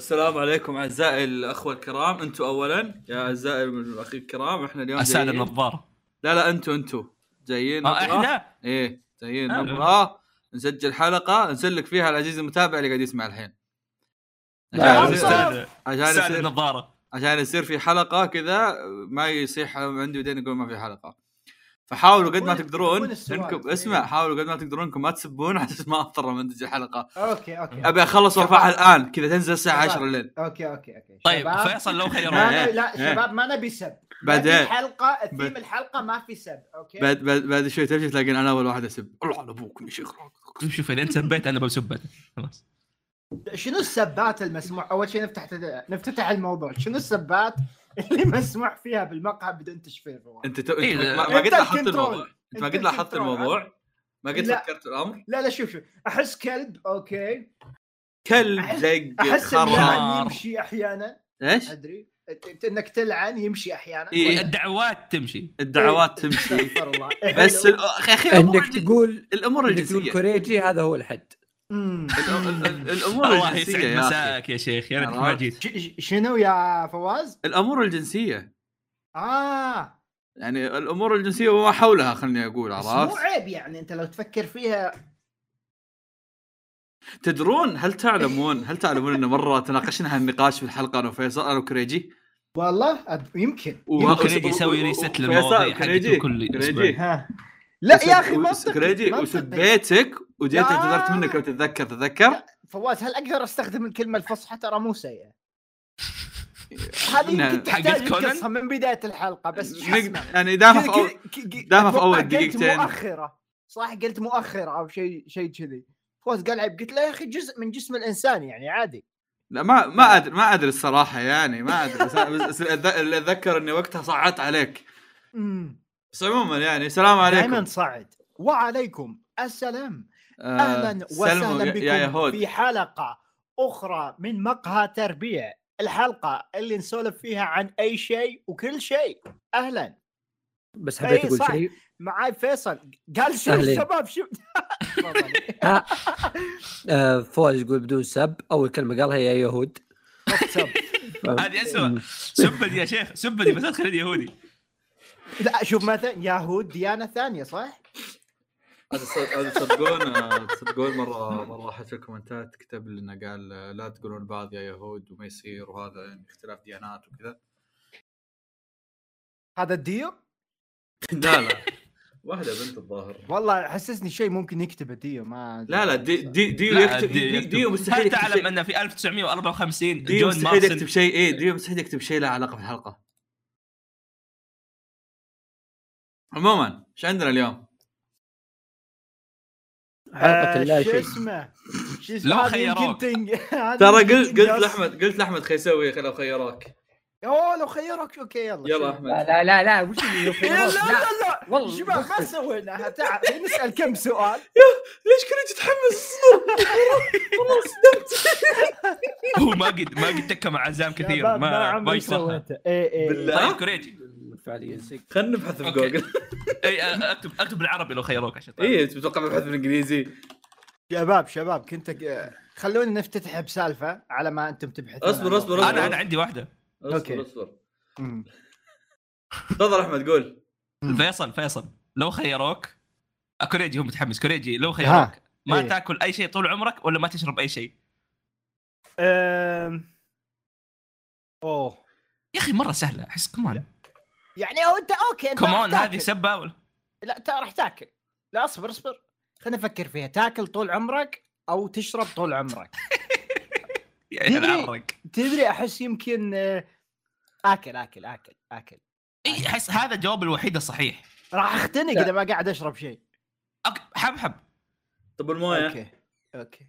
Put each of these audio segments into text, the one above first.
السلام عليكم أعزائي الأخوة الكرام. أنتم اولا يا أعزائي الاخ الكرام إحنا اليوم السادة جايين. النظارة. لا لا أنتم أنتم جايين. آه نبغى- إحنا إيه جايين. آه. نبغى نسجل حلقة. نسلك فيها العزيز المتابع اللي قاعد يسمع الحين. عشان يصير- عشان يصير النظارة. عشان يصير في حلقة كذا ما يصيح عندي بعدين يقول ما في حلقة. فحاولوا قد ما تقدرون؟ انكم إيه. اسمع حاولوا قد ما تقدرون انكم ما تسبون على أساس ما اضطر منتج الحلقة. okay okay. أبي أخلص وأرفعها الآن كذا تنزل الساعة شباب. 10 الليل. okay okay okay. طيب فيصل لو. ن- لا إيه. شباب ما نبي سب. بعدين. بعدين حلقه بعد- الثيم الحلقة ما في سب okay؟ بعد بعد بعد شوي تمشي تلاقين أنا أول واحد أسب. الله على ابوكم يا شيخ. شوف شوف اذا انت سبيت أنا بسبك خلاص. شنو السبات المسموح أول شيء نفتح نفتتح الموضوع. شنو السبات اللي مسموح فيها بالمقهى بدون تشفير انت تو... إيه،. ما, ما قد لاحظت. الموضوع. انت ما قد لاحظت. الموضوع. ما قد لا. فكرت الأمر؟ لا لا شوف شوف. أحس كلب okay. كلب أحس- زق أحس اللعن يمشي أحيانا. إيش؟ أدري. إنك تلعن يمشي أحيانا. إيه. الدعوات تمشي. الدعوات تمشي. استغفر الله. بس يا أخي الأمور انك تقول الأمور إنك تقول الجنسية. كوريجي هذا هو الحد. الأمور الله الجنسية يسعد يا أخي. مساك يا شيخ يا ما عرفت؟ جيت ش- ش- شنو يا فواز؟ الأمور الجنسية. آه. يعني الأمور الجنسية وما حولها خليني أقول بس مو عرفت؟ عيب يعني أنت لو تفكر فيها. تدرون؟ هل تعلمون؟ هل تعلمون إن مرة تناقشنا هالنقاش في الحلقة أنا وفيصل؟ أنا وكريجي. والله. يمكن. يمكن يجي يسوي ريست للمواضيع حقته كل. أسبوع. ها. لا وسب- يا أخي كريجي منطقي. وسبيتك وجيت. اعتذرت منك لو تتذكر تتذكر فواز هل أقدر أستخدم الكلمة الفصحى ترى مو سيئة هذه نعم. يمكن حقت تحتاج؟ القصة من بداية الحلقة بس؟ يعني دامها في دامها في قلت دقيقتين. مؤخرة صح قلت مؤخرة أو شيء شيء كذي فواز قال عيب قلت له يا أخي جزء من جسم الإنسان يعني عادي لا ما ما ادري ما أدري الصراحة يعني ما أدري بس, اتذكر إني وقتها صعدت عليك امم بس عموما يعني السلام عليكم. دائما صعد. وعليكم السلام. آه، أهلا وسهلا يا- بكم يا يهود. في حلقة أخرى من مقهى تربيع الحلقة اللي نسولف فيها عن أي شيء وكل شيء. أهلا. بس إيه، حبيت أقول صح. شيء. معاي فيصل. قال شوف أهلين. شباب شوف تفضل. ها. آه، فواز يقول بدون سب. أول كلمة قالها يا يهود. هذه اسوء سبني يا شيخ. سبني بس ادخل يهودي. لا شوف مثلا يهود ديانة ثانية صح؟ هذا هذا تصدقون تصدقون مرة مرة واحد في الكومنتات كتب لنا قال لا تقولون بعض يا يهود وما يصير وهذا يعني اختلاف ديانات وكذا. هذا الديو لا لا. واحدة بنت الظاهر. والله حسسني شيء ممكن يكتبه ديو ما لا لا دي دي ديو لا، يكتب دي- دي- يكتب. ديو مستحيل هل تعلم شيء ان في 1954 ديو جون مستحيل يكتب شيء إيه ديو مستحيل يكتب شيء له علاقة في عموما إيش عندنا اليوم؟ حلقة آه، لا شو شيء اسمه؟ شو لو اسمه يمكن خيروك. ترى قلت قلت. لاحمد قلت لأحمد خي يسوي لو خيروك. أوه لو خيروك okay يلا يلا. أحمد. لا لا لا وش اللي لو لا لا؟ لا لا والله شباب ما سويناها تعال نسأل كم سؤال؟ ليش كنت تتحمس؟ والله صدمت. هو ما قد ما قد تكى مع عزام كثير ما ما سويته. اي اي بالله. طيب كوريجي فعليا خلينا نبحث في okay. جوجل إي اكتب أكتب بالعربي لو خيروك عشان. إيه تتوقع ببحث بالإنجليزي شباب شباب كنت خلونا نفتتح بسالفة على ما أنتم تبحثون أصبر، موضوع. أنا أنا عندي واحدة okay. اصبر اصبر مم. تفضل أحمد قول. فيصل فيصل لو خيروك كوريجي هو متحمس كوريجي لو خيروك ها. ما إيه. تاكل أي شيء طول عمرك ولا ما تشرب أي شيء أم... أوه يا أخي مرة سهلة احس كمان يعني هو انت okay أنت كمان هذه. سبه ولا لا أنت راح تاكل. لا أصبر أصبر. خلينا نفكر فيها. تاكل طول عمرك أو تشرب طول عمرك؟ يعني تدري- تدري أحس يمكن آه، آكل آكل آكل آكل. إي أحس هذا الجواب الوحيد الصحيح. راح أختنق. إذا ما قاعد أشرب شيء. أك- حبحب طب الموية؟ okay okay.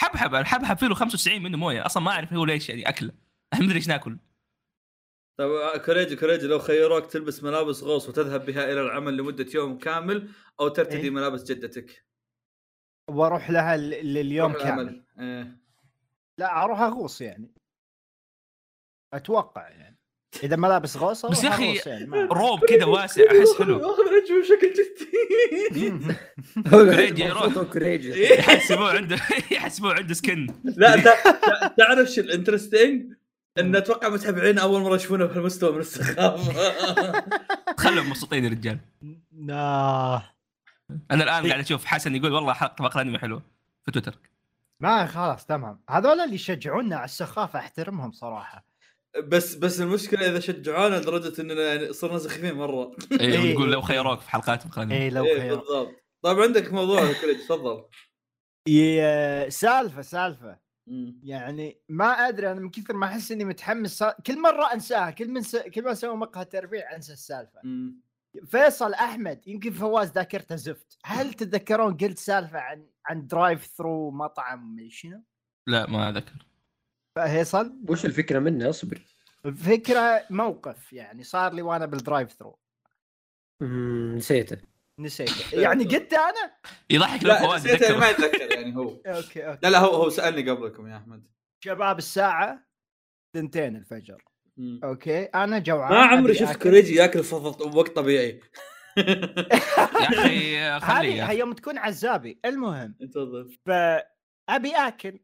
حبحب الحبحب فيه له 95 منه موية. أصلا ما أعرف هو ليش يعني أكله. ما أدري إيش ناكل. طب آه، كوريجي كوريجي لو خيروك تلبس ملابس غوص وتذهب بها إلى العمل لمدة يوم كامل أو ترتدي إيه. ملابس جدتك وأروح لها لليوم كامل. إيه. لا أروح أغوص يعني أتوقع يعني إذا ملابس غوصة بس يا وحروس يعني، روب كذا واسع أحس حلو واخذ نجم بشكل جدي كوريجي يروح. إيه. يحسبوه عنده يحسبوه عنده سكن لا تع- تع- تعرف شو ال interesting؟ إن أتوقع متابعين أول مرة يشوفونه بهالمستوى من السخافة. خلهم مبسوطين يا رجال. لا. أنا الآن قاعد أشوف حسن يقول والله حلقه مقطع انمي حلو في تويتر. ما خلاص تمام. هذول اللي يشجعونا على السخافة أحترمهم صراحة. بس بس المشكلة إذا شجعونا لدرجة إننا يعني صرنا سخيفين مرة. اي إيه. يقول لو خيروك في حلقات انمي اي لو إيه خير بالضبط. طيب عندك موضوع تفضل. سالفة سالفة. يعني ما أدري أنا من كثر ما أحس إني متحمس كل مرة انساها كل من س... كل ما أسوي مقهى تربيع أنسى السالفة. مم. فيصل أحمد يمكن فواز ذاكرته زفت. هل تتذكرون قلت سالفة عن عن drive-thru مطعم من شنو؟ لا ما أذكر. فيصل وش الفكرة منه؟ أصبر. فكرة موقف يعني صار لي وأنا بال drive-thru نسيته. نسيته يعني قلت أنا؟ يضحك لو لا فواز نسيت أنا ما يذكر اتذكر يعني هو. okay okay. لا لا هو هو سألني قبلكم يا أحمد. شباب الساعة ثنتين الفجر. مم. okay أنا جوعان ما عمري شفت. كوريجي ياكل وقت- طبيعي. يا أخي هذه خليه يوم تكون عزابي. المهم تفضل. فأبي آكل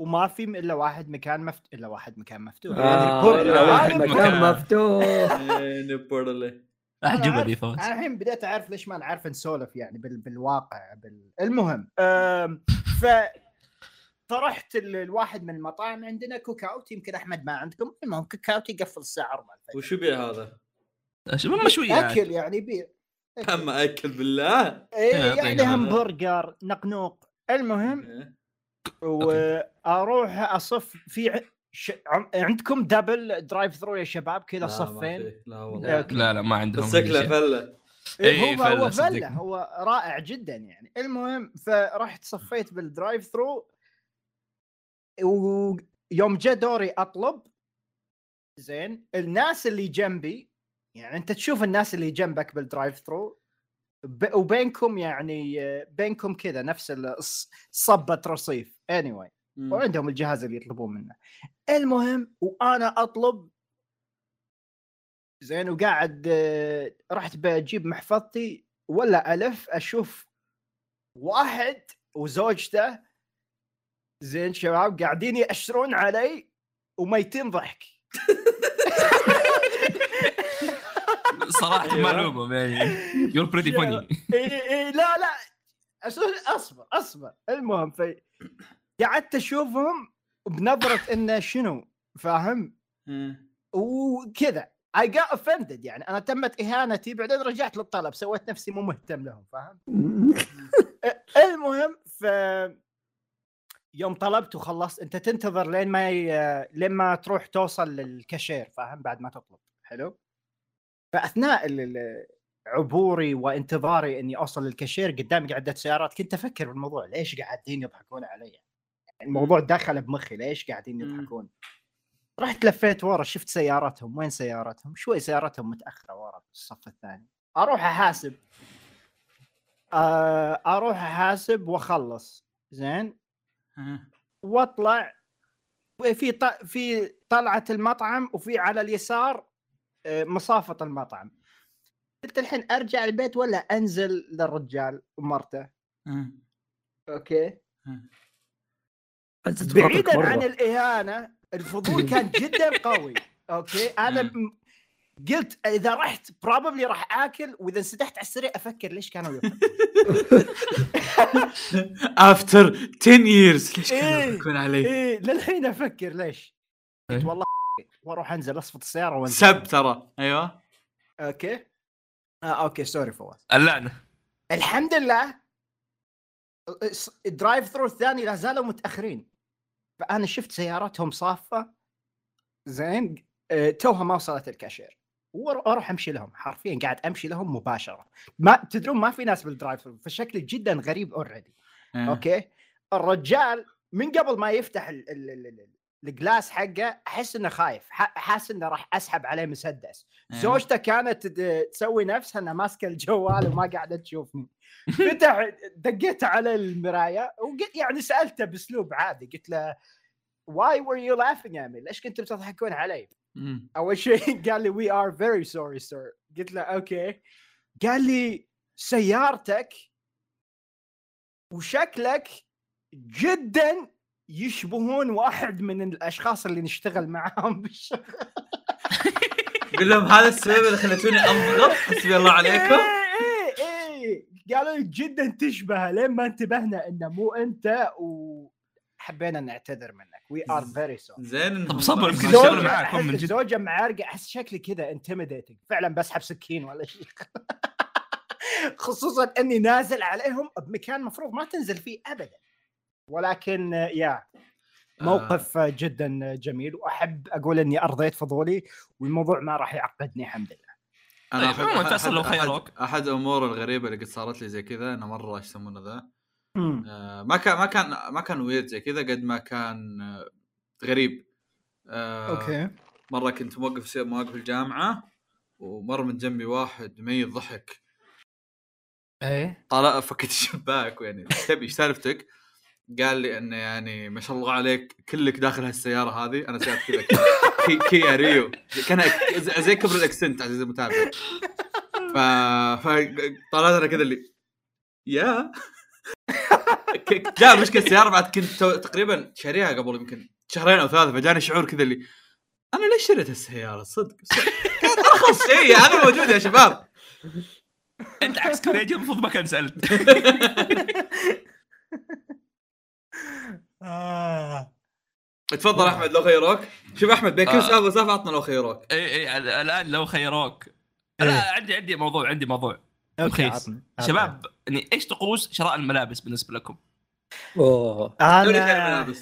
وما في إلا واحد مكان مفتوح إلا واحد مكان مفتوح. آه يعني مكان مكان. مفتوح. إيه، اعجبني فواز أنا الحين بديت أعرف ليش ما نعرف نسولف يعني بال... بالواقع بال... المهم أم... ف فرحت ال- الواحد من المطاعم عندنا Cook Out يمكن أحمد ما عندكم المهم Cook Out يقفل الساعة 4 الفجر وش يبيع هذا؟ مشويات. أكل يعني بيع أما أكل بالله؟ إيه يعني. همبرجر نقنوق. المهم. وأروح أصف في ع- ش... عم- عندكم double drive-thru يا شباب؟ كذا صفين؟ في. لا والله. لا. لا لا ما عندهم شكله. فلة. إيه، هو هو فلة،. هو رائع جدا يعني. المهم فرحت صفيت بال drive-thru. ويوم جاء دوري أطلب. زين الناس اللي جنبي يعني أنت تشوف الناس اللي جنبك بال drive-thru. ب- وبينكم يعني بينكم كذا نفس ال- الص- صبة رصيف. anyway. مم. وعندهم الجهاز اللي يطلبون منه. المهم وأنا أطلب. زين وقاعد آه، رحت بجيب محفظتي ولا ألف أشوف واحد وزوجته. زين شباب قاعدين يأشرون علي وميتين ضحك. صراحة أيوة. معلومة يعني يور بريتي فاني لا لا. أصبر أصبر. المهم في قعدت أشوفهم بنظرة انه شنو فاهم. وكذا. I got offended يعني. أنا تمت إهانتي بعدين رجعت للطلب سويت نفسي مو مهتم لهم فاهم؟ المهم ف يوم طلبت وخلصت أنت تنتظر لين ما ي... لين ما تروح توصل للكاشير فاهم؟ بعد ما تطلب. حلو؟ فأثناء عبوري وانتظاري إني أوصل للكاشير قدامي عده سيارات كنت أفكر بالموضوع ليش قاعدين يضحكون علي؟ الموضوع دخل بمخي ليش قاعدين. يضحكون؟ رحت لفيت ورا شفت سيارتهم. وين سيارتهم؟ شوي سيارتهم متأخرة ورا في الصف الثاني. أروح أحاسب. آه، أروح أحاسب وأخلص. زين. وأطلع. في ط... في طلعة المطعم وفي على اليسار آه، مصافة المطعم. قلت الحين أرجع البيت ولا أنزل للرجال ومرته. okay؟ بعيدا مرة. عن الإهانة الفضول كان جدا قوي. okay؟ أنا قلت إذا رحت probably راح آكل وإذا انسدحت على السريع أفكر ليش كانوا after 10 years ليش كانوا إيه. يضحكون علي؟ إيه للحين أفكر ليش. قلت إيه. والله وأروح أنزل أصفط السيارة وأنزل. سب ترى. أيوه. okay؟ آه okay sorry فواز. اللعنة. الحمد لله ال drive thru الثاني لا زالوا متأخرين. فأنا شفت سياراتهم صافة. زين آه، توها ما وصلت الكاشير. وأروح أمشي لهم. حرفيا قاعد أمشي لهم مباشرة. ما تدرون ما في ناس بال drive thru فشكلي جدا غريب already. okay؟ الرجال من قبل ما يفتح ال- ال- ال- ال- ال glass حقه أحس إنه خايف حاسس إنه راح أسحب عليه مسدس. إيه. زوجته كانت تسوي نفسها إنها ماسكة الجوال وما قاعدة تشوفني. فتح دقيت على المراية وقلت يعني سألته بأسلوب عادي قلت له why were you laughing at me ليش كنتوا بتضحكون علي. أول شيء قال لي we are very sorry sir قلت له okay قال لي سيارتك وشكلك جدا يشبهون واحد من الأشخاص اللي نشتغل معاهم بالشغل. قول لهم هذا السبب اللي خلتوني أنضغط حسبي الله عليكم. إيه إيه إيه. قالوا لي جدا تشبهه لين ما انتبهنا إنه مو أنت وحبينا نعتذر منك. we are very sorry زين. طب صبر، يمكن الشغل زوجة معاكم من أحس جد. زوجة معارقة أحس شكلي كذا intimidating فعلا بسحب سكين ولا شيء. خصوصا إني نازل عليهم بمكان مفروض ما تنزل فيه ابدا. ولكن آه، يا موقف آه، جدا جميل وأحب أقول إني أرضيت فضولي والموضوع ما راح يعقدني الحمد لله. أنا طيب، عموماً فيصل لو أحد- خيروك. أحد- احد الأمور الغريبة اللي قد صارت لي زي كذا إنه مرة إيش يسمونه ذا؟ آه، ما كان ما كان ما كان weird زي كذا قد ما كان آه، غريب. آه، مرة كنت موقف سي- مواقف الجامعة ومر من جنبي واحد ميت ضحك. إيه. طلع فكت الشباك يعني إيش تبي إيش سالفتك؟ قال لي إنه يعني ما شاء الله عليك كلك داخل هالسيارة هذه أنا سيارة كذا كي كيا ريو. كأن زي كبر الإكسنت عزيزي المتابع. ف فطلعت أنا كذا اللي يا؟ لا مشكله السياره بعد كنت تقريبا شاريها قبل يمكن شهرين أو ثلاثة فجاني شعور كذا اللي أنا ليش شريت السياره صدق. كانت ارخص شيء أنا موجود يا شباب. أنت عكس كوريجي المفروض ما كان سالت آه. تفضل أحمد لو خيروك شوف أحمد بين كل آه. سالفه وسالفه عطنا لو خيروك إي إي ال- الآن لو خيروك لا عندي عندي موضوع عندي موضوع okay رخيص. عطني. شباب يعني إيش طقوس شراء الملابس بالنسبة لكم؟ أوه أنا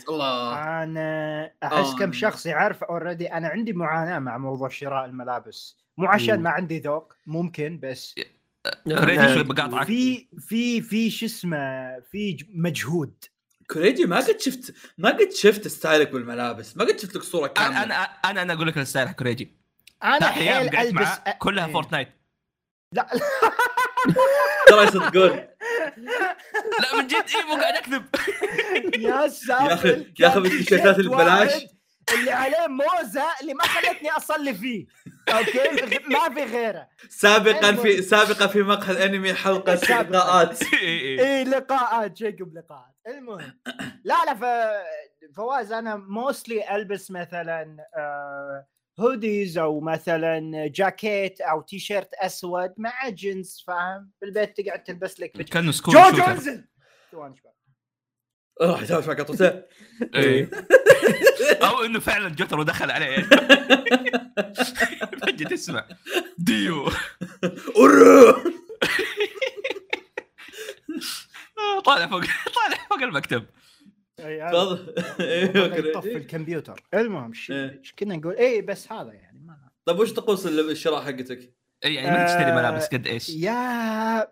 الله أنا أحس آه. كم شخص يعرف already أنا عندي معاناة مع موضوع شراء الملابس مو عشان مم. ما عندي ذوق ممكن بس كوريجي. شوي بقاطعك في في في شو اسمه في مجهود كوريجي ما قد شفت ما قد شفت style ك بالملابس. ما قد شفت لك صورة كاملة. أنا أنا أنا أقول لك ال style حق كوريجي أنا حيل ألبس كلها إيه. فورتنايت لا. ترى يصدقون. لا من جد اي مو قاعد أكذب. يا ساتر. يا أخي- يا أخي كان بالتيشيرتات اللي عليه موزة اللي ما خلتني أصلي فيه. okay؟ ما في غيره. سابقا في سابقا في مقهى الأنمي حلقة. لقاءات. إي لقاءات جيكوب لقاءات. المهم. لا لا ف... فواز أنا mostly ألبس مثلا آه hoodies أو مثلا جاكيت أو تي شيرت أسود مع جنس فاهم؟ بالبيت تقعد تلبس لك. كأنه school انزل. راح شوي قطوته إيه. أو إنه فعلا جوتارو دخل عليه فجأة تسمع ديو. طالع فوق طالع فوق المكتب أيوه يطفي كوريجي. الكمبيوتر المهم إيه. إيش كنا نقول اي بس هذا يعني ما طيب وش طقوس ال- الشراء حقتك؟ اي يعني ما تشتري ملابس قد إيش؟ يا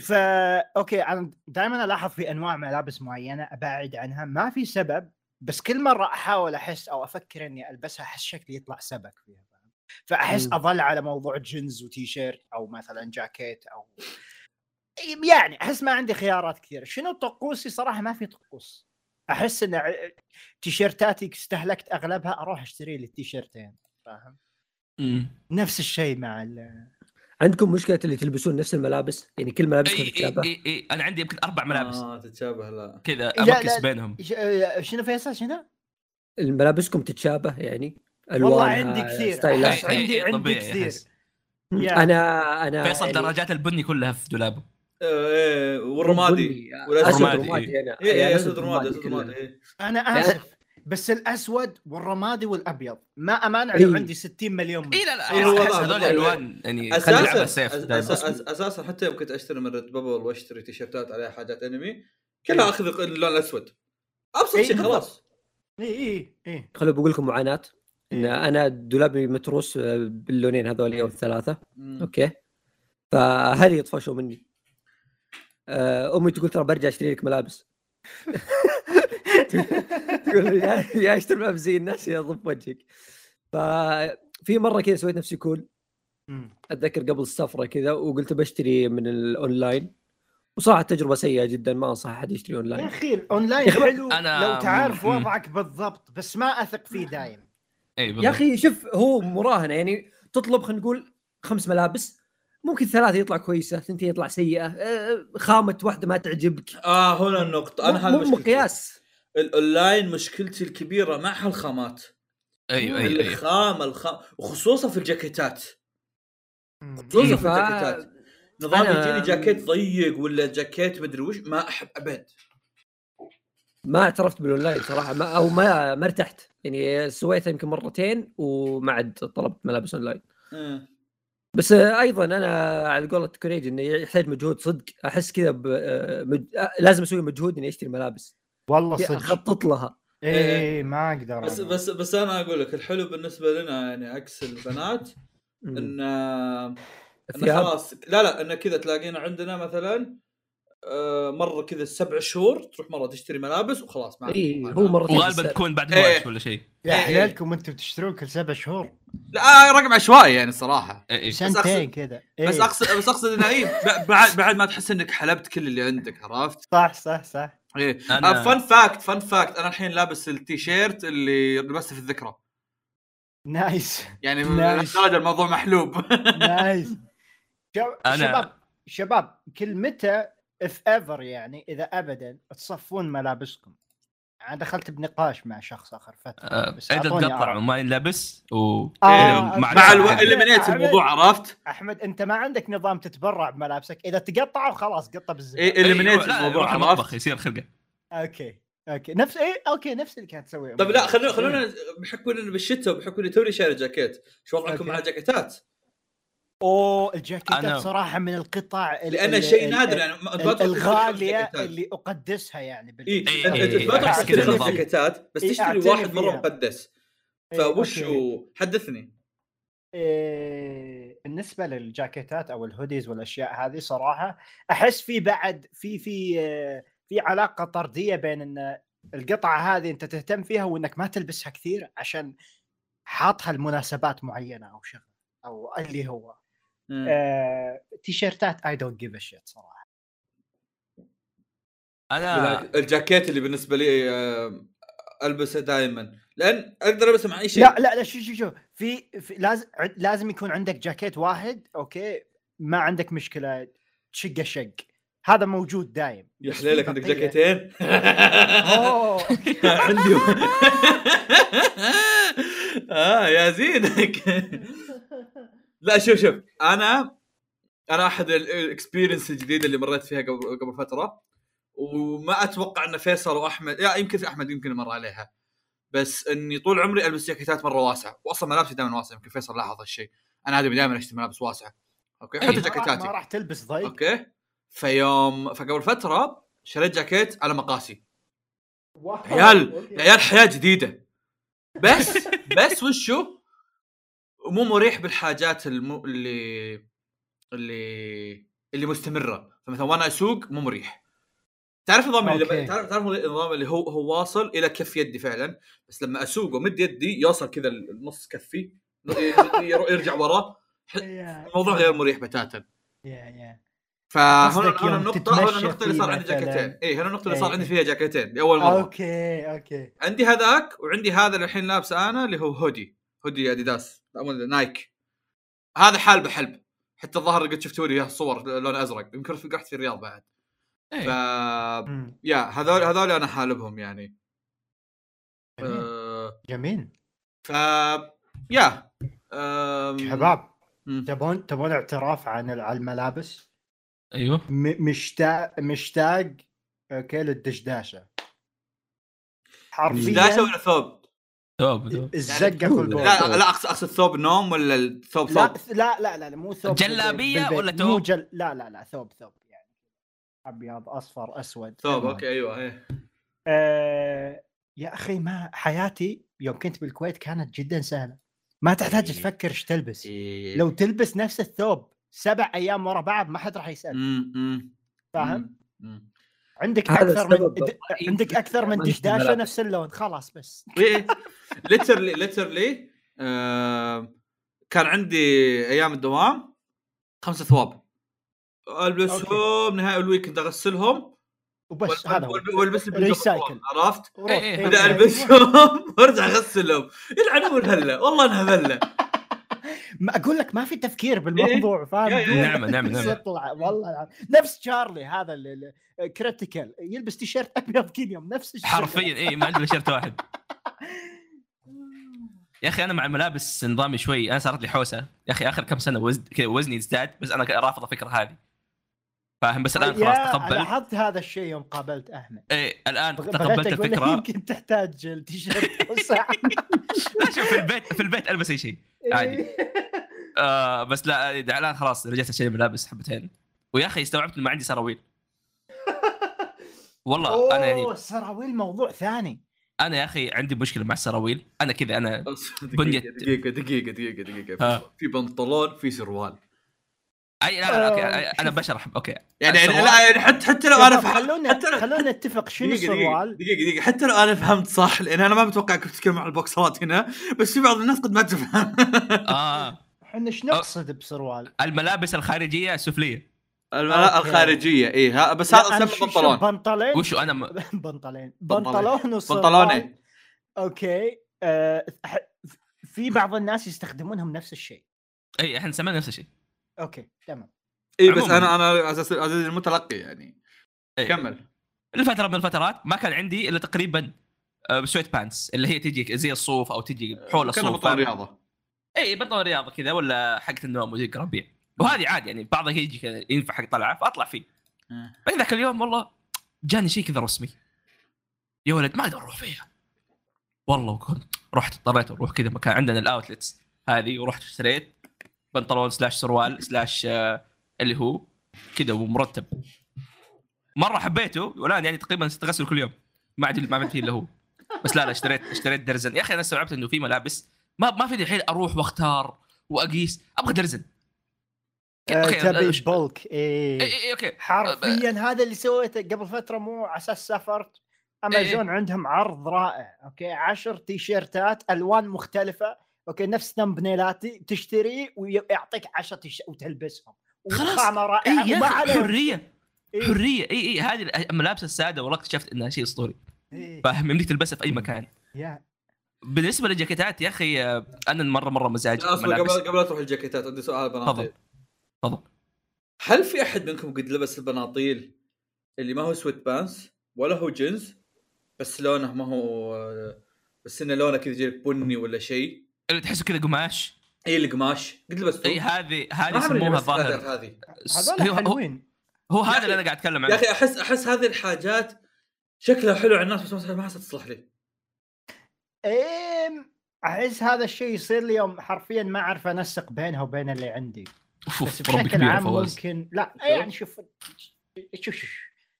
فا okay أنا دائما ألاحظ في أنواع ملابس معينة أبعد عنها ما في سبب بس كل مرة أحاول أحس أو أفكر إني ألبسها أحس شكلي يطلع سبك فيها؟ فأحس. أظل على موضوع جينز وتي شيرت أو مثلا جاكيت أو يعني أحس ما عندي خيارات كثيرة شنو طقوسي صراحة ما في طقوس أحس إن تيشيرتاتي استهلكت أغلبها أروح أشتري لي التيشيرتين فاهم. نفس الشيء مع ال عندكم مشكلة اللي تلبسون نفس الملابس؟ يعني كل ملابسكم إي إي تتشابه؟ إي إي. أنا عندي يمكن أربع ملابس. آه تتشابه لا. كذا لا. بينهم. ش- آه، شنو فيصل شنو؟ ملابسكم تتشابه يعني؟ والله ألوانها عندي كثير. عندي عندي كثير. أنا أنا فيصل يعني درجات البني كلها في دولابه. إيه، والرمادي. بني، والأسود. أسود رمادي، أنا أسود رمادي أسود كلها. رمادي. أنا آسف. بس الأسود والرمادي والأبيض. ما امانع إيه. لو عندي 60 مليون اي. لا لا إيه، هذول ألوان. يعني أساسا safe أس- دائما. أس- أس- أساسا حتى يوم كنت أشتري من ريد بابل وأشتري تيشيرتات عليها حاجات أنمي كلها أخذ اللون الأسود. أبسط إيه، شيء. خلاص. اي اي اي خلوا بقول لكم معاناة. إن إيه. أنا دولابي متروس باللونين هذول أو الثلاثه مم. okay. فهذه يطفشوا مني. آه، أمي تقول ترى برجع أشتري لك ملابس. تقول يا- يا اشتري ملابس زي الناس يا ضب وجهك. ففي مرة كذا سويت نفسي cool. أتذكر قبل السفرة كذا وقلت بشتري من الاونلاين وصراحة تجربة سيئة جدا ما أنصح أحد يشتري يا اونلاين أخي الاونلاين يا حلو أنا- لو تعرف. وضعك بالضبط بس ما أثق فيه دايم. اي يا. أخي شوف هو مراهنة يعني تطلب خلينا نقول خمس ملابس ممكن ثلاثة يطلع كويسة ثنتين يطلع سيئة آه، خامة واحدة ما تعجبك. آه هنا النقطة. أنا هذا مو مقياس. الاونلاين مشكلتي الكبيرة مع هالخامات. أيوه أيوه أيوه. الخام الخام وخصوصا في الجاكيتات. خصوصا في الجاكيتات. نظام أنا- يجيني جاكيت ضيق ولا جاكيت مدري وش ما أحب أبد. ما اعترفت بالاونلاين صراحة ما أو ما ما ارتحت. يعني سويتها يمكن مرتين وما عاد طلبت ملابس اونلاين آه. بس أيضا أنا على قولة كوريج إنه يحتاج مجهود صدق. أحس كذا ب... آه، مج... آه، لازم أسوي مجهود إني أشتري ملابس. والله صدق أخطط لها إيه ما أقدر بس أنا. بس بس أنا أقول لك الحلو بالنسبة لنا يعني عكس البنات. إن خلاص لا لا إن كذا تلاقينا عندنا مثلا آه، مرة كذا سبع شهور تروح مرة تشتري ملابس وخلاص ما اي هو مرة وغالبا تكون بعد إيه. موعد ولا شيء يا إيه، إيه. حلالكم أنتم تشترون كل سبع شهور لا آه، رقم عشوائي يعني الصراحه إيه، إيه. سنتين كذا بس إيه. اقصد بس أقصد إنه اي ب- بعد بعد ما تحس إنك حلبت كل اللي عندك عرفت؟ صح صح صح إيه. أنا- fun fact fun fact أنا الحين لابس التيشيرت اللي لبسته في الذكرى. نايس يعني نايس. لهالدرجه الموضوع محلوب. نايس شب- أنا- شباب شباب كل متى اف ايفر يعني إذا ابدا تصفون ملابسكم. أنا دخلت بنقاش مع شخص آخر فترة آه، بس تقطع آراء. وما ينلبس و آه، إيه،. مع مع ألو... الموضوع عرفت؟ أحمد أنت ما عندك نظام تتبرع بملابسك إذا تقطعوا خلاص قطه بالزبده إيه اليمينيت لا، الموضوع عرفت؟ يصير خلقة أوكي okay نفس إيه okay نفس اللي كانت تسويه طيب لا خلونا خلونا بحكم انه بالشتاء وبحكم اني توني شاري جاكيت شو وضعكم. مع الجاكيتات؟ أوه الجاكيتات أنا- صراحة من القطع ال- شيء نادر يعني الغالية. اللي أقدسها يعني بال... اي إيه، إيه، ما إيه، تروح أحس تشتري. جاكيتات بس إيه، تشتري واحد مرة. مقدس إيه، فوش حدثني إيه، بالنسبة للجاكيتات أو ال hoodies والأشياء هذه صراحة أحس في بعد في في في علاقة طردية بين إن القطعة هذه أنت تهتم فيها وإنك ما تلبسها كثير عشان حاطها لمناسبات معينة أو شغلة أو اللي هو. آه، تيشيرتات I don't give shit صراحة. أنا الجاكيت اللي بالنسبة لي آه، ألبسه دائما لأن أقدر البسه مع أي شيء. لا لا لا شو شو شو في, في لازم لازم يكون عندك جاكيت واحد okay ما عندك مشكلة تشقه شق. هذا موجود دايم. يا حليلك عندك جاكيتين؟ أوه. عندي آه يا زينك. لا شوف شوف. أنا أنا أحد ال experience الجديدة اللي مريت فيها قبل قبل فترة وما أتوقع إن فيصل وأحمد يا يمكن في أحمد يمكن مر عليها. بس إني طول عمري ألبس جاكيتات مرة واسعه واصلا ملابسي دائما واسعه يمكن فيصل لاحظ هالشيء. أنا عادي دائما أشتري ملابس واسعه okay؟ أي. حتى جاكيتاتي. ما راح تلبس ضيق. okay؟ فيوم فقبل فترة شريت جاكيت على مقاسي. عيال يا عيال حياة جديدة. بس بس وشو؟ مو مريح بالحاجات المو... اللي اللي اللي مستمرة. فمثلا وأنا أسوق مو مريح. تعرف النظام اللي. تعرف تعرف النظام اللي هو هو واصل إلى كف يدي فعلا؟ بس لما اسوق ومد يدي يوصل كذا النص كفي ير- يرجع ورا الموضوع غير مريح بتاتا. يا يا. فهنا هنا النقطة هنا تتمشى النقطة اللي فيه صار عندي. جاكيتين، اي هنا النقطة اللي صار إيه. عندي فيها جاكيتين لأول مرة. okay okay. عندي هذاك وعندي هذا اللي الحين لابسه أنا اللي هو hoodie hoodie اديداس لا مو نايك هذا حال بحلب حتى الظاهر قد شفتوا لي صور لون أزرق يمكن رحت في الرياض بعد ف إيه. مم. يا هذول هذول أنا حالبهم يعني جميل. أه... جميل ف يا أم... شباب. تبون تبون اعتراف عن الملابس أيوه م- مشتاق مشتاق أوكي للدشداشة حرفيا ولا ثوب؟ ثوب ثوب. الزقه في لا، البول لا لا أقصد أقصد ثوب نوم ولا الثوب ثوب؟ لا لا لا, لا مو ثوب جلابية بالبيت. ولا مو ثوب؟ جل... لا لا لا ثوب ثوب يعني أبيض أصفر أسود ثوب. أوكي أيوه إيه آه يا أخي ما حياتي يوم كنت بالكويت كانت جدا سهلة ما تحتاج إيه. تفكر إيش تلبس إيه. لو تلبس نفس الثوب سبع أيام ورا بعض ما حد راح يسأل فاهم. عندك هذا أكثر من د... عندك أكثر من دشداشة. نفس اللون خلاص بس. إيه literally literally آه كان عندي أيام الدوام خمسة ثواب. البسهم نهاية ال weekend أغسلهم. وبس هذا والبس recycle. عرفت؟ إيه، إيه. okay. ألبسهم وأرجع أغسلهم. يلعنون هلا. والله انها ذله ما أقول لك ما في تفكير بالموضوع فاهم؟ يا- دون نعم، نعم، نعم. يطلع والله العظيم. نفس تشارلي هذا critical يلبس تيشيرت أبيض كل يوم نفس الشيء. حرفيا اي ما الا شرط واحد. يا أخي أنا مع الملابس نظامي شوي أنا صارت لي حوسة. يا أخي آخر كم سنة وزن كذا وزني ازداد بس أنا رافض الفكرة هذه. فاهم بس الآن خلاص يا تقبل. لاحظت هذا الشيء يوم قابلت أحمد. إيه الآن بغ- تقبلت الفكرة. يمكن تحتاج التيشيرت أوسع لا شوف في البيت في البيت ألبس أي شيء عادي. آه بس لا الآن خلاص رجعت اشتري ملابس حبتين. ويا أخي استوعبت إنه ما عندي سراويل. والله أنا يعني اوه السراويل موضوع ثاني. أنا يا أخي عندي مشكلة مع السراويل. أنا كذا أنا بس بنية. دقيقة دقيقة دقيقة دقيقة. ها. في- في بنطلون في سروال. أي لا لا أوكي آه، أنا بشرح okay. يعني يعني لا يعني حتى حتى لو أنا طب فهمت خلونا حتى لو خلونا نتفق شنو السروال دقيقة دقيقة حتى لو أنا فهمت صح لأن أنا ما متوقع كنت تتكلم عن البوكسرات هنا بس في بعض الناس قد ما تفهم. آه. إحنا إيش نقصد بسروال؟ الملابس الخارجية السفليه الملا- okay. الخارجية اي ها بس هذا اسمه بنطلون. بنطلين وشو أنا م... بنطلين. بنطلون. وسروال بنطلونين okay. آه ح- في بعض الناس يستخدمونهم نفس الشيء. اي إحنا سمينا نفس الشيء. okay تمام. اي بس. أنا أنا أساس المتلقي يعني. إيه. كمل. لفتره من الفترات ما كان عندي إلا تقريبا آه، sweatpants اللي هي تجي زي الصوف أو تجي حول كان الصوف. بطل فاهم؟ رياضة. اي بنطلون رياضة كذا ولا حقت النوم وزي ربيع وهذه عادي يعني بعضها يجي كذا ينفع حق طلعة فأطلع فيه. بعدين ذاك اليوم والله جاني شيء كذا رسمي. يا ولد ما أقدر أروح فيها. والله وكنت رحت اضطريت أروح كذا مكان عندنا ال outlets هذه ورحت اشتريت. بنطلون slash سروال slash آه، اللي هو كذا ومرتب. مرة حبيته والآن يعني تقريبا أستغسل كل يوم. ما عاد ما عملت فيه إلا هو. بس لا لا اشتريت اشتريت درزن. يا أخي أنا استوعبت إنه في ملابس ما ما في الحين أروح وأختار وأقيس أبغى درزن. آه okay، تبي bulk. اي اي إي، okay. حرفيا هذا اللي سويته قبل فترة مو على أساس سافرت أمازون عندهم عرض رائع okay؟ عشر تيشيرتات ألوان مختلفة. okay نفس thumbnail اتي تشتري ويعطيك 10 تيشيرت وتلبسهم. خلاص. إي رائعه حرية. إيه. حرية. إي إي هذه الملابس السادة والله اكتشفت إنها شيء أسطوري. إيه. فاهم يمديك تلبسها في أي مكان. يا. بالنسبة للجاكيتات يا أخي آه، أنا مرة مرة مزاج. قبل قبل لا تروح الجاكيتات عندي سؤال بناطيل. تفضل. هل في أحد منكم قد لبس البناطيل اللي ما هو sweatpants ولا هو جنس بس لونه ما هو بس إنه لونه كذا يجيك بني ولا شيء؟ اللي تحسه كذا قماش. اي القماش قد لبسته اي هذه هذه يسموها ظاهر. هذه هذول هو- هو, حلوين. هو يا هذا اللي أنا قاعد أتكلم يا عنه أخي احس أحس هذه الحاجات شكلها حلو على الناس بس ما تصلح لي. إيه أحس هذا الشيء يصير لي يوم حرفيا ما أعرف أنسق بينها وبين اللي عندي. بس بشكل يا عام ممكن لا يعني شوف شوف شوف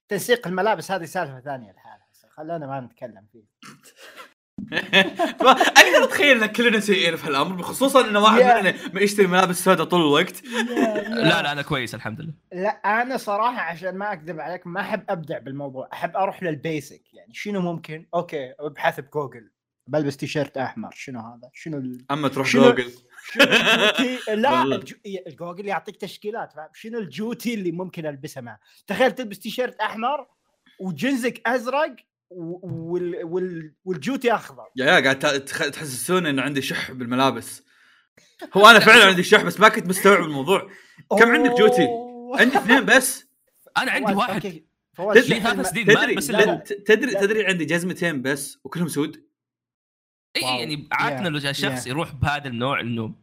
تنسيق الملابس هذه سالفة ثانية لحالها خلونا ما نتكلم فيه أقدر أتخيل إن كلنا سيئين في الامر خصوصا ان واحد يا. مننا ما يشتري ملابس سوداء طول الوقت. لا لا أنا كويس الحمد لله. لا أنا صراحة عشان ما أكذب عليك ما أحب أبدع بالموضوع أحب أروح لل basic. يعني شنو ممكن؟ okay ابحث بجوجل بلبس تيشيرت أحمر شنو هذا؟ شنو ال... أما تروح شنو- جوجل. لا. الجو... الجوجل يعطيك تشكيلات فاهم؟ شنو الجوتي اللي ممكن ألبسها معه؟ تخيل تلبس تيشيرت أحمر وجنزك أزرق وال... وال... والجوتي اخضر يا يا قاعد تخ- تحسسون إن عندي شح بالملابس. هو أنا فعلا عندي شح بس ما كنت مستوعب الموضوع. كم عندك جوتي؟ عندي اثنين بس. أنا عندي واحد. تدري تدري بس لا، لا. ت- تدري لا. تدري عندي جزمتين بس وكلهم سود. إي. يعني عادة لو شخص يا. يروح بهذا النوع إنه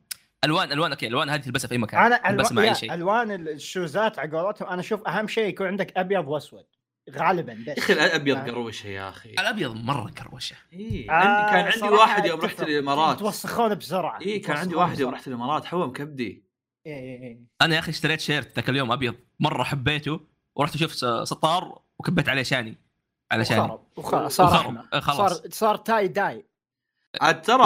ألوان ألوان okay ألوان هذه تلبسها في أي مكان. أنا ألو... مع أي شيء. ألوان ال shoes ات على قولتهم أنا أشوف أهم شيء يكون عندك أبيض وأسود. غالبا بس يا أخي الأبيض آه. كروشة يا أخي الأبيض مرة كروشه إيه. آه، كان عندي واحد يوم رحت. الإمارات يتوسخون بسرعة اي كان عندي واحد يوم. رحت الإمارات حوم كبدي إيه إيه إيه. أنا يا أخي اشتريت shirt ذاك اليوم أبيض مرة حبيته ورحت أشوف س- سطار وكبيت عليه شاني على شاني وخرب وخرب صار آه، خلاص. صار صار tie dye عاد ترى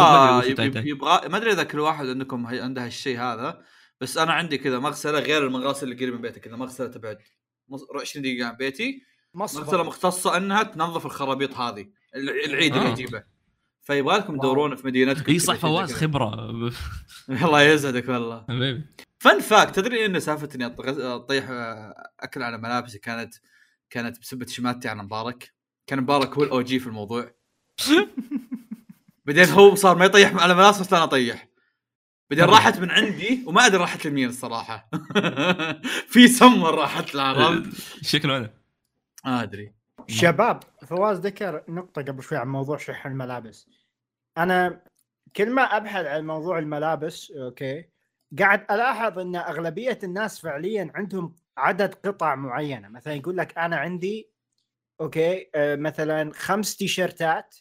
يبغى ما أدري إذا كل واحد عندكم عنده هالشيء هذا بس أنا عندي كذا مغسلة غير المغاسل اللي قريبة من بيتي كذا مغسلة تبعد نص- 20 دقيقة عن بيتي مغسله مصبر مختصة أنها تنظف الخرابيط هذه الع- العيد اللي آه. يجيبه. فيبغى لكم. تدورون في مدينتكم اي صح فواز. خبرة. الله يسعدك والله. حبيبي. fun fact تدري إن سالفة إني اطيح أكل على ملابسي كانت كانت بسبه شماتتي على مبارك؟ كان مبارك هو ال OG في الموضوع. بعدين هو صار ما يطيح على ملابس بس أنا أطيح. بعدين راحت من عندي وما أدري راحت لمين الصراحة. في سمر راحت عرفت؟ شكله أنا. ما أدري شباب فواز ذكر نقطة قبل شوي عن موضوع شح الملابس. أنا كل ما أبحث عن موضوع الملابس أوكي قاعد ألاحظ أن أغلبية الناس فعليا عندهم عدد قطع معينة، مثلا يقول لك أنا عندي okay آه، مثلا خمس تيشيرتات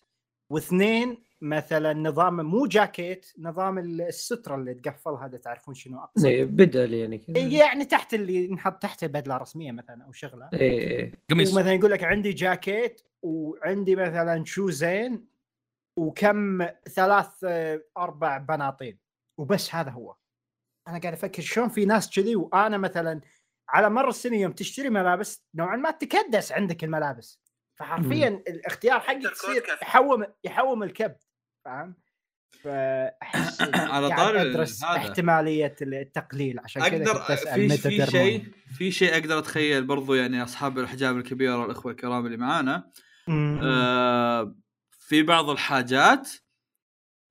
واثنين مثلا نظام مو جاكيت نظام السترة اللي تقفل هذا تعرفون شنو أقصد؟ إيه، بدل يعني كذا. يعني تحت اللي نحط تحت البدلة الرسمية مثلا أو شغلة. إيه إيه. قميص. ومثلا يقول لك عندي جاكيت وعندي مثلا shoes ين وكم ثلاث أربع بناطيل. وبس هذا هو. أنا قاعد أفكر شلون في ناس كذي وأنا مثلا على مر السنة يوم تشتري ملابس نوعا ما تكدس عندك الملابس. فحرفيا الاختيار حقك يصير يحوم يحوم الكبد فاهم؟ فأحس على طاري أدرس هذا. احتمالية التقليل عشان كذا أقدر في. شيء في شيء أقدر أتخيل برضو يعني أصحاب الاحجام الكبيرة والإخوة الكرام اللي معانا. آه في بعض الحاجات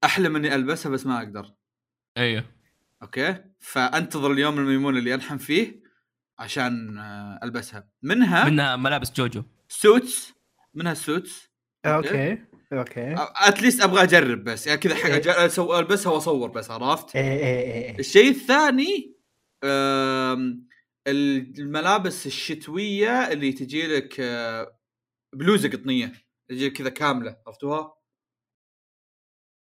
احلم اني ألبسها بس ما أقدر. أيوه. okay؟ فأنتظر اليوم الميمون اللي أنحف فيه عشان آه ألبسها. منها منها ملابس جوجو. suits. منها ال suits okay. okay. at least أبغى أجرب بس. يعني كذا حق إيه. البسها واصور بس عرفت؟ إيه إيه إيه إيه. الشيء الثاني الملابس الشتوية اللي تجي لك آه، بلوزة قطنية. تجي كذا كاملة عرفتوها؟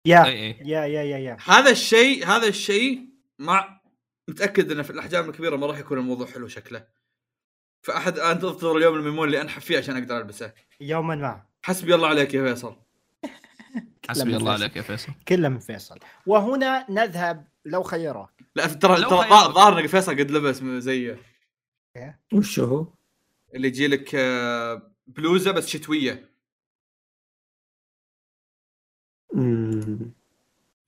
يا اي اي يا يا يا يا. هذا الشيء هذا الشيء مع متأكد إنه في الأحجام الكبيرة ما راح يكون الموضوع حلو شكله. فأحد أنتظر اليوم الميمون اللي أنحف فيه عشان أقدر ألبسه. يوما ما. حسبي الله عليك يا فيصل. حسبي الله فيصل. عليك يا فيصل كله من فيصل وهنا نذهب لو خيروك لا ترى ترى. ظاهر إنك فيصل قد لبس زيه وش هو؟ اللي يجي لك آه، بلوزة بس شتوية.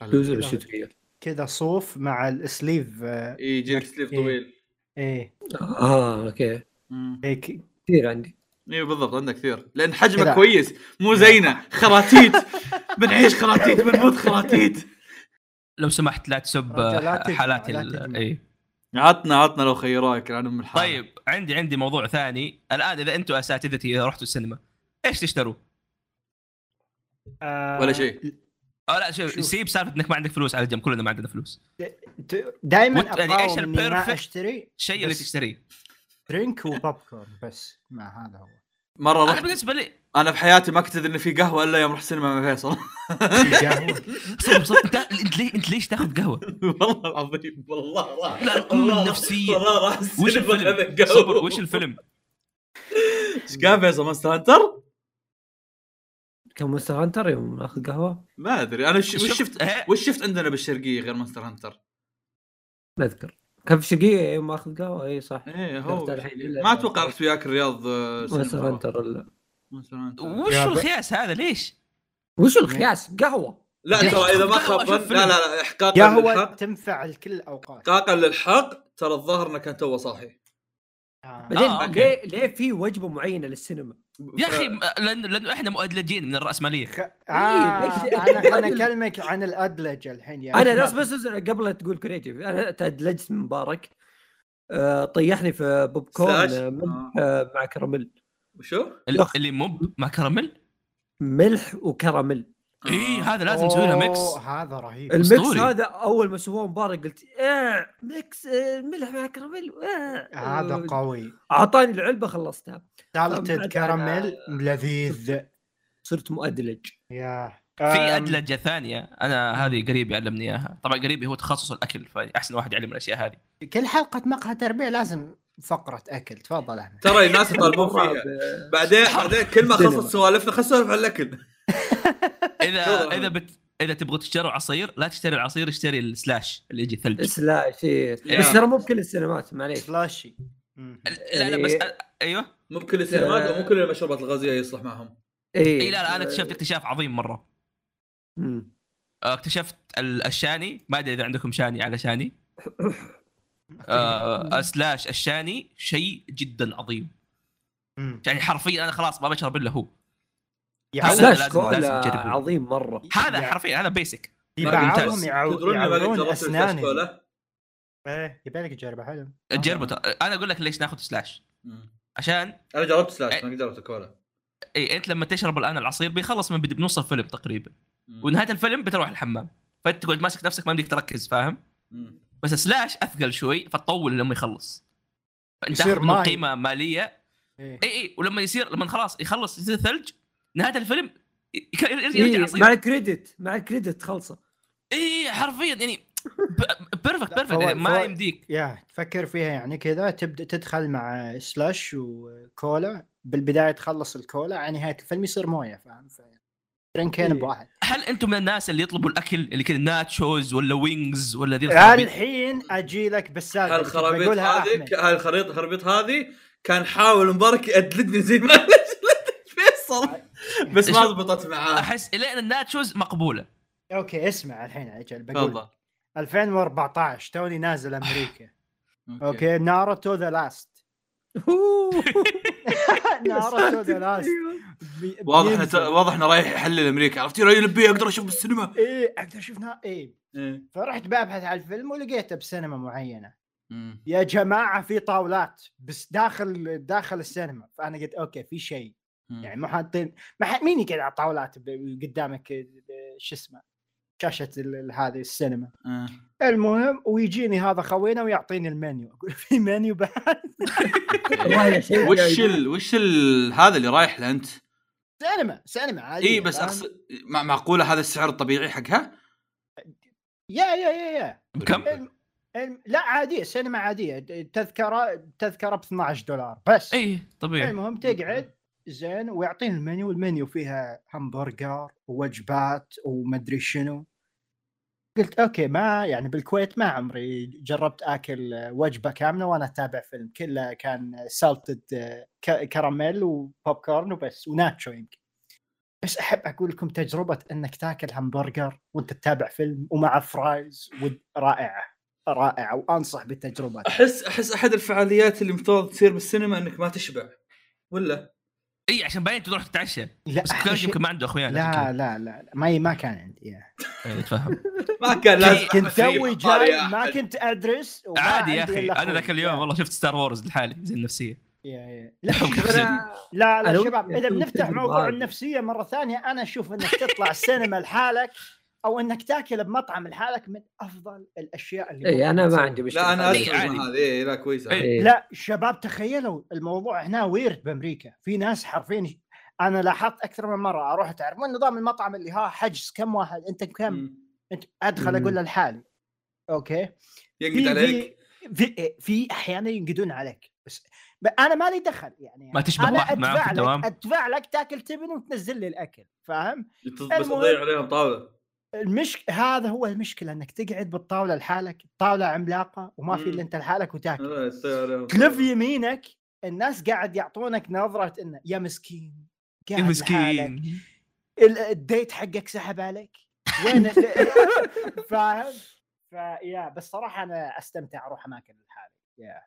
بلوزة بالشتويه كذا صوف مع ال sleeve آه، يجي لك sleeve إيه. طويل إيه آه okay. هيك كثير عندي أيوه بالضبط عندك كثير لأن حجمه. كويس مو زينا خراتيت بنعيش خراتيت بنموت خراتيت لو سمحت لا تسب رجل لا تجمع، حالات لا ال- تجمع. إي عطنا عطنا لو خيروك عن أم الحال طيب عندي عندي موضوع ثاني الآن إذا أنتم أساتذتي رحتوا السينما إيش تشتروا؟ آه، ولا شيء. أو لا شوف. سيب سالفة إنك ما عندك فلوس على جنب كلنا ما عندنا فلوس دائما يعني الperfect أشتري الشيء اللي تشتريه drink و popcorn بس ما هذا هو مرة أنا رحت بالنسبة لي أنا في حياتي ما كنت أدري إن في قهوة إلا يوم رحت سينما مع فيصل قهوة. صدق صدق أنت ليه أنت ليش تاخذ قهوة؟ والله العظيم والله راح لا، والله- النفسية. والله راح وش الفيلم؟ صبر وش الفيلم؟ إيش قال فيصل Monster Hunter؟ كم Monster Hunter يوم أخذ قهوة ما أدري أنا وش وش شفت-. وش شفت عندنا بالشرقية غير Monster Hunter؟ ما أذكر كان في شقيقة يوم اخذ قهوة اي صح إيه هو. ما أتوقع رحت وياك الرياض آه،. Monster Hunter وش الخياس هذا ليش؟ وش الخياس قهوة لا ترى إذا ما قهوة؟ خاب. لا لا لا احقاقا قهوة للحق تنفع لكل الأوقات احقاقا للحق ترى الظاهر إنه كان توه صاحي آه. بعدين آه،. ليه ليه في وجبة معينة للسينما؟ يا أخي لأنه لأنه إحنا مؤدلجين من الرأسمالية. خ... آه ليش- أنا أنا أكلمك عن الأدلج الحين يا أنا بس بس قبل لا تقول كريتيف أنا تدلجت من مبارك. آه، طيحني في بوب كورن؟ آه، ملح آه. آه، مع كراميل. وشو؟ اللي, اللي مو مع كراميل؟ ملح وكراميل. اي إيه، هذا لازم نسوي له mix. هذا رهيب. ال mix أسطوري. هذا أول ما سووه مبارك قلت إيه mix آه، ملح مع كراميل آه. هذا قوي. أعطاني العلبة خلصتها. salted بعد كراميل أنا- لذيذ. صرت مؤدلج. يا. في أدلجة ثانية أنا هذه قريبي علمني إياها. طبعا قريبي هو تخصص الأكل فأحسن واحد يعلم الأشياء هذه. كل حلقة مقهى تربيع لازم فقرة أكل. تفضل أحمد. ترى الناس يطالبون فيها. بعدين بعدين كل ما خلصت سوالفنا خلص نسولف عن الأكل. اذا. إذا بت إذا تبغوا تشتروا عصير لا تشتري العصير اشتري ال slush اللي يجي ثلج slush إيه. يا. بس ترى مو بكل السينمات معليش slushy. لا لا بس يعني- أيوه مو بكل السينمات ومو كل المشروبات الغازية يصلح معهم اي إي لا لا أنا اكتشفت اكتشاف عظيم مرة. اكتشفت ال- الشاني ما أدري إذا عندكم شاني على شاني آه slush الشاني شيء جدا عظيم. يعني حرفيا أنا خلاص ما بشرب إلا هو slush كولا تجربه. عظيم مرة هذا حرفيا هذا basic في ما بعضهم ممتاز. يعو- تدرون إني ما قد يعودون اسناني كولا إيه يبي لك تجربه حلو جربه ترى. أنا أقول لك ليش ناخذ slush. عشان أنا جربت slush إيه. ما قد جربت الكولا إي أنت لما تشرب الآن العصير بيخلص من بنص الفيلم تقريبا. ونهاية الفيلم بتروح الحمام فأنت تقعد ماسك نفسك ما بدك تركز فاهم مم. بس slush أثقل شوي فتطول لما يخلص فأنت تاخذ. قيمة مالية إيه. إي إي ولما يصير لما خلاص يخلص يصير ثلج نهاية الفيلم يرجع إيه مع ال credit مع ال credit خلصه. اي حرفيا يعني perfect perfect يعني ما يمديك. يا تفكر فيها يعني كذا تبدأ تدخل مع slush وكولا. بالبداية تخلص الكولا على نهاية الفيلم يصير موية فاهم؟ ف- drink ين إيه. بواحد. هل أنتم من الناس اللي يطلبوا الأكل اللي كذا nachos ولا wings ولا ذي الخرابيط؟ الحين أجي لك بالسالفة هالخرابيط بقولها هذه أحمد. هالخريطه الخرابيط هذه كان حاول مبارك يأدلجني زي ما فيصل. بس ما ضبطت معاه. أحس الين ال nachos مقبولة. okay اسمع الحين أجل بقول تفضل. 2014 توني نازل أمريكا. okay. Naruto The Last. Naruto The Last. واضح واضح إنه رايح يحلل أمريكا. عرفت؟ رأي لبي أقدر أشوف بالسينما. إيه أقدر اشوفها إيه. إيه. فرحت ببحث عن الفيلم ولقيته بسينما معينة. يا جماعة في طاولات بس داخل داخل السينما. فأنا قلت okay في شيء. يعني مو حاطين ما مين يقعد على الطاولات قدامك شو اسمه شاشه هذه السينما. آه. المهم ويجيني هذا خوينا ويعطيني المنيو. أقول في منيو بعد؟ وش ال... وش ال... هذا اللي رايح له أنت؟ سينما سينما عادي. إي بس أقصد مع... معقولة هذا السعر الطبيعي حقها؟ يا يا يا يا. بكم؟ الم... الم... لا عادية سينما عادية. تذكرة تذكرة ب 12 دولار بس. إي طبيعي. المهم تقعد زين ويعطيني ال menu ال menu فيها همبرجر ووجبات ومدري شنو. قلت okay ما يعني بالكويت ما عمري جربت أكل وجبة كاملة وأنا أتابع فيلم كله كان salted caramel و popcorn وبس و nacho يمكن. بس أحب أقول لكم تجربة إنك تاكل همبرجر وأنت تتابع فيلم ومع fries رائعة رائعة وأنصح بالتجربة. أحس أحس أحد الفعاليات اللي مفترض تصير بالسينما إنك ما تشبع ولا؟ إي عشان باين تروح تتعشى لا بس كان يمكن ما عنده أخويا لا لا لا ما ما كان عندي يا. إيه، تفهم ما كان لازم كنت توي جاي ما. كنت أدرس عادي يا أخي أنا. ذاك اليوم والله شفت Star Wars لحالي زي النفسية yeah yeah. لا لا لا أنا شباب إذا بنفتح موضوع. النفسية مرة ثانية أنا أشوف إنك تطلع السينما لحالك أو إنك تأكل بمطعم لحالك من أفضل الأشياء اللي اي أنا ما. عندي مشكلة لا أنا إيه، ادخل عادي. مع هذه إيه، لا كويسة إيه. إيه. لا شباب تخيلوا الموضوع هنا weird بأمريكا في ناس حرفيا أنا لاحظت أكثر من مرة أروح تعرفون نظام المطعم اللي ها حجز كم واحد أنت كم. أنت أدخل. أقول لحالي أوكي ينقد في عليك في في, في أحيانا ينقدون عليك بس أنا مالي دخل يعني ما تشبه أنا واحد معاك في أدفع؟ لك أدفع لك تأكل تبن وتنزل لي الأكل فاهم؟ بس المهم- تضيع عليهم طاولة المشك هذا هو المشكلة إنك تقعد بالطاولة لحالك الطاولة عملاقة وما في. إلا أنت لحالك وتاكل تلف. يمينك الناس قاعد يعطونك نظرة إنه يا مسكين يا قاعد لحالك. مسكين ال- الديت حقك سحب عليك وين فاهم؟ فيا بس صراحة أنا أستمتع أروح أماكن لحالي يا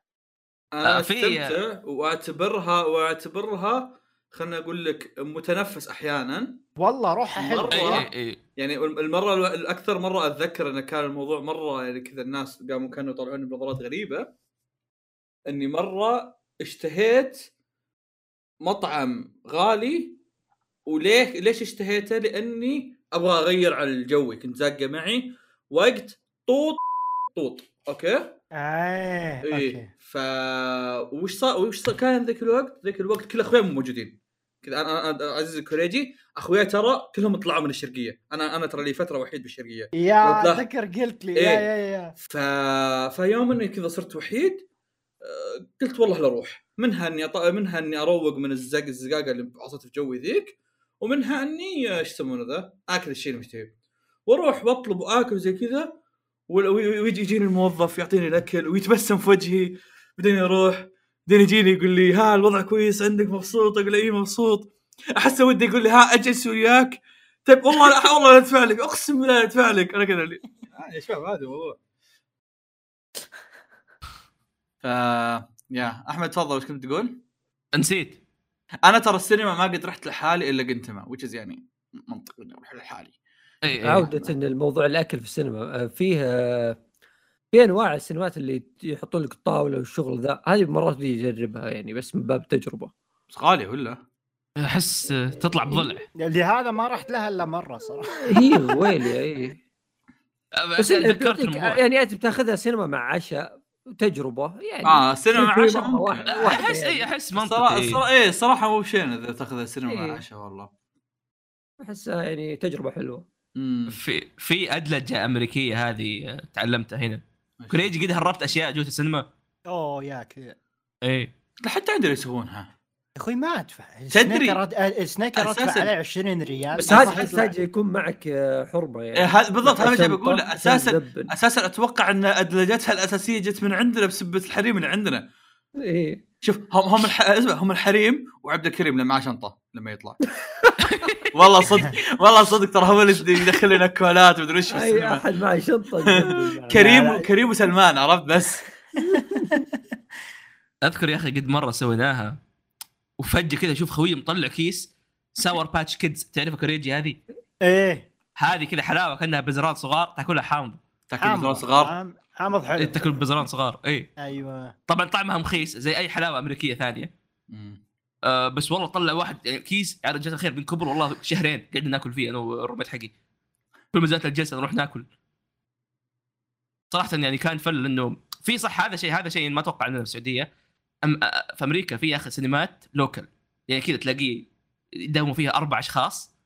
أنا آه، أستمتع وأعتبرها وأعتبرها خلنا أقول لك متنفس أحيانا. والله روح حلو مرة. أي أي أي. يعني المرة الأكثر مرة أتذكر انه كان الموضوع مرة يعني كذا الناس قاموا كانوا يطلعوني بنظرات غريبة. إني مرة اشتهيت مطعم غالي وليه ليش اشتهيته؟ لأني أبغى أغير على الجوي. كنت زاقة معي. وقت طوط طوط. أوكي؟ إيه أوكي. إيه ف وش صار وش صار كان ذاك الوقت؟ ذاك الوقت كل اخوياي مو موجودين. كذا أنا أنا عزيز الكوريجي اخوياي ترى كلهم طلعوا من الشرقية. أنا أنا ترى لي فترة وحيد بالشرقية. يا أتذكر قلت لي. إيه. يا يا يا. ف... فيوم إني كذا صرت وحيد آه، قلت والله لا أروح. منها إني أط... منها إني أروق من الزق الزقاقة اللي عصت في جوي ذيك ومنها إني آه، إيش يسمونه ذا؟ آكل الشيء اللي مشتهيه وأروح وأطلب وآكل زي كذا ويجي يجيني الموظف يعطيني الأكل ويتبسم في وجهي. بعدين يروح بعدين يجيني يقول لي ها الوضع كويس عندك مبسوط؟ أقول له إي مبسوط. أحس ودي يقول لي ها أجلس وياك. طيب والله لا والله لا أدفع لك أقسم بالله لا أدفع لك. أنا كذا اللي آه يا شباب هذا الموضوع ف يا أحمد تفضل وش كنت تقول؟ نسيت. أنا ترى السينما ما قد رحت لحالي إلا قنتما وتش يعني منطقي إني أروح لحالي. إي إي. عودة الموضوع الأكل في السينما آه، فيه آه، في أنواع السينمات اللي يحطون لك الطاولة والشغل ذا هذه مرات بدي أجربها يعني بس من باب تجربة. بس غالية ولا؟ أحس تطلع بضلع. لهذا ما رحت لها إلا مرة صراحة. هي ويلي إي. بس يعني أنت بتاخذها سينما مع عشاء تجربة يعني آه سينما مع عشاء أحس إي يعني. أحس منطقي. إيه الصراحه مو بشين إذا تاخذ السينما مع. عشاء والله. أحسها يعني تجربة حلوة. في في ادلجه أمريكية هذه آه، تعلمتها هنا. كريجي قد هربت أشياء جوة السينما. أوه يا كذا اي حتى عندنا يسوونها يا أخوي ما أدفع. تدري- سنيكر آه، أدفع أساساً. عليه 20 ريال. بس يطلع. تحتاج يكون معك آه، حرمه يعني. إيه هذا بالضبط هذا اللي بقوله. أساسا. أساسا أتوقع أن أدلجتها الأساسية جت من عندنا بسبة الحريم اللي عندنا. إيه. شوف هم هم الح... اسمع هم الحريم وعبد الكريم اللي معاه شنطه لما يطلع. والله صدق والله صدق ترى هم اللي يدخل لنا كوالات ومدري إيش اي أحد معي شنطه. كريم. كريم وسلمان عرفت بس؟ أذكر يا أخي قد مرة سويناها وفجأة كذا أشوف خويي مطلع كيس Sour Patch Kids تعرفها كوريجي هذه؟ إيه. هذه كذا حلاوة كأنها بزران صغار تأكلها حامض. تأكل بزران صغار؟ حامض حلو إيه، تاكل بزران صغار. اي أيوه. طبعا طعمها مخيس زي أي حلاوة أمريكية ثانية. مم. آه بس والله طلع واحد يعني كيس يا رجال الخير من كبر والله شهرين قعدنا ناكل فيه أنا وال roommate حقي. كل ما زالت الجلسة نروح ناكل. صراحة يعني كان فل إنه في صح هذا شيء هذا شيء ما أتوقع عندنا في السعودية. أم آه، في أمريكا في يا أخي سينمات local يعني كذا تلاقيه يداوموا فيها أربع أشخاص.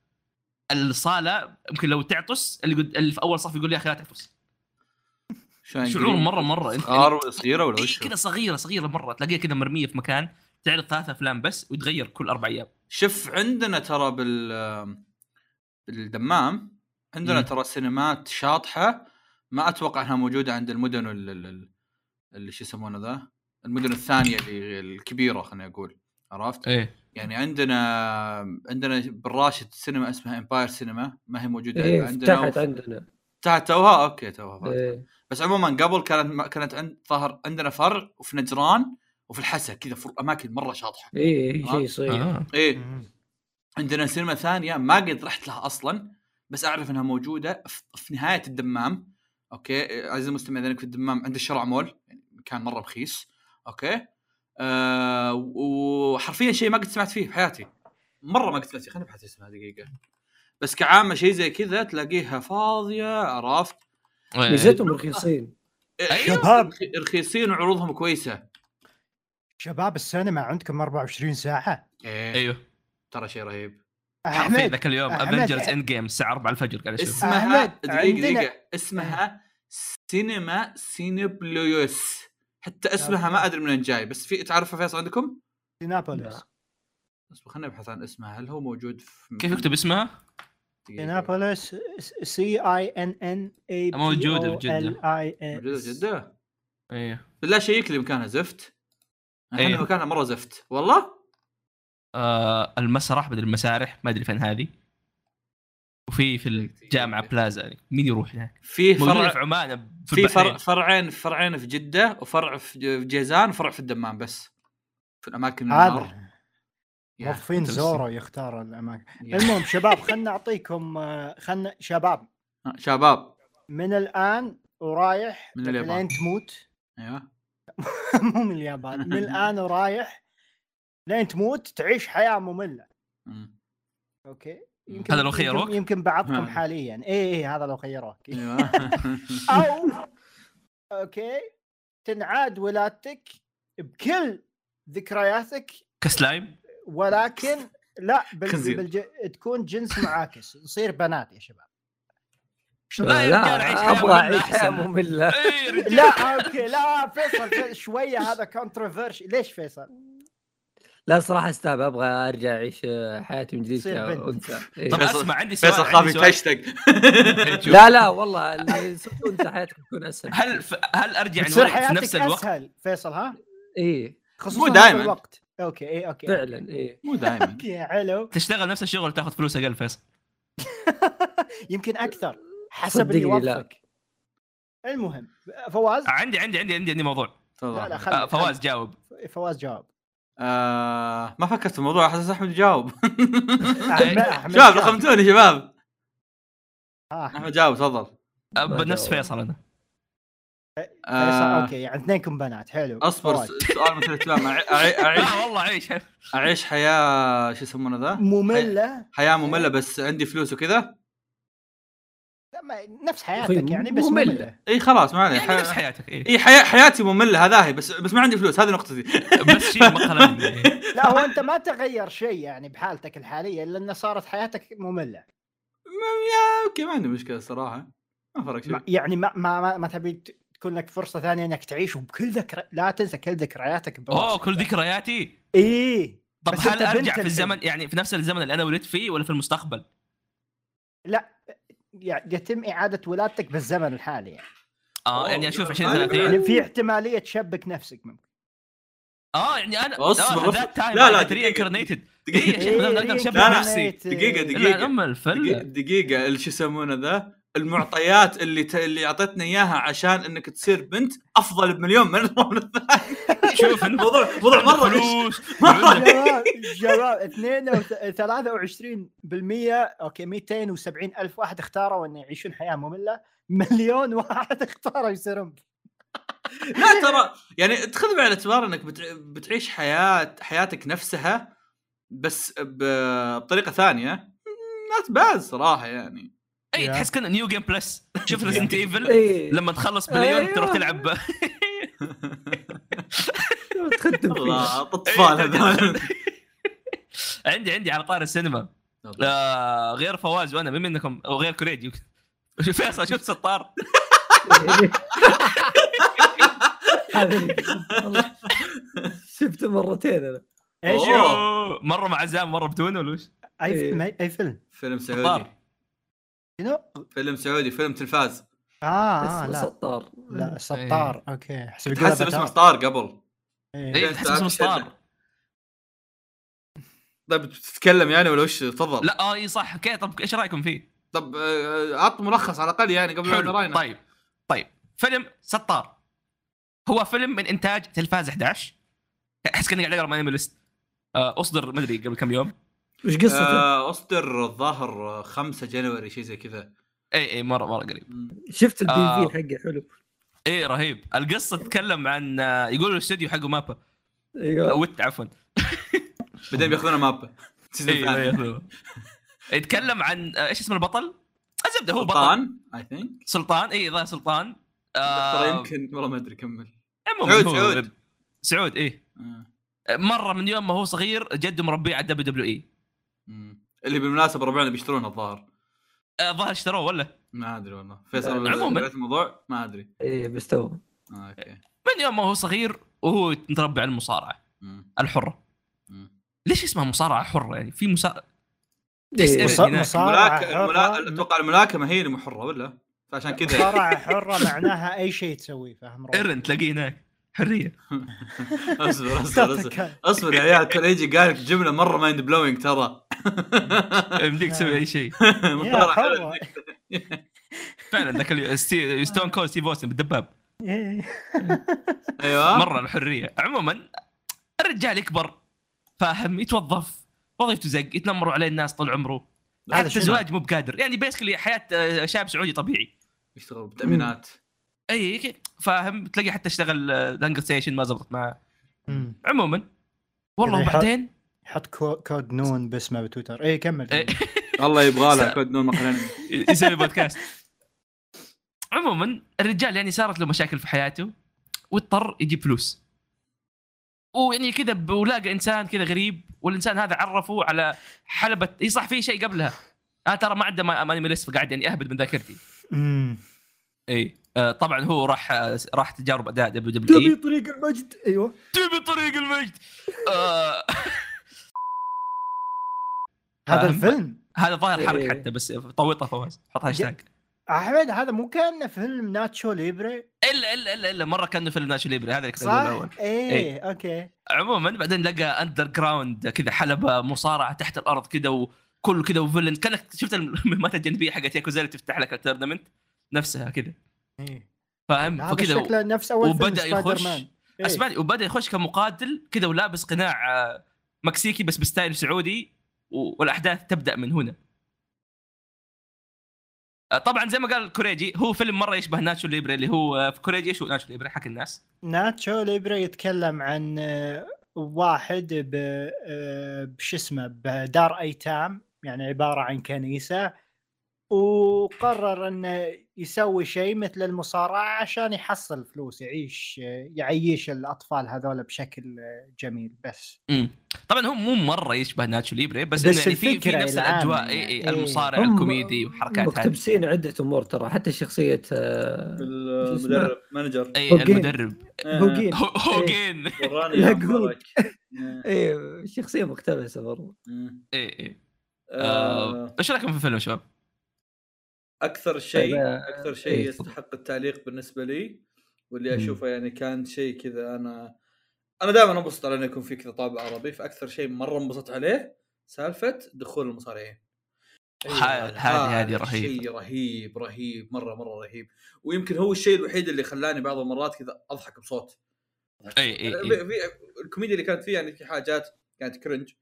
الصالة يمكن لو تعطس اللي, قد... اللي في أول صف يقول يا أخي لا تعطس. شعور؟ مرة مرة. إنت صغار صغيره ولا إيه وش كذا صغيرة صغيرة مرة. تلاقيها كذا مرمية في مكان تعرض ثلاث أفلام بس ويتغير كل أربع أيام. شوف عندنا ترى بال بالدمام عندنا مم. ترى سينمات شاطحة ما أتوقع إنها موجودة عند المدن ال- ال- ال- اللي شو يسمونه ذا؟ المدن الثانية اللي الكبيرة خليني أقول عرفت؟ إيه. يعني عندنا عندنا بالراشد سينما اسمها Empire Cinema ما هي موجودة إيه عندنا. فتحت عندنا. توها okay توها. إيه. بس عموما قبل كانت كانت عند ظهر عندنا فرع وفي نجران وفي الحسا كذا في أماكن مرة شاطحة إيه آه. شيء صغير آه. مم. عندنا سينما ثانية ما قد رحت لها أصلا بس أعرف إنها موجودة في- في نهاية الدمام okay عزيزي المستمع إذا في الدمام عند الشرع مول يعني مكان مرة رخيص okay آه وحرفيا شيء ما قد سمعت فيه في حياتي مرة ما قد سمعت فيه خليني أبحث اسمها دقيقة بس كعامة شيء زي كذا تلاقيها فاضية عرفت؟ إيه. ميزتهم رخيصين. أيوه. شباب. رخي- رخيصين وعروضهم كويسة. شباب السينما عندكم 24 ساعة. إيه. أيوه. ترى شيء رهيب. حرفيا احمد ذاك اليوم. Avengers End Game الساعة 4 الفجر قاعد أشوف. اسمها دقيقة دقيقة. اسمها سينما Cinépolis حتى اسمها ما أدري من وين جاي. بس في تعرفها فيصل عندكم؟ Cinépolis. خليني ابحث عن اسمها. هل هو موجود في كيف يكتب اسمها؟ دقيقة. Cinépolis C I N N اي موجودة بجدة. موجودة في جدة؟ إيه بالله شيك لي مكانها زفت إحنا إيه. مكانها مرة زفت والله آه المسرح بدل المسارح ما أدري فين هذه وفي في الجامعة بلازا يعني مين يروح هناك؟ في موجودة في فرع عمان في, في فرع. فرعين فرعين في جدة وفرع في جيزان وفرع في الدمام بس في الأماكن هذا. موظفين أنت بس- زورو يختار الأماكن. يا. المهم شباب خلنا نعطيكم خلنا شباب. آه، شباب. من الآن ورايح من اليابان. لين تموت. أيوه. مو من اليابان. من الآن ورايح لين تموت تعيش حياة مملة. مم. okay؟ هذا لو خيروك؟ يمكن, يمكن بعضكم. حاليا. اي اي هذا لو خيروك. أيوه. أو okay تنعاد ولادتك بكل ذكرياتك. كسلايم؟ ولكن لا بال... بالج... تكون جنس معاكس نصير بنات يا شباب لا يا رجال عيش حياة أبغى مملة أعيش حياه. ممله. لا okay لا فيصل في- شوية هذا controversial ليش فيصل؟ لا صراحة استاهل أبغى أرجع أعيش حياتي من جديد. كأنثى إيه. طب فيصل- أسمع عندي سؤال فيصل خاف شوف، لا لا والله اللي صرت انت حياتك تكون أسهل هل ف... هل أرجع في نفس الوقت؟ أسهل فيصل ها؟ إيه خصوصا دايماً. هذا الوقت okay اي okay فعلا إيه. مو دائما okay حلو. تشتغل نفس الشغل وتاخذ فلوس أقل فيصل؟ يمكن أكثر حسب اللي. يوظفك المهم فواز؟ عندي عندي عندي عندي عندي موضوع. لا لا آه فواز جاوب. فواز جاوب. آه ما فكرت في الموضوع حاسس أحمد يجاوب شباب. رقمتوني شباب. آه،. أحمد جاوب تفضل. بنفس. فيصل أنا. آه. أوكي يعني اثنينكم بنات حلو أصبر سؤال مثل اهتمام أعي- أعي- اعيش لا والله عيش أعيش حياة شو يسمونه ذا؟ مملة. حياة مملة بس عندي فلوس وكذا؟ لا، ما- نفس حياتك يعني بس مملة. مملة. إي خلاص ما عليه. يعني نفس حياتك إيه. إي حيا... حياتي مملة هذا هي بس بس ما عندي فلوس هذه نقطتي. بس شيء مثلا إيه. لا هو أنت ما تغير شيء يعني بحالتك الحالية إلا إن صارت حياتك مملة. yeah okay ما عندي مشكلة الصراحة. ما فرق شيء. ما- يعني ما ما ما, ما تبي تكون لك فرصة ثانية إنك تعيش وبكل ذكرى لا تنسى كل ذكرياتك أوه. كل ذكرياتي إيه طب هل أرجع في الحين. الزمن يعني في نفس الزمن اللي أنا ولدت فيه ولا في المستقبل؟ يعني يتم إعادة ولادتك بالزمن الحالي يعني, آه يعني أشوف لا، 20 أنا- 30 يعني في احتمالية تشبك نفسك ممكن آه يعني أنا. that time لا، لا، لا دقيقة. reincarnated دقيقة نشبه لا، لا، نفسي. لا. أم الفله دقيقة اللي شو يسمونه ذا المعطيات اللي ت... اللي اعطتنا إياها عشان إنك تصير بنت أفضل بمليون من الثاني شوف الموضوع موضوع مرة فلوس شباب شباب 2 23% okay 270 ألف واحد اختاروا انه يعيشون حياة مملة. مليون واحد اختاروا يصيرون. لا ترى يعني تاخذ بعين الاعتبار إنك بتع... بتعيش حياة حياتك نفسها بس ب- بطريقة ثانية. not bad صراحة يعني. أي. تحس كان New Game Plus شوف Resident Evil لما تخلص مليون أيوة. تروح تلعب. تخدم والله أطفال هذول. عندي عندي على طاري السينما. آه غير فواز وأنا مين منكم أو غير كوريجي يمكن. شوف فيصل شفت سطار شفته مرتين أنا. إيش؟ مرة مع عزام مرة بدون ولا وش؟ أي إيه. فيلم أي فيلم. فيلم سعودي. ستار. شنو؟ فيلم سعودي فيلم تلفاز. آه, آه اسمه لا. سطار. لا سطار. okay. احسب يقول تحسب اسمه. ستار قبل. إيه. اي تحس اسمه ستار. طيب بتتكلم يعني ولا وش؟ تفضل. لا آه إي صح. okay طب إيش رأيكم فيه؟ طب آه، عط ملخص على الأقل يعني قبل ما حلو. نراينا طيب طيب. فيلم ستار هو فيلم من إنتاج تلفاز 11 أحس كأني قاعد أقرأ my list آه أصدر مدري قبل كم يوم. وش قصته؟ آه، أصدر الظاهر 5 January شيء زي كذا اي اي مرة مرة قريب. شفت البي آه. في حقه حلو اي رهيب القصة تتكلم عن آه، يقولوا الاستوديو حقه مابا أيوه wait عفوا بعدين بياخذونه مابا اي. ياخذوه. يتكلم عن آه، إيش اسم البطل؟ الزبده هو بطل سلطان I think سلطان اي ظاهر سلطان ترى آه يمكن والله ما أدري كمل عموماً سعود، سعود. سعود اي آه. مرة من يوم ما هو صغير جده مربيه على WWE. اللي بالمناسبة ربعنا بيشترونه الظاهر. آه، ظاهر اشتروه ولا؟ ما أدري والله. فيصل عموماً. الموضوع؟ ما أدري. إيه بس تو آه، okay. من يوم ما هو صغير وهو متربع على المصارعة مم. الحرة. مم. ليش اسمها مصارعة حرة يعني؟ في مصارعه إيه. مصارعة أتوقع الملاكمة هي اللي محرة ولا؟ فعشان كذا. مصارعة حرة معناها أي شيء تسويه فاهم. إيرن تلاقيه هناك. حرية. اصبر اصبر اصبر. اصبر يا عيال كان يجي قال لك جملة مرة mind blowing ترى. يمديك تسوي أي شيء. فعلا ذاك. Stone Cold Steve Austin بالدباب. إيه. أيوه. مرة الحرية. عموما الرجال يكبر فاهم يتوظف وظيفته زق يتنمروا عليه الناس طول عمره. هذا حتى؟ الزواج مو بقادر. يعني basically حياة آه، شاب سعودي طبيعي. يشتغل بتامينات أي فاهم تلاقي حتى اشتغل لانجر station ما زبطت معاه. مم. عموما. والله يحط- وبعدين؟ يحط كو- كود نون باسمه بتويتر. اي كمل إيه. الله يبغى له كود نون مقهى يسوي بودكاست عموما الرجال يعني صارت له مشاكل في حياته واضطر يجيب فلوس. ويعني كذا ولاقى إنسان كذا غريب والإنسان هذا عرفه على حلبة إي صح في شيء قبلها. أنا ترى ما عنده ما- ماني ملس فقاعد يعني اهبد من ذاكرتي. إي. آه طبعا هو راح آه راح تجارب أداء WW تبي طريق المجد؟ أيوه. تبي طريق المجد. آه. هذا فاهم؟ الفيلم. هذا ظاهر حرق. حتى بس طويطة فواز. حط هاشتاج أحمد هذا مو كان فيلم Nacho Libre؟ إلا إلا إلا إلا مرة كانه فيلم Nacho Libre هذا اللي كنت؟ الأول إيه, إيه. okay. عموما بعدين لقى underground كذا حلبة مصارعة تحت الأرض كذا وكله كذا و villain. كأنك شفت المهمات الجانبية حقت ياكوزا اللي تفتح لك ال tournament نفسها كذا إيه. فاهم؟ فكذا شكله نفس أول وبدأ يخش مان. إيه. اسباني وبدأ يخش كمقاتل كذا ولابس قناع آه، مكسيكي بس ب style سعودي والأحداث تبدأ من هنا. آه، طبعا زي ما قال كوريجي هو فيلم مرة يشبه Nacho Libre اللي هو آه، في كوريجي إيش هو Nacho Libre حق الناس. Nacho Libre يتكلم عن آه، واحد ب آه، بش اسمه بدار أيتام يعني عبارة عن كنيسة. وقرر إنه يسوي شيء مثل المصارعة عشان يحصل فلوس يعيش يعيش الأطفال هذول بشكل جميل بس امم طبعا هو مو مرة يشبه Nacho Libre بس, بس إنه يعني في في نفس الأجواء يعني. إي إي إيه. المصارع الكوميدي وحركات هذه مقتبسين عدة أمور ترى حتى شخصية آه، المدرب manager إي هوجين. المدرب هوجين هو- هوجين يا قول. مبارك. إيه شخصية مقتبسة برضو. إي إي آه، آه، إيش رأيكم في الفيلم يا شباب؟ أكثر شيء أكثر شيء إيه، يستحق التعليق بالنسبة لي واللي. أشوفه يعني كان شيء كذا أنا أنا دائما أنبسط على إنه يكون في كذا طابع عربي فأكثر شيء مرة انبسطت عليه سالفة دخول المصارعين. ه- هذه- هذه هذا رهيبة. شيء رهيب. رهيب مرة مرة رهيب. ويمكن هو الشيء الوحيد اللي خلاني بعض المرات كذا أضحك بصوت. أي أي في في- الكوميديا اللي كانت فيه يعني في حاجات كانت cringe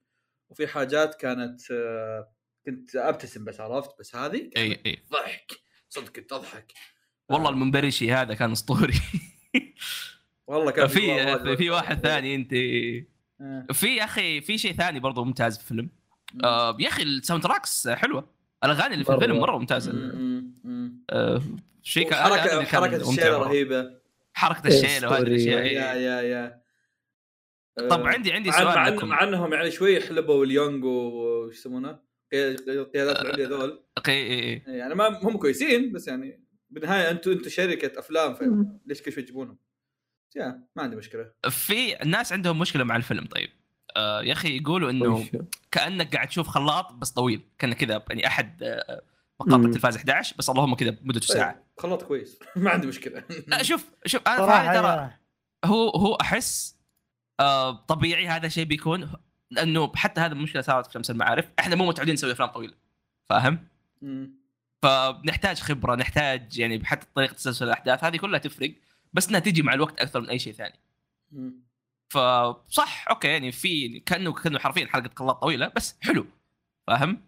وفي حاجات كانت آه، كنت أبتسم بس عرفت بس هذه إي إي ضحك صدق كنت أضحك والله المنبرشي هذا كان أسطوري والله كان في في, واحد ثاني أنت آه. في يا أخي في شيء ثاني برضو ممتاز في الفيلم آه يا أخي ال soundtracks حلوة الأغاني اللي في. الفيلم مرة ممتازة مم، مم. آه شيء كان حركه حركة الشيلة مرة. رهيبة حركة إيه، الشيلة وهذه. الأشياء يا إيه. يا يا طب آه، عندي عندي سؤال مع. مع انهم يعني شوي حلبوا اليونج وش يسمونه القيادات العليا ذول. أوكي إي إي. يعني ما هم كويسين بس يعني بالنهاية أنتم أنتم شركة أفلام فليش كل شوي تجيبونهم؟ يا ما عندي مشكلة. في الناس عندهم مشكلة مع الفيلم طيب. آه يا أخي يقولوا إنه وش- كأنك قاعد تشوف خلاط بس طويل كان كذا يعني أحد آه، مقاطع مم. التلفاز 11 بس اللهم كذا مدته ساعة. طيب، خلاط كويس. ما عندي مشكلة. لا شوف شوف أنا ترى هو هو أحس آه طبيعي هذا الشيء بيكون. لأنه حتى هذا المشكلة صارت في شمس المعارف إحنا مو متعودين نسوي أفلام طويلة. فاهم؟ فنحتاج خبرة نحتاج يعني حتى طريقة تسلسل الأحداث هذه كلها تفرق بس إنها تجي مع الوقت أكثر من أي شيء ثاني. فصح أوكي يعني في كانه كأنه حرفيا حلقة خلاط طويلة بس حلو. فاهم؟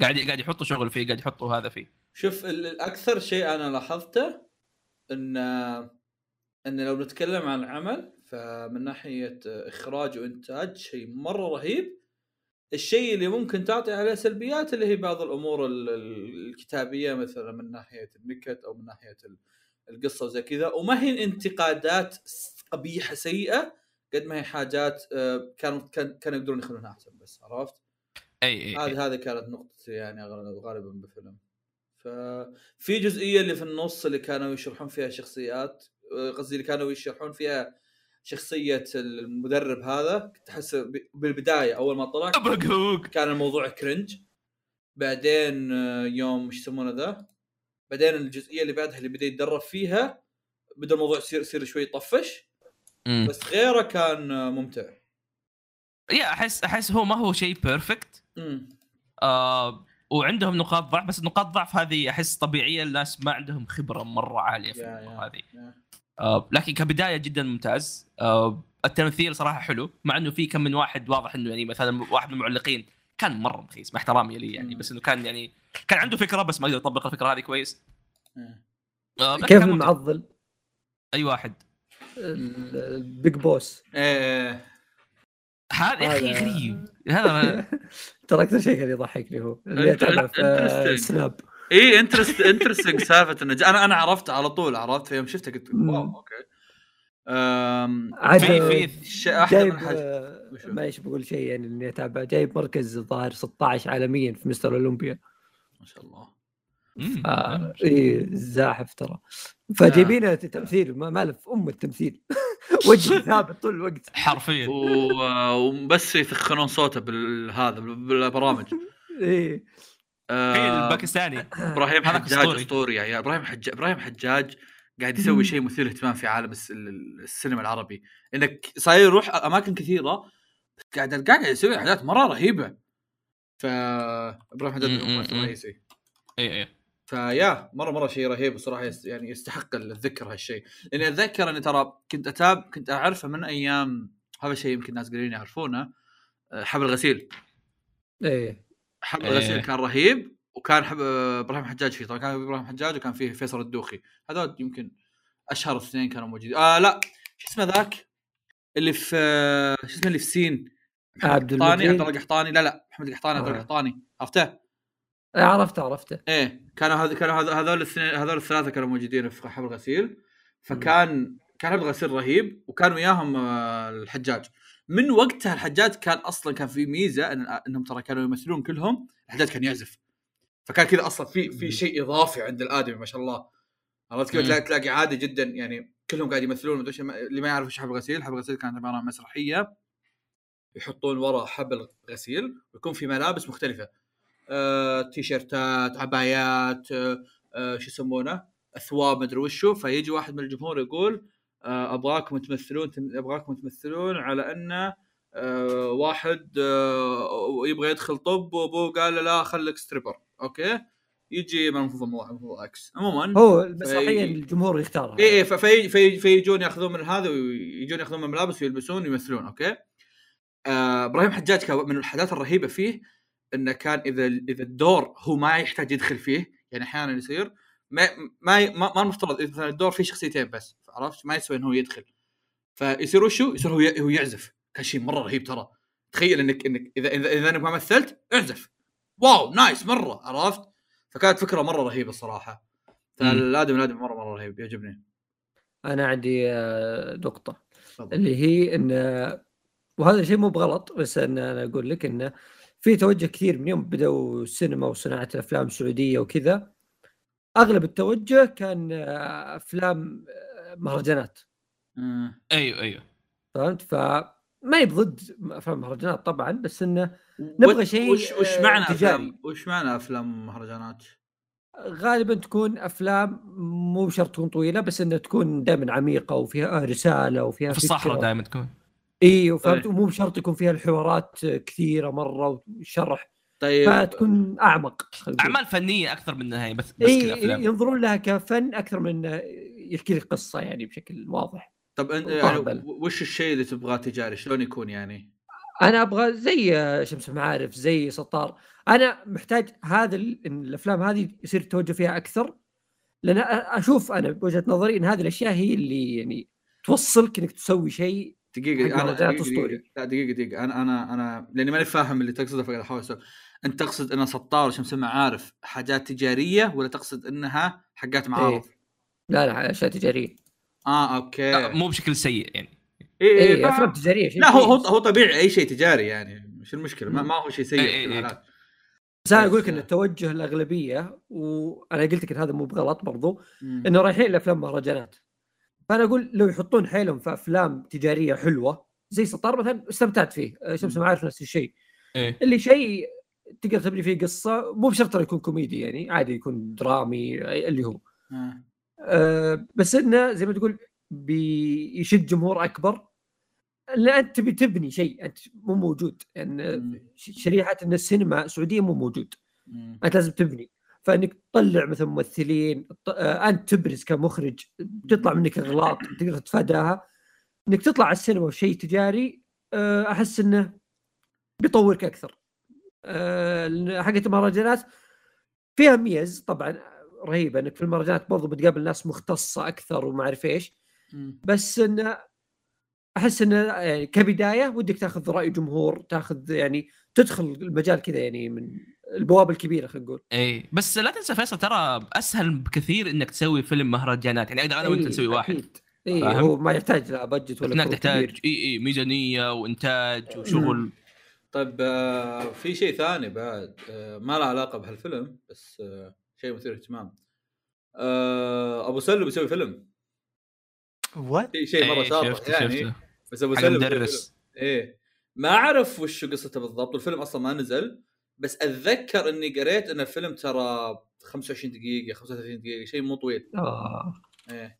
قاعد قاعد يحطوا شغل فيه قاعد يحطوا هذا فيه. شوف ال- الأكثر شيء أنا لاحظته ان إن لو نتكلم عن العمل فمن ناحية إخراج وإنتاج شيء مرة رهيب الشيء اللي ممكن تعطي عليه سلبيات اللي هي بعض الأمور ال- ال- الكتابية مثلا من ناحية النكت أو من ناحية ال- القصة وزي كذا وما هي انتقادات قبيحه سيئة قد ما هي حاجات آه، كانوا كان- كانوا يقدرون يخلونها أحسن بس عرفت؟ أي. هذه هذه كانت نقطتي يعني غال- غالبا بالفيلم ففي جزئية اللي في النص اللي كانوا يشرحون فيها شخصيات آه، قصدي اللي كانوا يشرحون فيها شخصية المدرب هذا ب- بالبداية أول ما طلع كان الموضوع كرنج بعدين آه، يوم إيش يسمونه ذا؟ بعدين الجزئية اللي بعدها اللي بدأ يتدرب فيها بدأ الموضوع يصير يصير شوي يطفش. مم. بس غيره كان آه، ممتع. يا أحس أحس هو ما هو شيء بيرفكت آه وعندهم نقاط ضعف بس نقاط ضعف هذه أحس طبيعية الناس ما عندهم خبرة مرة عالية في الأمور يا. هذه. يا. آه لكن كبداية جدا ممتاز آه التمثيل صراحة حلو مع إنه في كم من واحد واضح إنه يعني مثلا واحد من المعلقين كان مرة مخيس مع احترامي لي يعني. بس إنه كان يعني كان عنده فكرة بس ما قدر يطبق الفكرة هذه كويس. آه كيف. المعضل أي واحد ال- ال big boss إيه هذا يا أخي غريب هذا ترى أكثر شيء كان يضحكني هو اللي اتابعه في. سناب اي interest interesting سالفه إنه أنا أنا عرفت على طول عرفت فيوم شفته قلت. wow أوكي. في في جايب آه،؟ معليش بقول شيء يعني إني أتابع. جايب مركز الظاهر 16 عالميا في مستر أولمبيا. ما شاء الله. آه اي زاحف ترى. فجايبينه تمثيل ما ماله في أم التمثيل. وجه ثابت طول الوقت. حرفيا. وبس يثخنون صوته بالهذا بالبرامج. اي في آه، الباكستاني. إبراهيم حجاج. أسطوري. يا عيال إبراهيم حجاج إبراهيم حجاج قاعد يسوي شيء مثير للاهتمام في عالم الس- ال- السينما العربي. إنك صاير يروح أماكن كثيرة قاعد قاعد يسوي حاجات مرة رهيبة. ف إبراهيم حجاج. رئيسي إي إي. فيا مرة مرة شيء رهيب بصراحه يست يعني يستحق الذكر هالشيء. لاني أتذكر إني ترى كنت اتاب كنت أعرفه من أيام هذا الشيء يمكن ناس قليلين يعرفونه آه، حبل الغسيل. إيه حبل إيه. الغسيل كان رهيب وكان حب... آه، إبراهيم حجاج فيه طبعا كان إبراهيم حجاج وكان فيه فيصل الدوخي. هذول يمكن أشهر اثنين كانوا موجودين. آه لا شو اسمه ذاك؟ اللي في آه، شو اسمه اللي في سين؟ عبد القحطاني. عبد الله القحطاني. لا لا محمد القحطاني عبد الله آه. القحطاني. عرفته؟ إيه، عرفته عرفته. إيه كانوا هذ... كانوا هذ... هذول الاثنين هذول الثلاثة كانوا موجودين في حبل الغسيل. فكان كان حبل الغسيل رهيب وكان وياهم الحجاج. من وقتها الحجاج كان أصلا كان في ميزة إن... إنهم ترى كانوا يمثلون كلهم الحجاج كان يعزف. فكان كذا أصلا في في شيء إضافي عند الآدمي ما شاء الله. عرفت كيف. تلاقي تلاقي عادي جدا يعني كلهم قاعد يمثلون اللي ما يعرف إيش حبل الغسيل حبل الغسيل كانت عبارة عن مسرحية. يحطون ورا حبل غسيل ويكون في ملابس مختلفة. آه، تيشيرتات عبايات آه، آه، شو يسمونه؟ أثواب مدري وشو. فيجي واحد من الجمهور يقول أبغاكم تمثلون تم- أبغاكم تمثلون على انه آه، واحد آه، يبغى يدخل طب وأبوه قال له لا خليك stripper. okay؟ يجي ما المفروض عكس عموما هو المسرحيه في- الجمهور يختارها. اي اي في في فيجون ياخذون من هذا ويجون ياخذون من الملابس ويلبسون ويمثلون. okay؟ آه، إبراهيم حجاج كان من الحاجات الرهيبة فيه إنه كان إذا إذا الدور هو ما يحتاج يدخل فيه يعني أحيانا يصير ما ما ما, ما المفترض إذا مثلا الدور فيه شخصيتين بس عرفت؟ ما يسوي إنه هو يدخل. فيصير وشو؟ يصير هو هو يعزف. كان شيء مرة رهيب ترى. تخيل انك إنك اذا اذا, إذا أنك ما مثلت اعزف. واو نايس مرة عرفت؟ فكانت فكرة مرة رهيبة الصراحة. فالادم الادم مره مرة رهيب يعجبني. أنا عندي آه، نقطة. اللي هي إن وهذا الشيء مو بغلط بس إن أنا أقول لك انه في توجه كثير من يوم بدأوا السينما وصناعة الأفلام السعودية وكذا. أغلب التوجه كان آه، أفلام آه، مهرجانات آه. أيوه أيوه فهمت فما ضد أفلام مهرجانات طبعا بس إنه نبغى شيء، وش وش آه، معنى تجاري. أفلام وش معنى أفلام مهرجانات؟ غالبا تكون أفلام مو بشرط تكون طويلة بس إنها تكون دائما عميقة وفيها رسالة وفيها في الصحراء. دائما تكون إي فهمت. ومو بشرط يكون فيها الحوارات كثيرة مرة وشرح طيب فتكون أعمق. أعمال فنية أكثر من انها بس بس إي كذا ينظرون لها كفن أكثر من يحكي لك قصة يعني بشكل واضح طب أنت يعني. وش الشيء اللي تبغاه تجاري؟ شلون يكون يعني؟ أنا أبغى زي شمس المعارف زي سطار أنا محتاج هذا الأفلام هذه يصير التوجه فيها أكثر لأن أ- أشوف أنا بوجهة نظري إن هذه الأشياء هي اللي يعني توصلك إنك تسوي شيء أنا مهرجانات دقيقة. دقيقة لا دقيقة دقيقة أنا أنا أنا لأني ماني فاهم اللي تقصده فقاعد أحاول أسوي أنت تقصد ان سطار وشمس المعارف حاجات تجارية ولا تقصد إنها حقات معارض؟ لا لا أشياء تجارية. آه okay. لا، مو بشكل سيء يعني. اي اي اي افلام تجارية لا هو هو طبيعي أي شيء تجاري يعني مش المشكلة ما, ما هو شيء سيء إي في إي كل إي. الحالات بس أنا أقول لك إن التوجه الأغلبية وأنا قلت لك إن هذا مو بغلط برضو. إنه رايحين لأفلام مهرجانات. فأنا أقول لو يحطون حيلهم في أفلام تجارية حلوة زي سطار مثلا استمتعت فيه. آه، شمس مم. معارف نفس الشيء. إيه. اللي شيء تقدر تبني فيه قصة مو بشرط إنه يكون كوميدي يعني عادي يكون درامي اللي هو. آه. أه بس إنه زي ما تقول بيشد جمهور أكبر. لأن أنت تبي تبني شيء أنت مو موجود. يعني شريحة إن السينما السعودية مو موجود. مم. أنت لازم تبني. فإنك تطلع مثلا ممثلين آه، أنت تبرز كمخرج تطلع منك اغلاط تقدر تتفاداها. إنك تطلع على السينما وشيء تجاري آه، أحس إنه بيطورك أكثر. آه، حقت المهرجانات فيها ميز طبعا رهيبة إنك في المهرجانات برضو بتقابل ناس مختصة أكثر وما أعرف إيش. بس انه أحس انه يعني كبداية ودك تأخذ رأي جمهور تأخذ يعني تدخل المجال كذا يعني من البوابة الكبيرة خلينا نقول إيه بس لا تنسى فيصل ترى أسهل بكثير إنك تسوي فيلم مهرجانات يعني أقدر أنا وأنت نسوي واحد. إي؟ هو ما يحتاج لا budget ولا هناك تحتاج. إي إي ميزانية وإنتاج وشغل طيب آه، في شيء ثاني بعد آه، ما له علاقة بهالفيلم بس آه، شيء مثير اهتمام أبو سلو بيسوي فيلم. what شيء شيء مرة إيه، شاطح شفته- يعني شفته. بس أبو سلو مدرس. إيه. ما أعرف وش قصته بالضبط والفيلم أصلا ما نزل بس أتذكر إني قريت إن الفيلم ترى 25 دقيقة 35 دقيقة شيء مو طويل. آه. إيه.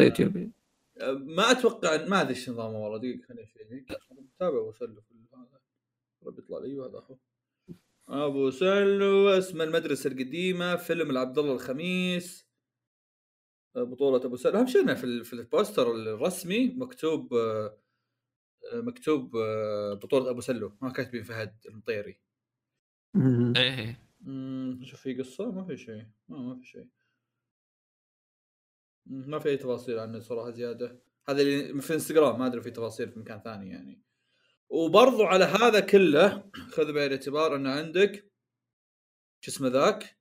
يوتيوب آه، ما أتوقع ما أدري إيش نظامه والله دقيقة خليني أشوف. أنا متابع أبو سلو رب يطلع لي هذا هو أبو سلو اسم المدرسة القديمة فيلم العبد الله الخميس بطولة أبو سلو أهم شيء في ال- في البوستر الرسمي مكتوب آه، آه، مكتوب آه، بطولة أبو سلو ما كاتبين فهد المطيري. إيه. شوف في قصة؟ ما في شيء ما ما في شيء ما في أي تفاصيل عنه صراحة زيادة. هذا اللي في إنستغرام. ما أدري في تفاصيل في مكان ثاني يعني. وبرضو على هذا كله خذ بعين الاعتبار إنه عندك شو اسمه ذاك؟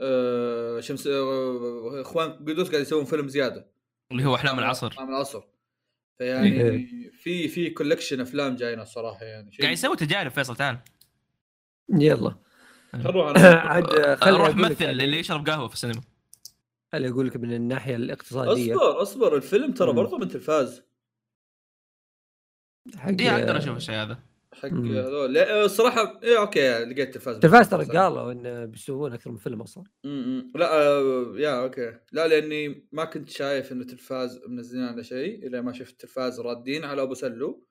آه شمس آه إخوان قدوس قاعد يسوون فيلم زيادة. اللي هو أحلام العصر. أحلام العصر. فيعني إيه. في في كولكشن أفلام جاينا الصراحة يعني قاعد يسوي تجارب فيصل تعال. يلا. خل عاد خليني روح مثل اللي يشرب قهوة في السينما. خليني أقول لك من الناحية الاقتصادية. أصبر أصبر الفيلم ترى. برضه من تلفاز حق اي أقدر أشوف الشيء هذا. حق. هذول. لا، الصراحه إيه okay لقيت تلفاز تلفاز ترى قالوا انه بيسوون أكثر من فيلم أصلا. امم لا آه، يا okay. لا لأني ما كنت شايف انه تلفاز منزلين على شيء الا ما شفت تلفاز رادين على أبو سلو.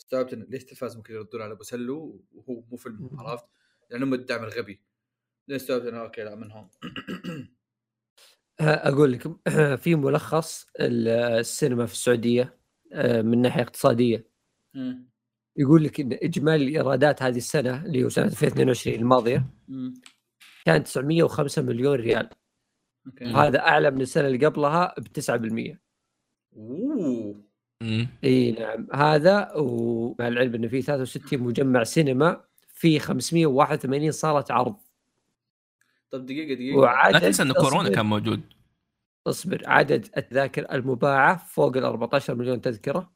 استوعبت انه ليش تلفاز ممكن يردون على أبو سلو وهو مو فيلم. عرفت؟ لانهم الدعم الغبي. لين استوعبت إنه okay لا منهم أقول لك في ملخص ال- السينما في السعودية آه، من ناحية اقتصادية. يقول لك إن إجمالي الإيرادات هذه السنة اللي هو سنة 2022 الماضية مم. كانت 905 مليون ريال. okay. وهذا أعلى من السنة اللي قبلها ب 9% أوه. إي نعم. هذا ومع العلم إنه في 63 مجمع سينما في 581 صالة عرض. طب دقيقة دقيقة. لا وعدد تنسى انه كورونا كان موجود. اصبر. عدد التذاكر المباعة فوق ال 14 مليون تذكرة.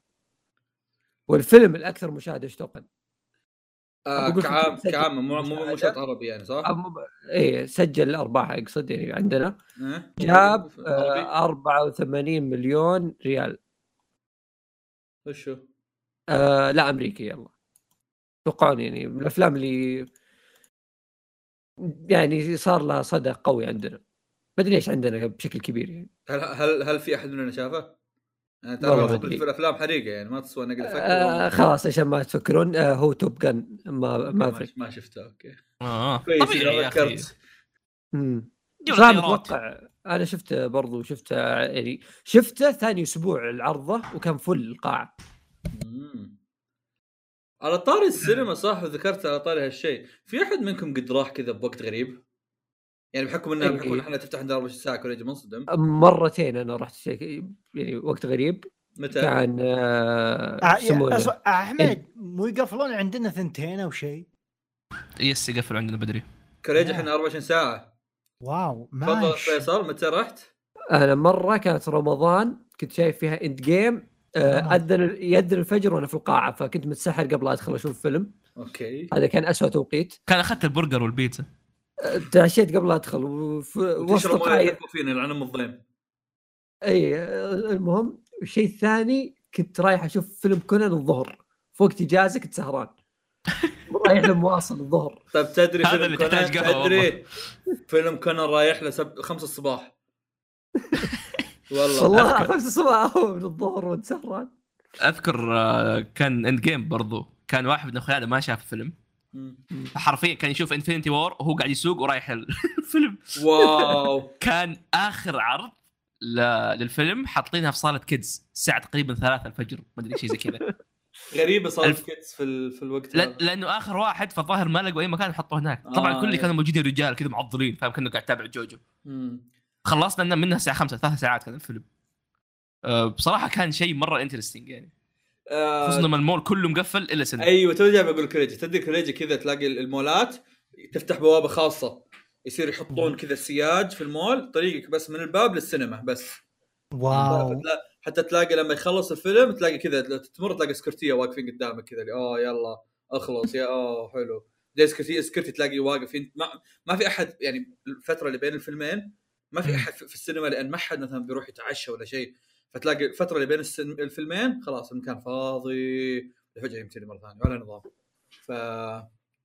والفيلم الأكثر مشاهدة إيش توقع؟ آه أقول كعام كعام مو مو شرط عربي يعني صح؟ إيه سجل الارباح أقصد يعني عندنا إيه؟ جاب عربي؟ آه 84 مليون ريال وشو؟ آه لا أمريكي يلا توقعون يعني من الأفلام اللي يعني صار لها صدى قوي عندنا ما أدري ليش عندنا بشكل كبير يعني هل هل هل في أحد مننا شافه؟ يعني ترى في. الأفلام حريقة يعني ما تسوى نقل آه فكر خلاص عشان ما تفكرون آه هو توب جن. ما ما ما, ما شفته أوكي. آه كويس. جيب صراحة الخيارات. متوقع. أنا شفته برضو شفته يعني شفته ثاني أسبوع العرضة وكان فل القاعه مم. على طاري السينما صح؟ وذكرت على طاري هالشيء. في أحد منكم قد راح كذا بوقت غريب؟ يعني بحكم انه إيه. بحكم ان إحنا تفتح عندنا 24 ساعة كل يجي منصدم. مرتين أنا رحت يعني وقت غريب. متى؟ كان آه آه،؟ أص- أحمد مو يقفلون عندنا ثنتين أو شيء؟ يس يقفل عندنا بدري. كوريجي إحنا 24 ساعة. واو تفضل ماشي. فيصل متى رحت؟ أنا مرة كانت رمضان كنت شايف فيها Endgame آه، آه. أذن ياذن الفجر وأنا في القاعة فكنت متسحر قبل أدخل أشوف فيلم. okay. هذا كان أسوأ توقيت. كان أخذت البرجر والبيتزا. آه، تعشيت قبل أدخل وف- وسط يحبوا فينا يلعن ام الضيم إي المهم الشيء الثاني كنت رايح أشوف فيلم كونان الظهر. في وقت اجازه كنت سهران رايح له مواصل الظهر. طيب تدري هذا فيلم اللي تحتاج قهوة تدري فيلم كونان رايح له سب... خمسة الصباح. والله. والله. خمسة الصباح من الظهر وانت سهران أذكر آه، كان Endgame برضو. كان واحد من اخويانا ما شاف الفيلم. حرفيا كان يشوف Infinity War وهو قاعد يسوق ورايح الفيلم. wow. كان آخر عرض للفيلم حاطينها في صالة kids الساعة تقريبا 3 الفجر ما أدري شيء زي كذا. غريبة صارت ال- kids في ال... في الوقت ل- هذا. لأنه آخر واحد فالظاهر ما لقوا أي مكان حطوه هناك. طبعا آه، كل اللي. كانوا موجودين رجال كذا معضلين فاهم؟ كأنه قاعد يتابع جوجو. مم. خلصنا منها الساعة 5 ثلاث ساعات كان الفيلم. أه بصراحة كان شيء مرة interesting يعني. خصوصا آه... لما المول كله مقفل إلا السينما أيوه تو جاي بقول كريجي. تدري كريجي كذا تلاقي المولات تفتح بوابة خاصة. يصير يحطون كذا سياج في المول طريقك بس من الباب للسينما بس. wow. حتى تلاقي لما يخلص الفيلم تلاقي كذا تمر تلاقي سكرتية واقفين قدامك كذا. اللي، آه يلا أخلص يا آه حلو. زي سكرتيه security تلاقي واقف. انت ما, ما في أحد يعني الفترة اللي بين الفيلمين ما في. أحد في في السينما لأن ما حد مثلا بيروح يتعشى ولا شيء. فتلاقي الفترة اللي بين السن- الفيلمين خلاص المكان فاضي فجاه يمتلي مرة ثانية ولا نظام. ف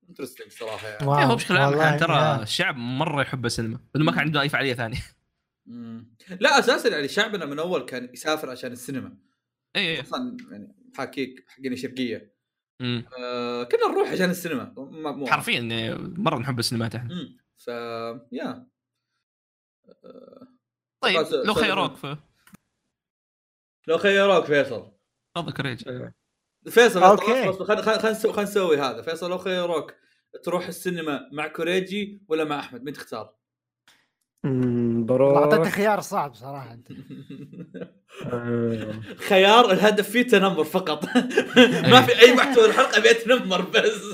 interesting صراحة يعني. إيه، هو بشكل عام ترى. الشعب مرة يحب السينما لأنه ما كان عنده اي فعاليه ثانية. لا أساسا يعني شعبنا من أول كان يسافر عشان السينما. اي اي أصلا يعني حاكيك حقين شرقية. مم. آه كنا نروح عشان السينما. ما- مو. حرفيا إني مرة نحب السينمات إحنا. ف يا. طيب خلاص، لو sorry. خيروك ف- لو خيروك فيصل. تفضل كريج. فيصل okay. خلينا خلينا خلينا نسوي هذا. فيصل لو خيروك تروح السينما مع كوريجي ولا مع أحمد؟ مين تختار؟ أمم، اعطيته بروح خيار صعب صراحة. انت آه، خيار الهدف فيه تنمر فقط. ما في أي محتوى الحلقة بيتنمر بس.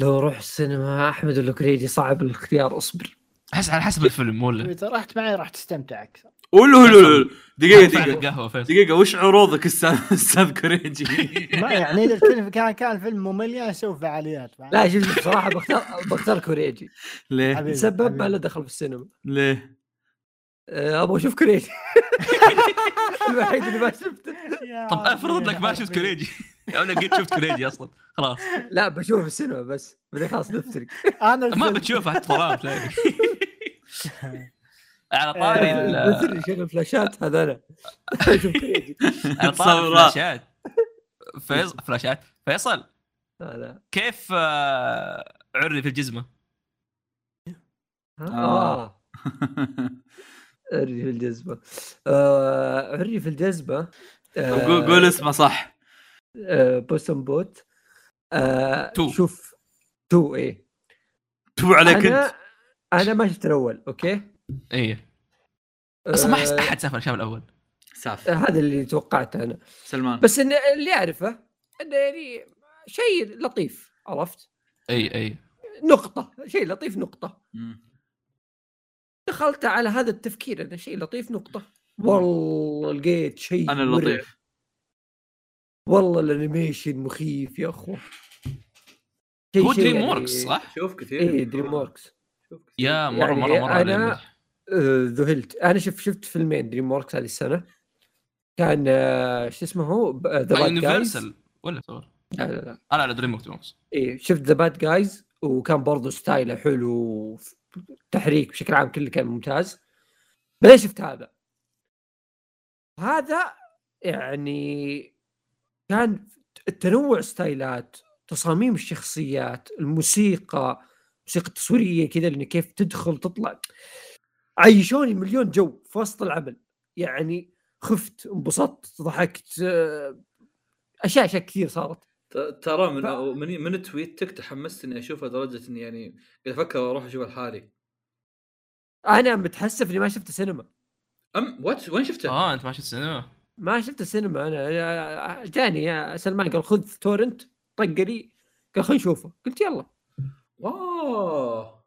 لو أروح السينما أحمد ولا كريدي صعب الاختيار أصبر. احس على حسب الفيلم ولا؟ إذا رحت معي راح تستمتع أكثر. قولوا له دقيقة فعلا دقيقة. القهوة فيصل. دقيقة وش عروضك أستاذ كوريجي؟ ما يعني إذا الفيلم كان كان فيلم ممل يعني أسوي فعاليات؟ لا شوف بصراحه بختار بختار كوريجي. ليه؟ سبب ما. له دخل في السينما. ليه؟ آه، أبغى أشوف كوريجي. الوحيد اللي ما شفته. يا طب افرض انك ما يا شفت. كريجي أنا قلت شفت كريجي أصلا؟ خلاص. لا بشوفه في السينما بس. بعدين خلاص نفترق. أنا ما بتشوفها حتى تلاقي على طاري ال- يشغل فلاشات هذا أنا على طاري. الفلاشات فيصل فلاشات. فيصل هذا كيف آه، هر في الجزمة؟ آه. هر في الجزمة. آه هر في الجزمة. طب قول قول اسمه صح. آه Puss in Boots. آه two. شوف two إيه. two عليك انت أنا ما شفت الأول okay؟ إيه. أصلا ما أحس آه، أحد شاف الشام الأول. ساف. هذا اللي توقعته أنا. سلمان. بس إن اللي أعرفه انه يعني شيء لطيف عرفت؟ إي إي. نقطة شيء لطيف نقطة. مم. دخلت على هذا التفكير انه شيء لطيف نقطة. والله لقيت شيء أنا. اللطيف والله ال animation مخيف يا اخو هو Dream يعني- Works صح؟ شوف كثير. إيه Dream كثير. يا مرة يعني مرة مره أنا- عليهم. آه، ذهلت. أنا شفت شفت فيلمين DreamWorks هذه السنة. كان آه، شو اسمه هو؟ The Bad Guys Universal ولا صور؟ لا لا لا. لا لا DreamWorks إيه شفت The Bad Guys وكان برضو ستايله حلو تحريك بشكل عام كله كان ممتاز. بعدين شفت هذا. هذا يعني كان التنوع ستايلات تصاميم الشخصيات الموسيقى موسيقى تصويرية كذا اللي كيف تدخل تطلع. عيشوني مليون جو في وسط العمل. يعني خفت انبسطت ضحكت آه، أشياء أشياء كثير صارت. ت- ترى من ف- من من تويتك تحمست اني اشوفها لدرجة إني يعني قاعد أفكر أروح اشوفها لحالي أنا متحسف إني ما شفت السينما أم what وين شفته؟ آه أنت ما شفت السينما ما شفت السينما أنا جاني يا سلمان قال خذ torrent طق لي قال خلينا نشوفه. قلت يلا. wow.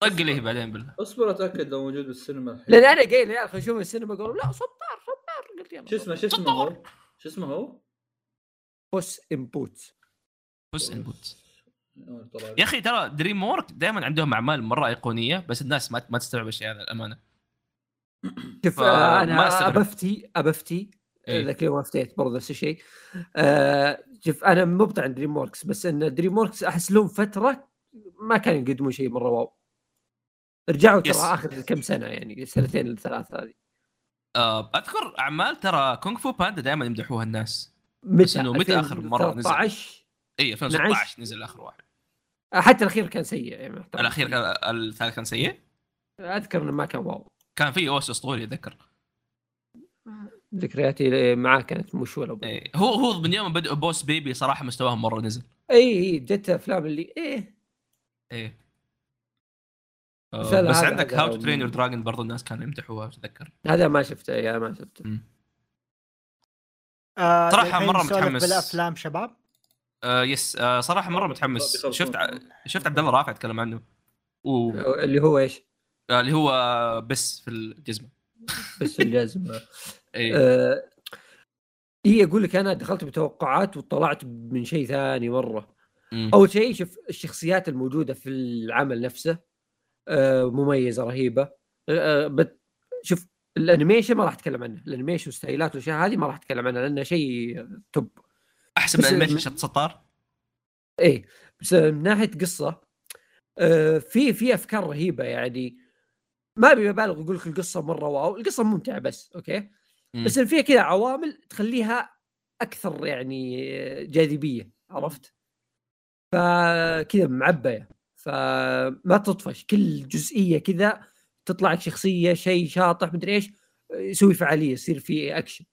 طق ليه بعدين بالله؟ اصبر اتاكد لو موجود بالسينما الحين. لأن أنا قايل يا عيال خلينا نشوف السينما قالوا لا صبار صبار قلت يلا شو اسمه شو اسمه هو؟ شو اسمه هو؟ Puss in Boots Puss in Boots يا أخي ترى Dream Works دائما عندهم أعمال مرة أيقونية بس الناس ما ما تستوعب الشيء هذا الامانه شوف فما آه، أنا أستغرب. أبفتي أبفتي إيه. ذاك اليوم أفتيت برضه نفس الشيء. شوف أنا مبطع عن DreamWorks بس إن DreamWorks أحس لهم فترة ما كانوا يقدمون شيء مرة wow. رجعوا ترى yes. آخر كم سنة يعني سنتين الثلاث هذه. آه اذكر أعمال ترى Kung Fu Panda دائما يمدحوها الناس. متى؟ إنه متى آخر مرة نزل؟ 13 إي 2016 نزل آخر واحد. حتى الأخير كان سيء يعني. الأخير كان الثالث كان سيء؟ أذكر إنه ما كان wow. كان في اوس أسطوري أتذكر. ذكرياتي معاه كانت مش ولا. إيه. هو هو من يوم بدأوا Boss Baby صراحة مستواهم مرة نزل. إي إي جت أفلام اللي إيه. إيه بس آه هذا- بس عندك How to Train Your Dragon برضو الناس كانوا يمدحوها اتذكر هذا ما شفته يا ما شفته. آه مرة نسولف متحمس. بالأفلام شباب؟ آه yes آه صراحة مرة متحمس. شفت ع... شفت عبد الله رافع يتكلم عنه. و... اللي هو إيش؟ آه، اللي هو بس في الجزمة. بس الجزمة. إيه. آه اي أقول لك أنا دخلت بتوقعات وطلعت من شيء ثاني مرة. أول شيء شوف الشخصيات الموجودة في العمل نفسه. مميزة رهيبة. آه بت شوف ال animation ما راح أتكلم عنه. ال animation ستايلات والاشياء هذه ما راح أتكلم عنها لأنه شيء top. احسن بس- animation سطار؟ إيه بس من ناحية قصة آه في في أفكار رهيبة يعني. ما أبي أبالغ أقول لك القصة مرة wow. القصة ممتعة بس okay؟ مم. بس فيها كذا عوامل تخليها أكثر يعني جاذبية عرفت؟ فكذا معبية. فما تطفش كل جزئية كذا تطلع لك شخصية شيء شاطح مدري إيش يسوي فعالية يصير في اكشن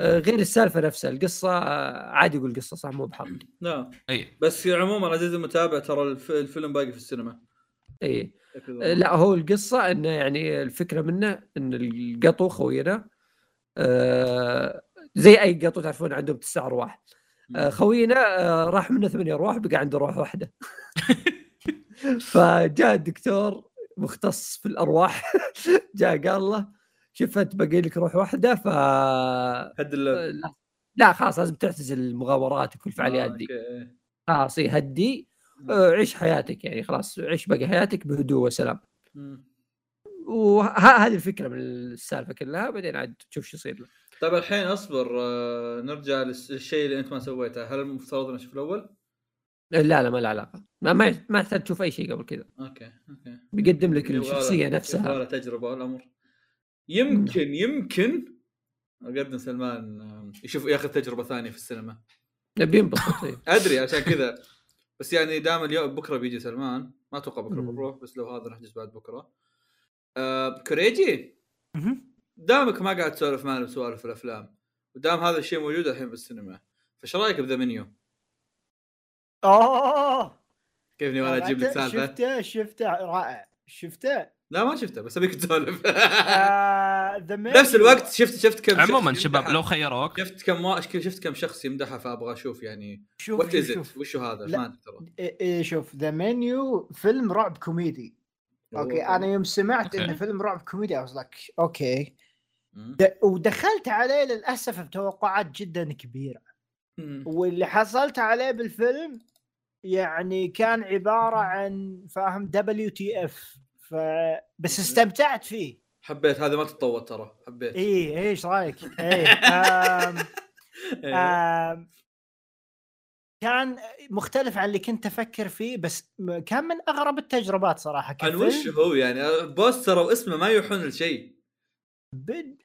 آه، غير السالفة نفسها القصة آه، عادي يقول قصة صح مو بحرق. نعم. أي. بس عموما عزيزي المتابع ترى الف- الفيلم باقي في السينما. أي. آه، لا هو القصة إنه يعني الفكرة منه إن القطو خوينا آه زي أي قطو تعرفون عندهم تسع أرواح. آه خوينا آه راح منه ثمانية أرواح بقى عنده روح واحدة. فجاء الدكتور مختص في الأرواح. جاء قال له شوف أنت باقي لك روح واحدة ف هد لا, لا خلاص لازم تعتزل المغامرات وكل الفعاليات آه، دي. خلاص إيه، هدي. آه، عيش حياتك يعني خلاص عيش باقي حياتك بهدوء وسلام. وهذه الفكرة من السالفة كلها بعدين عاد تشوف شو يصير له. طيب الحين أصبر آه، نرجع للشيء اللي أنت ما سويته. هل المفترض ان أشوف الأول؟ لا لا ما له علاقة. ما ما ما يحتاج تشوف أي شيء قبل كذا. okay okay. بيقدم لك الشخصية نفسها. له تجربة الامر يمكن يمكن أقدم سلمان يشوف ياخذ تجربة ثانية في السينما. بينبسط إيه. أدري عشان كذا. بس يعني دام اليوم بكرة بيجي سلمان. ما أتوقع بكرة. بنروح بس لو هذا نحجز بعد بكرة. آه كوريجي؟ مهم. دامك ما قاعد تسولف معنا بسوالف الأفلام ودام هذا الشيء موجود الحين بالسينما فايش رأيك ب The Menu؟ oh كيفني وأنا أجيب لك سالفة؟ شفته شفته رائع شفته لا ما شفته بس أبيك تسولف آه، نفس. الوقت شفت شفت كم عموما. شباب لو خيروك شفت كم. شفت كم شخص يمدحها فأبغى أشوف يعني شوف what is شوف وشو هذا لا. ما أدري ترى إيه إيه شوف The Menu فيلم رعب كوميدي okay أنا يوم سمعت. إنه فيلم رعب كوميدي I was like okay ودخلت عليه للأسف بتوقعات جدا كبيرة. واللي حصلت عليه بالفيلم يعني كان عبارة عن فاهم WTF ف بس استمتعت فيه. حبيت هذا ما تتطور ترى حبيت. إيه إيه إيش رأيك؟ إيه آم إيه. آم كان مختلف عن اللي كنت أفكر فيه بس كان من أغرب التجربات صراحة كفيلم. وش هو يعني؟ بوستر واسمه ما يوحون لشيء. بد...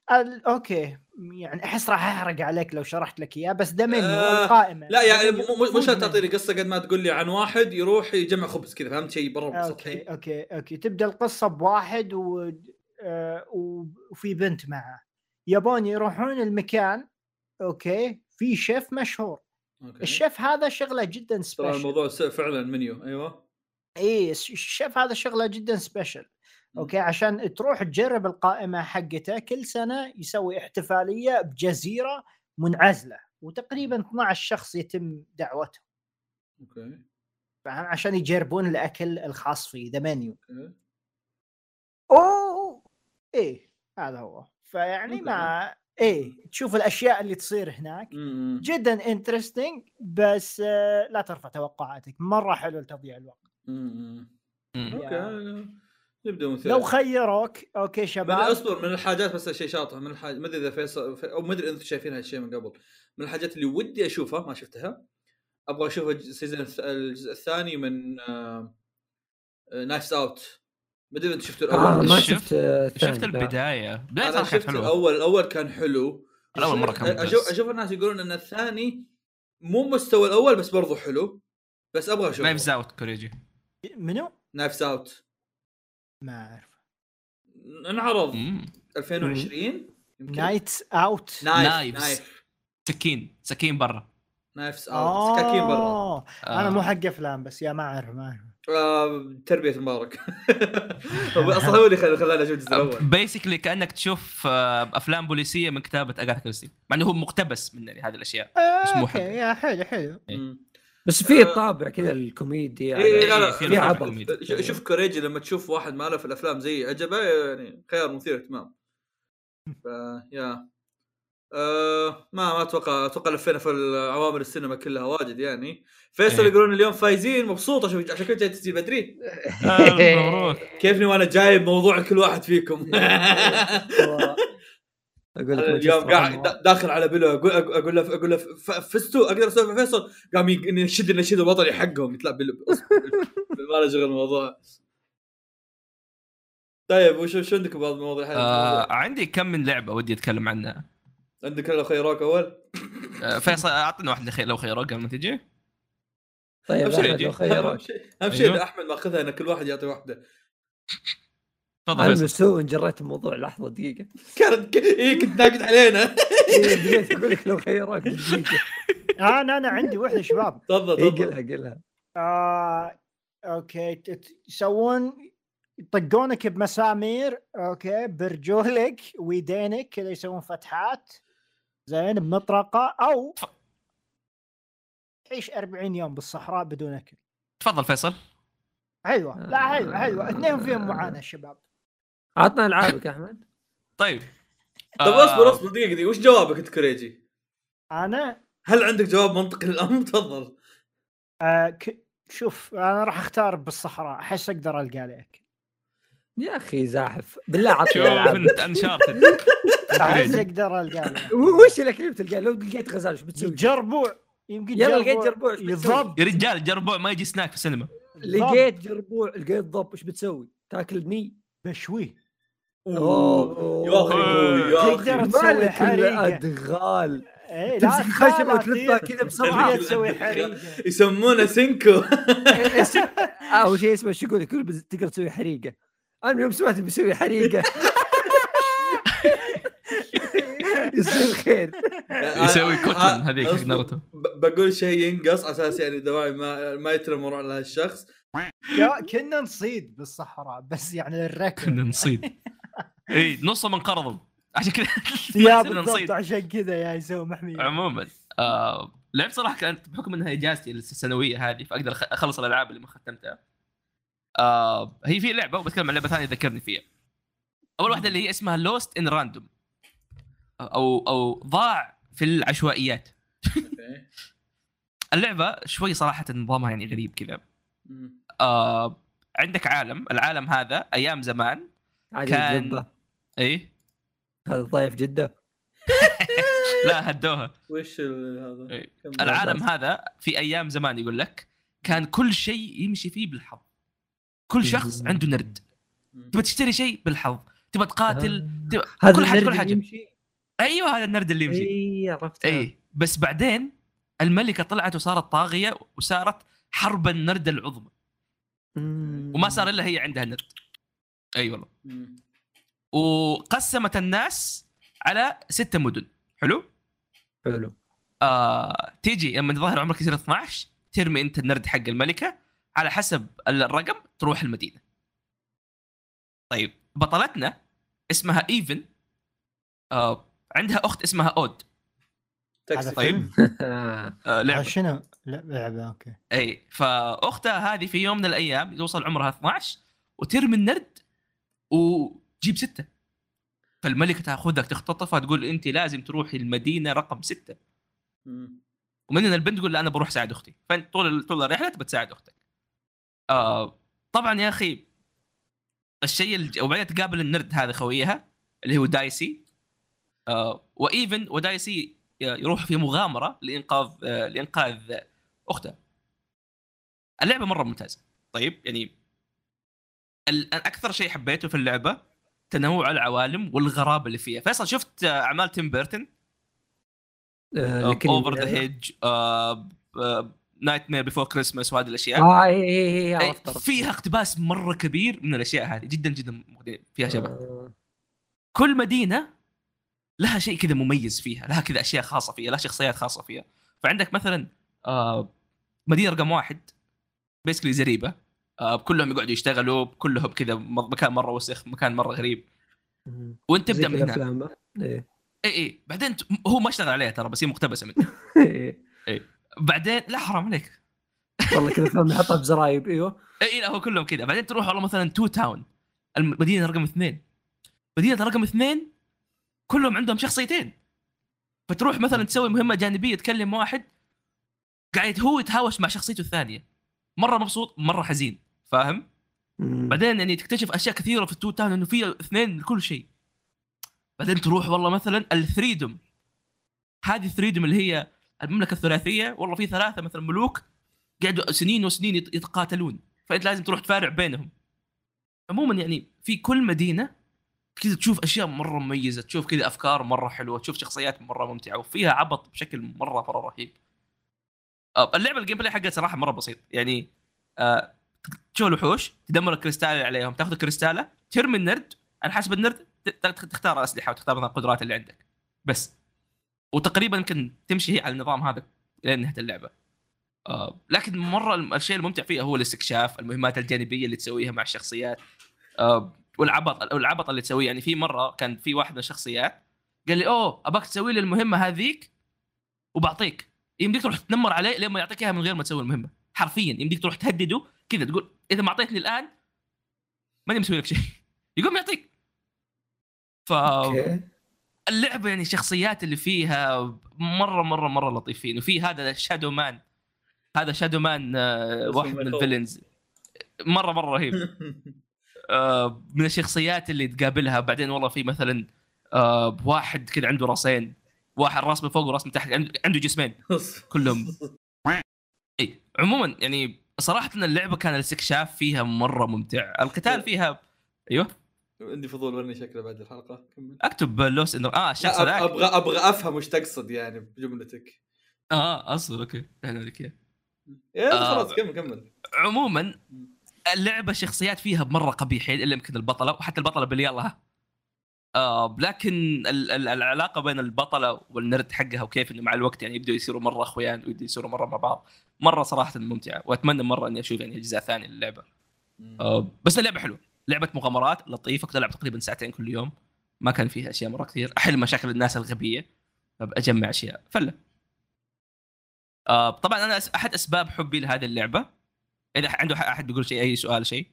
okay. يعني أحس راح أحرق عليك لو شرحت لك إياه بس The Menu آه، القائمة. لا يعني the mo- شرط menu. تعطيني قصة قد ما تقول لي عن واحد يروح يجمع خبز كذا فهمت شيء برا okay okay okay. تبدأ القصة بواحد و... آه، وفي بنت معه. يبون يروحون المكان okay. في شيف مشهور. okay. الشيف هذا شغله جدا special الموضوع فعلا منيو. أيوه. اي الش- الشيف هذا شغله جدا special okay؟ عشان تروح تجرب القائمة حقته كل سنة يسوي احتفالية بجزيرة منعزلة وتقريبا 12 شخص يتم دعوتهم okay. فاهم؟ عشان يجربون الأكل الخاص فيه The Menu okay. oh! إيه هذا هو. فيعني ما إيه تشوف الأشياء اللي تصير هناك. مم. جدا interesting بس آه، لا ترفع توقعاتك. مرة حلو لتضييع الوقت. okay. نبدأ لو خيروك okay من شباب أصبر من الحاجات بس شيء شاطح من الحاجات ما أدري إذا فيصل أو ما أدري إذا أنتم شايفين هالشيء من قبل. من الحاجات اللي ودي أشوفها ما شفتها أبغى أشوف ال season الث- الجزء الثاني من آه، Knives Out ما أدري إذا أنتم شفتوا آه الأول ما شفت- شفت آه، الثاني شفت لا. البداية. بداية أنا شفت حلوة. الأول الأول كان حلو. الأول مرة كان أشوف. أشوف الناس يقولون إن الثاني مو مستوى الأول بس برضو حلو. بس أبغى أشوف Knives Out كوريجي. منو؟ Knives Out ما أعرف. انعرض. مم. 2020 يمكن. Knives Out knife knives. knife سكين. سكين برا. Knives Out سكاكين برا. آه، أنا آه. مو حق أفلام بس يا ما أعرف ما أعرف. آه، تربية مبارك أصلا هو اللي خل- خلاني أشوف الجزء الأول. basically كأنك تشوف آه، أفلام بوليسية من كتابة أغاثا كريستي مع إنه هو مقتبس من هذه الأشياء بس مو. يا حلو حلو. إيه. بس في طابع كذا الكوميدي إيه، لا، يعني لا، في في طابع عبط. كوميدي. ش- شوف كوريجي لما تشوف واحد ما له في الأفلام زي عجبه يعني خيار مثير اهتمام ف يا. أه ما ما أتوقع أتوقع لفينا في عوامل السينما كلها واجد يعني. فيصل إيه. يقولون اليوم فايزين مبسوط عشان عشان كنت جاي تسجيل بدري. آه، مبروك. كيفني وأنا جايب موضوع لكل واحد فيكم. أقول لك اليوم قاعد داخل على بلو أقول أقول له أقول له ف- فزتوا أقدر اسولف مع فيصل؟ قام ينشد النشيد الوطني حقهم يطلع بلو ما له شغل الموضوع طيب وش وش عندك بعض المواضيع؟ آه عندي كم من لعبة ودي أتكلم عنها. عندك لو خيروك أول. آه، فيصل أعطينا واحدة خير لو خيره قبل ما تجي. طيب أهم شيء أهم شيء أيوه. إن أحمد ماخذها إن كل واحد يعطي واحدة. تفضل أنا فيصل. مسوء جريت الموضوع. لحظة دقيقة. كانت اي كنت ناقد علينا. إيه، أقول لك لو خيرك دقيقه أنا أنا عندي وحدة شباب. تفضل إيه، تفضل. قلها قلها. آه، okay. ت- ت- يسوون يطقونك بمسامير okay برجولك ويدينك كذا يسوون فتحات. زين بمطرقة أو تعيش 40 يوم بالصحراء بدون أكل. تفضل فيصل. حلوة لا حلوة حلوة اثنين فيهم معاناه الشباب عطنا ألعابك يا أحمد. طيب. طب آه، اصبر اصبر دقيقة دقيقة. وش جوابك أنت كريجي؟ أنا؟ هل عندك جواب منطقي للأمر؟ تفضل. آه ك... شوف أنا راح أختار بالصحراء. أحس أقدر ألقى لي اكل يا أخي زاحف. بالله عطني شوف العاب انت انشارتد أحس أقدر ألقى وش الاكل اللي بتلقاه؟ لو لقيت غزال إيش بتسوي؟ جربوع. يمكن يلا لقيت جربوع؟ يضب. يا رجال جربوا ما يجي سناك في السينما. لقيت جربوع لقيت ضب. إيش بتسوي؟ تاكل ني بشويه. يا أخي يا تقدر أخي تسوي مالك حريقة. الادغال إيه لا تمسك خشبه وتلفها. كذا بسرعة. تسوي حريقة. يسمونه سينكو. أول شيء اسمه شو يقول؟ بس تقدر تسوي حريقة. أنا يوم سمعت بيسوي حريقة. يصير خير. يسوي كوتن هذيك حق. ناروتو. بقول شيء ينقص على أساس يعني دواعي ما ما يترمر على هالشخص يا كنا نصيد بالصحراء بس يعني الركض كنا نصيد. إي نصهم انقرضوا عشان كذا يا بالضبط عشان كذا يا يسوي محمية. عموما. آه لعبه صراحة كانت بحكم إنها إجازتي السنوية هذه فأقدر أخلص الألعاب اللي ما ختمتها. آه هي في لعبة وبتكلم عن لعبة ثانية ذكرني فيها. أول واحدة اللي هي اسمها Lost in Random أو أو ضاع في العشوائيات. اللعبة شوي صراحة نظامها يعني غريب كذا. آه عندك عالم. العالم هذا أيام زمان كان- جدة. إيه هذا ضايف جده لا هدوها. وش هذا؟ إيه. العالم هذا في أيام زمان يقول لك كان كل شيء يمشي فيه بالحظ. كل شخص مم. عنده نرد. تبغى تشتري شيء بالحظ. تبغى تقاتل. تبغى هذا كل حاجة النرد كل اللي حاجة. يمشي؟ أيوه هذا النرد اللي يمشي. إي عرفت إي. بس بعدين الملكة طلعت وصارت طاغية وصارت حرب النرد العظمى. وما صار إلا هي عندها نرد. أي والله. وقسمت الناس على ستة مدن. حلو؟ حلو. آه تيجي لما الظاهر عمرك يصير 12 ترمي أنت النرد حق الملكة على حسب الرقم تروح المدينة. طيب بطلتنا اسمها Even آه عندها أخت اسمها Odd. طيب. آه لعبة. شنو؟ لا لعبة okay. أي فأختها هذه في يوم من الأيام يوصل عمرها 12 وترمي النرد وتجيب ستة. فالملكة تأخذك تختطفها تقول أنت لازم تروحي المدينة رقم ستة. مم. ومن هنا البنت تقول لا أنا بروح اساعد أختي. فأنت طول طول الرحلة تبى تساعد أختك. آه طبعا يا أخي الشيء الج... وبعدين تقابل النرد هذا خويها اللي هو دايسي. آه وإيفن ودايسي يروح في مغامرة لإنقاذ آه لإنقاذ أخته. اللعبة مرة ممتازة. طيب يعني أكثر شيء حبيته في اللعبة تنوع العوالم والغرابة اللي فيها. فيصل شفت آه، أعمال تيم بيرتون Over the Hedge Nightmare Before Christmas وهذه الأشياء. آه اي اي اي. فيها اقتباس مرة كبير من الأشياء هذه. جدا جدا فيها شبه. آه. كل مدينة لها شيء كذا مميز فيها لها كذا أشياء خاصة فيها لها شخصيات خاصة فيها. فعندك مثلا آه مدينة رقم واحد basically زريبة. كلهم يقعدوا يشتغلوا كلهم كذا مكان مرة وسخ مكان مرة غريب. وانت تبدأ من هنا. إيه. اي اي بعدين ت- هو ما اشتغل عليها ترى بس هي مقتبسة منه. إيه. بعدين لا حرام عليك. والله كذا فيلم يحطها بزرايب إيوه. اي إيه، لا هو كلهم كذا. بعدين تروح والله مثلا Two Town المدينة رقم اثنين. مدينة رقم اثنين كلهم عندهم شخصيتين. فتروح مثلا تسوي مهمة جانبية تكلم واحد قاعد هو يتهاوش مع شخصيته الثانية. مرة مبسوط مرة حزين. فاهم. بعدين يعني تكتشف أشياء كثيرة في ال Two Town إنه في اثنين لكل شيء. بعدين تروح والله مثلا ال Threedom. هذه ال Threedom اللي هي المملكة الثلاثية والله في ثلاثة مثلا ملوك قعدوا سنين وسنين يت- يتقاتلون. فأنت لازم تروح تفارع بينهم. عموما يعني في كل مدينة كذا تشوف أشياء مرة مميزة تشوف كذا أفكار مرة حلوة تشوف شخصيات مرة ممتعة وفيها عبط بشكل مرة مرة رهيب. اللعبة ال gameplay حقها صراحة مرة بسيط. يعني آه، تشوف الوحوش تدمر الكريستال اللي عليهم تاخذ الكريستاله ترمي النرد على حسب النرد تختار أسلحة وتختار القدرات اللي عندك. بس. وتقريبا يمكن تمشي على النظام هذا لين نهاية اللعبة. آه لكن مرة الشيء الممتع فيها هو الاستكشاف المهمات الجانبية اللي تسويها مع الشخصيات. آه والعبط والعبط اللي تسويه. يعني في مرة كان في واحد من الشخصيات قال لي أوه ابغاك تسوي لي المهمة هذيك وبعطيك. يمديك تروح تنمر عليه لين ما يعطيك إياها من غير ما تسوي المهمة. حرفيا. يمديك تروح تهدده كذا تقول إذا ما أعطيتني الآن ماني مسوي لك شيء. يقوم يعطيك. ف اللعبة يعني الشخصيات اللي فيها مرة مرة مرة لطيفين. وفي هذا Shadow Man هذا Shadow Man آه، اسمه واحد من. ال villains مرة مرة رهيب. آه، من الشخصيات اللي تقابلها. بعدين والله في مثلا آه، واحد كذا عنده راسين. واحد راس من فوق وراس من تحت عنده- عنده جسمين. كلهم. إي عموما يعني صراحة اللعبة كان الاستكشاف فيها مرة ممتع. القتال فيها أيوه. عندي فضول ورني شكله بعد الحلقة. كمل. أكتب لوس انه آه الشخص ذاك أبغى أبغى أفهم وش تقصد يعني بجملتك. آه أصلا أوكي. أهلا لك إياه. يا آه. خلاص كمل كمل. عموما اللعبة الشخصيات فيها مرة قبيحين إلا يمكن البطلة وحتى البطلة باللي يلا. آه لكن ال- ال- العلاقة بين البطلة والنرد حقها وكيف إنه مع الوقت يعني يبدوا يصيروا مرة أخويان ويبدوا يصيروا مرة مع بعض. مرة صراحة ممتعة وأتمنى مرة إني أشوف يعني أجزاء ثانية للعبة. آه بس اللعبة حلوة لعبة مغامرات لطيفة كنت ألعب تقريبا ساعتين كل يوم ما كان فيها أشياء مرة كثير أحل مشاكل الناس الغبية اجمع أشياء فله آه طبعا أنا أحد أسباب حبي لهذه اللعبة. إذا عنده أحد بيقول شيء أي سؤال شيء؟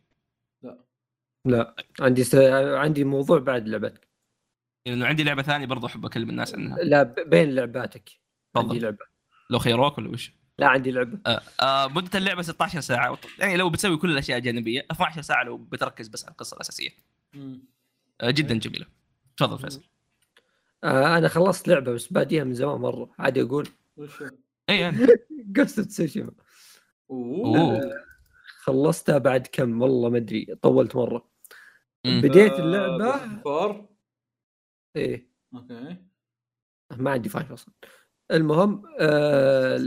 لا. عندي س... عندي موضوع بعد لعبتك. لأنه عندي لعبة ثانية برضو أحب أكلم الناس عنها. لا بين لعباتك. عندي تفضل. لعبة. لو خيروك ولا وش؟ لا عندي لعبة. آه آه مدة اللعبة 16 ساعة. يعني لو بتسوي كل الأشياء الجانبية 12 ساعة لو بتركز بس على القصة الأساسية. آه جدا جميلة. تفضل فيصل. آه أنا خلصت لعبة بس باديها من زمان مرة. عادي أقول؟ اي يعني. قصة تسوشيما أوه. خلصتها بعد كم؟ والله ما أدري. طولت مرة. بديت آه، اللعبة. four إيه. أوكي. ما عندي five أصلا. المهم آه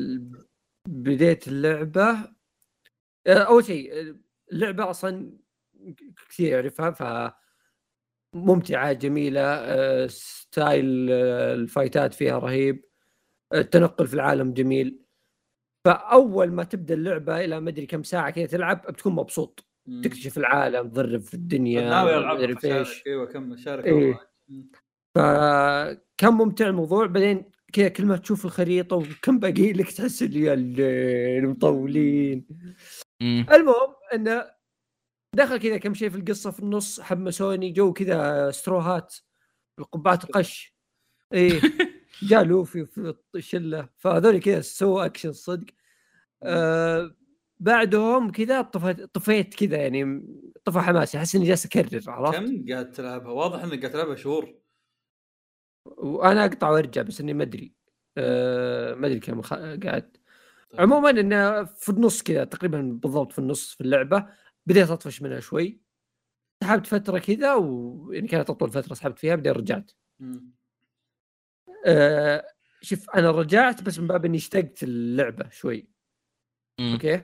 بديت اللعبة آه أول شيء اللعبة أصلا كثير يعرفها ف ممتعه جميلة آه style آه الفايتات فيها رهيب التنقل في العالم جميل. فأول ما تبدأ اللعبة إلى ما أدري كم ساعة كذا تلعب بتكون مبسوط. مم. تكتشف العالم تضرب في الدنيا ناوي ألعب أيوه كمل شارك إيه. فكان ممتع الموضوع. بعدين كذا كل ما تشوف الخريطة وكم باقي لك تحس اللي يا الليل مطولين مم. المهم إنه دخل كذا كم شيء في القصة في النص حمسوني جو كذا ستروهات القبعات القش إيه. جاء لوفي في الشلة فهذول كذا سووا أكشن صدق. آه بعدهم كذا طفيت طفيت كذا يعني طفى حماسي أحس إني جالس أكرر عرفت؟ كم قاعد تلعبها؟ واضح إنك قاعد تلعبها شهور. وأنا أقطع وأرجع بس إني ما أدري آه ما أدري كم خ... قاعد طيب. عموما إنه في النص كذا تقريبا بالضبط في النص في اللعبة بديت أطفش منها شوي سحبت فترة كذا ويعني كانت أطول فترة سحبت فيها بعدين رجعت. آه شوف أنا رجعت بس من باب إني اشتقت اللعبه شوي مم. أوكي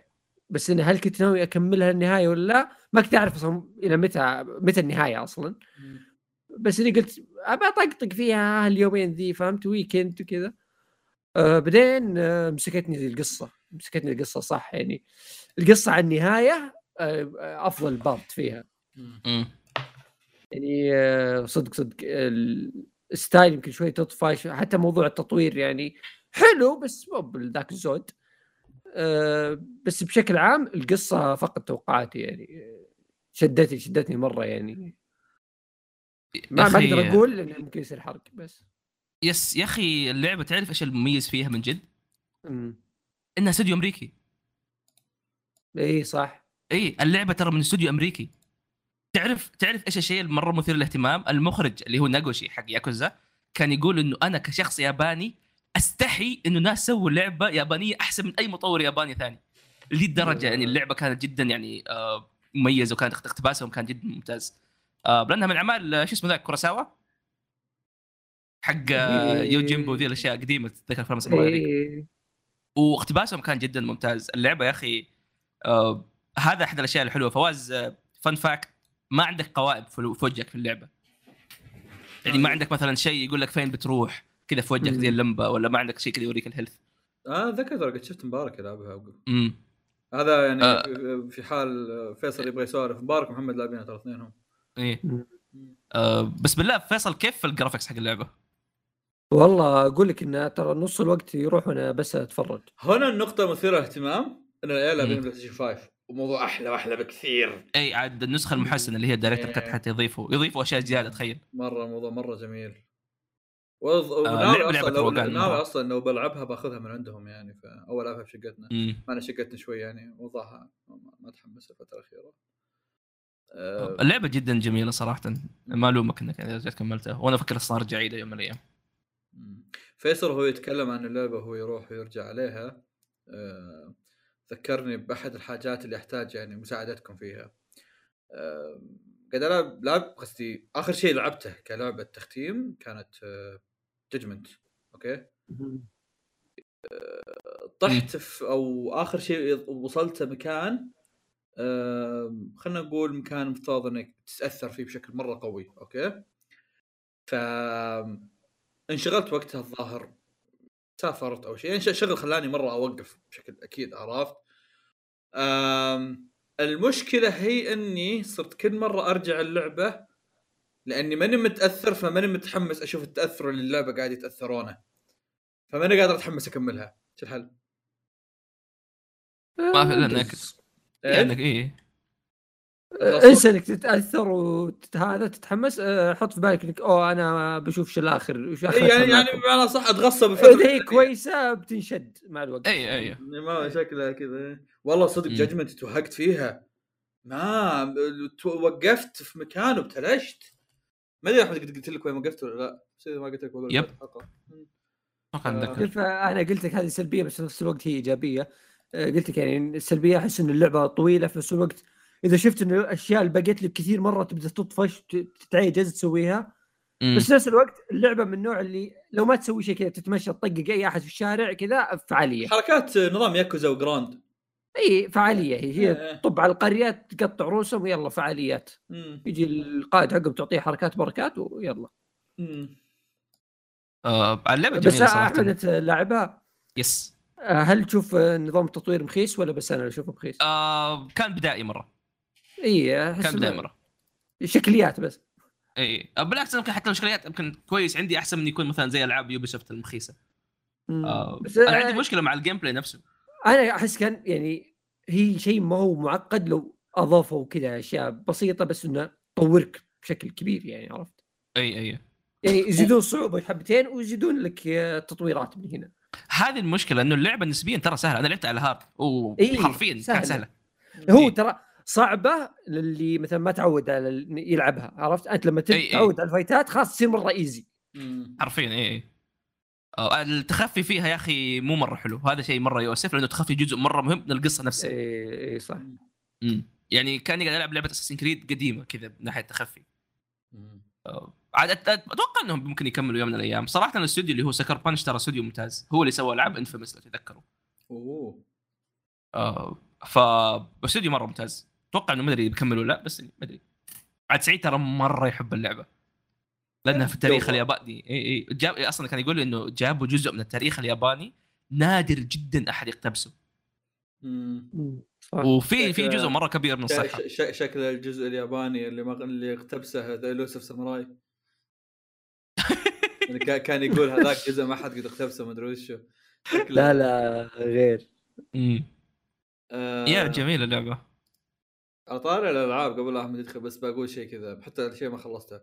بس اني هل كنت ناوي أكملها النهاية ولا لا ما كنت أعرف أصلا إلى متى متى النهاية أصلا مم. بس إني قلت أبى أطقطق فيها اليومين ذي فهمت؟ weekend وكذا. آه بعدين آه مسكتني ذي القصة. مسكتني القصة صح؟ يعني القصة عن النهاية آه أفضل part فيها. يعني آه صدق صدق ال- ال style يمكن شوي تطفى حتى موضوع التطوير يعني حلو بس مو بذاك الزود. آه بس بشكل عام القصة فقط توقعاتي يعني آه، شدتني شدتني مرة يعني. ما, ما أخي- أقدر أقول لأنه ممكن يصير حرق بس. yes يا أخي اللعبة تعرف إيش المميز فيها من جد؟ امم إنها استوديو أمريكي. اي صح. إي اللعبة ترى من استوديو أمريكي. تعرف تعرف إيش الشيء المرة مثير للاهتمام؟ المخرج اللي هو ناغوشي حق ياكوزا كان يقول إنه أنا كشخص ياباني أستحي إنه ناس سووا لعبة يابانية أحسن من أي مطور ياباني ثاني. لدي الدرجة يعني اللعبة كانت جدا يعني آه، مميزة وكانت اقتباسهم كان جدا ممتاز. لأنها من أعمال آه، شو اسمه ذاك كوراساوا حق آه، إيه. Yojimbo ذي الأشياء قديمة تتذكر افلام الساموراي ذيك إيه. واقتباسهم كان جدا ممتاز. اللعبة يا أخي آه هذا أحد الأشياء الحلوة. فواز آه fun fact ما عندك قوائم في وجهك في اللعبة. يعني ما عندك مثلا شيء يقول لك فين بتروح كذا في وجهك. زي ال map ولا ما عندك شيء كذا يوريك ال health. آه ذكر ترى قد شفت مبارك يلعبها امم هذا يعني آه. في- في حال فيصل يبغى يسولف. مبارك ومحمد لاعبينها ترى اثنينهم. إيه. آه بس بالله فيصل كيف ال graphics حق اللعبة؟ والله أقول لك إن ترى نص الوقت يروح وأنا بس أتفرج هنا النقطة مثيرة اهتمام إن العيال لاعبين. PlayStation 5 وموضوع أحلى وأحلى بكثير إي عاد النسخة المحسنة اللي هي ال director's إيه. cut حتى يضيفوا يضيفوا أشياء زيادة تخيل مرة الموضوع مرة جميل وض... آه، أصلا لعبة لو ناوي. أصلا لو بلعبها باخذها من عندهم يعني فأول ألعبها بشقتنا امم أنا شقتنا شوي يعني وضعها ما ما تحمس الفترة الأخيرة آه، اللعبه جدا جميلة صراحة. ما ألومك إنك رجعت كملتها. وأنا أفكر أصلا ارجع اعيدها يوم من الأيام. فيصل هو يتكلم عن اللعبة وهو يروح ويرجع عليها. آه، ذكرني بأحد الحاجات اللي أحتاج يعني مساعدتكم فيها. آه، قاعد ألعب لعب قصدي آخر شيء لعبته كلعبة تختيم كانت Judgment أوكي؟ طحت في أو آخر شيء وصلت مكان آه، خلينا نقول مكان مفترض إنك تتأثر فيه بشكل مرة قوي أوكي؟ ف انشغلت وقتها الظاهر سافرت أو شيء يعني شغل خلاني مرة أوقف بشكل أكيد عرفت؟ المشكلة هي إني صرت كل مرة أرجع اللعبة لأني ماني متأثر فماني متحمس أشوف التأثر اللي اللعبة قاعد يتأثرونه. فماني قادر أتحمس أكملها. شو الحل؟ ما في لانك إيه؟ لانك إيه خلاص. إنسى إنك تتأثر وهذا تتحمس آه، حط في بالك إنك أوه أنا بشوف شو الآخر وش آخر إيه يعني يعني. بمعنى صح أتغصب إذا هي كويسة بتنشد مع الوقت اي اي يعني ما شكلها كذا والله صدق. جاجمنت توهقت فيها ما وقفت في مكان وابتلشت ما أدري احمد قد قلت لك وين وقفت ولا لا بس ما قلت لك يب. آه. اتذكر شوف أنا قلت لك هذه سلبية بس في نفس الوقت هي إيجابية آه، قلت لك يعني السلبية أحس إن اللعبة طويلة في نفس الوقت. إذا شفت إنه الاشياء اللي بقيت لك كثير مرة تبدأ تطفش تتعجز تسويها. مم. بس في نفس الوقت اللعبة من النوع اللي لو ما تسوي شيء كذا تتمشى تطقق أي أحد في الشارع كذا فعالية. حركات نظام ياكوزا وجراند. إي فعالية. هي هي إيه. طب على القريه تقطع رؤوسهم ويلا فعاليات. مم. يجي القائد حقهم تعطيه حركات بركات ويلا. مم. آه اللعبة بس جميلة أحمد صراحة أنت لاعبها؟ yes آه، هل تشوف آه، نظام التطوير مخيس ولا بس أنا اللي أشوفه مخيس؟ آه كان بدائي مرة. إي كان بدائي مرة. شكليات بس. إي آه، بالعكس يمكن حتى المشكلات يمكن كويس عندي أحسن من يكون مثلا زي ألعاب Ubisoft المخيسه. آه بس أنا عندي آه، مشكلة مع ال gameplay نفسه. أنا أحس كان يعني هي شيء ما هو معقد لو أضافوا كذا أشياء بسيطة بس إنه تطورك بشكل كبير يعني عرفت؟ إي إي. يعني يزيدون صعوبة حبتين ويزيدون لك آه، تطويرات من هنا. هذه المشكلة إنه اللعبة نسبيا ترى سهلة أنا لعبت على hard إيه، وحرفيا سهلة. كانت سهلة هو إيه. ترى صعبة للي مثلا ما تعود على يلعبها عرفت؟ أنت لما إي إي. تتعود على الفايتات خلاص تصير مرة easy. حرفيا اي اي التخفي فيها يا أخي مو مرة حلو هذا شيء مرة يؤسف لأنه التخفي جزء مرة مهم من القصة نفسها اي إي صح مم. يعني كاني قاعد العب لعبة Assassin's Creed قديمة كذا من ناحية التخفي. عاد أتوقع إنهم ممكن يكملوا يوم من الأيام. صراحة الاستوديو اللي هو Sucker Punch ترى استوديو ممتاز. هو اللي سوى العاب inFAMOUS لو تتذكروا أوه. آه ف استوديو مرة ممتاز. أتوقع إنه ما أدري بيكملوا لا بس ما أدري. عاد سعيد ترى مرة يحب اللعبة. لأنها في التاريخ. الياباني. إي إي. جاب أصلا كان يقول لي إنه جابوا جزء من التاريخ الياباني نادر جدا أحد يقتبسه. وفي في جزء مرة كبير من الصحة. شكل الجزء الياباني اللي ما اللي اقتبسه The Last Samurai. كان يقول هذاك جزء ما حد قد اقتبسه ما أدري وشو لا لا غير. آه، يا جميله اللعبة على طاري الألعاب قبل لا أحمد يدخل بس بقول شيء كذا حتى الشيء ما خلصته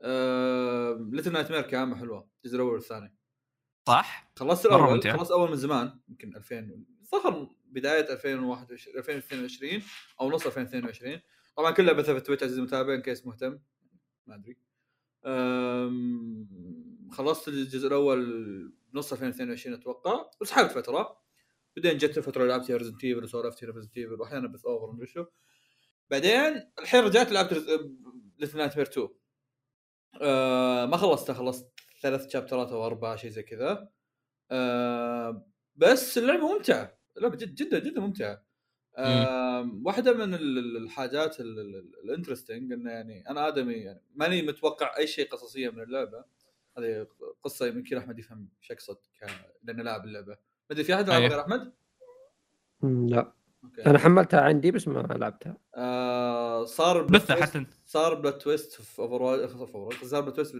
آه... Little Nightmare كان حلوة الجزء الأول والثاني صح؟ خلصت الأول. خلصت أول من زمان يمكن 2000 ظهر بداية 2021 2022 أو نص 2022 طبعا كلها بث في Twitch عزيزي المتابع in case مهتم ما أدري. خلصت الجزء الأول نص 2022 أتوقع. وسحبت فترة. بعدين جت فتره لعبت Resident Evil وسولفت Resident Evil وأحيانا بث اوفر ومدري شو. بعدين الحين رجعت لعبت Little Nightmare 2 آه ما خلصتها خلصت ثلاث chapter ات أو اربعه شيء زي كذا. آه بس اللعبة ممتعة. اللعبة جد جدا جدا ممتعة. واحدة من ال- ال- الحاجات ال- ال- ال interesting إنه يعني أنا آدمي يعني ماني متوقع أي شيء قصصية من اللعبة. هذه قصة يمكن أحمد يفهم إيش أقصد لأنه لاعب اللعبة. ما ادري في أحد لعب أيوه. غير أحمد؟ لا. okay. أنا حملتها عندي بس ما لعبتها. آه صار twist- حتى. انت صار plot twist في اوفر صار plot twist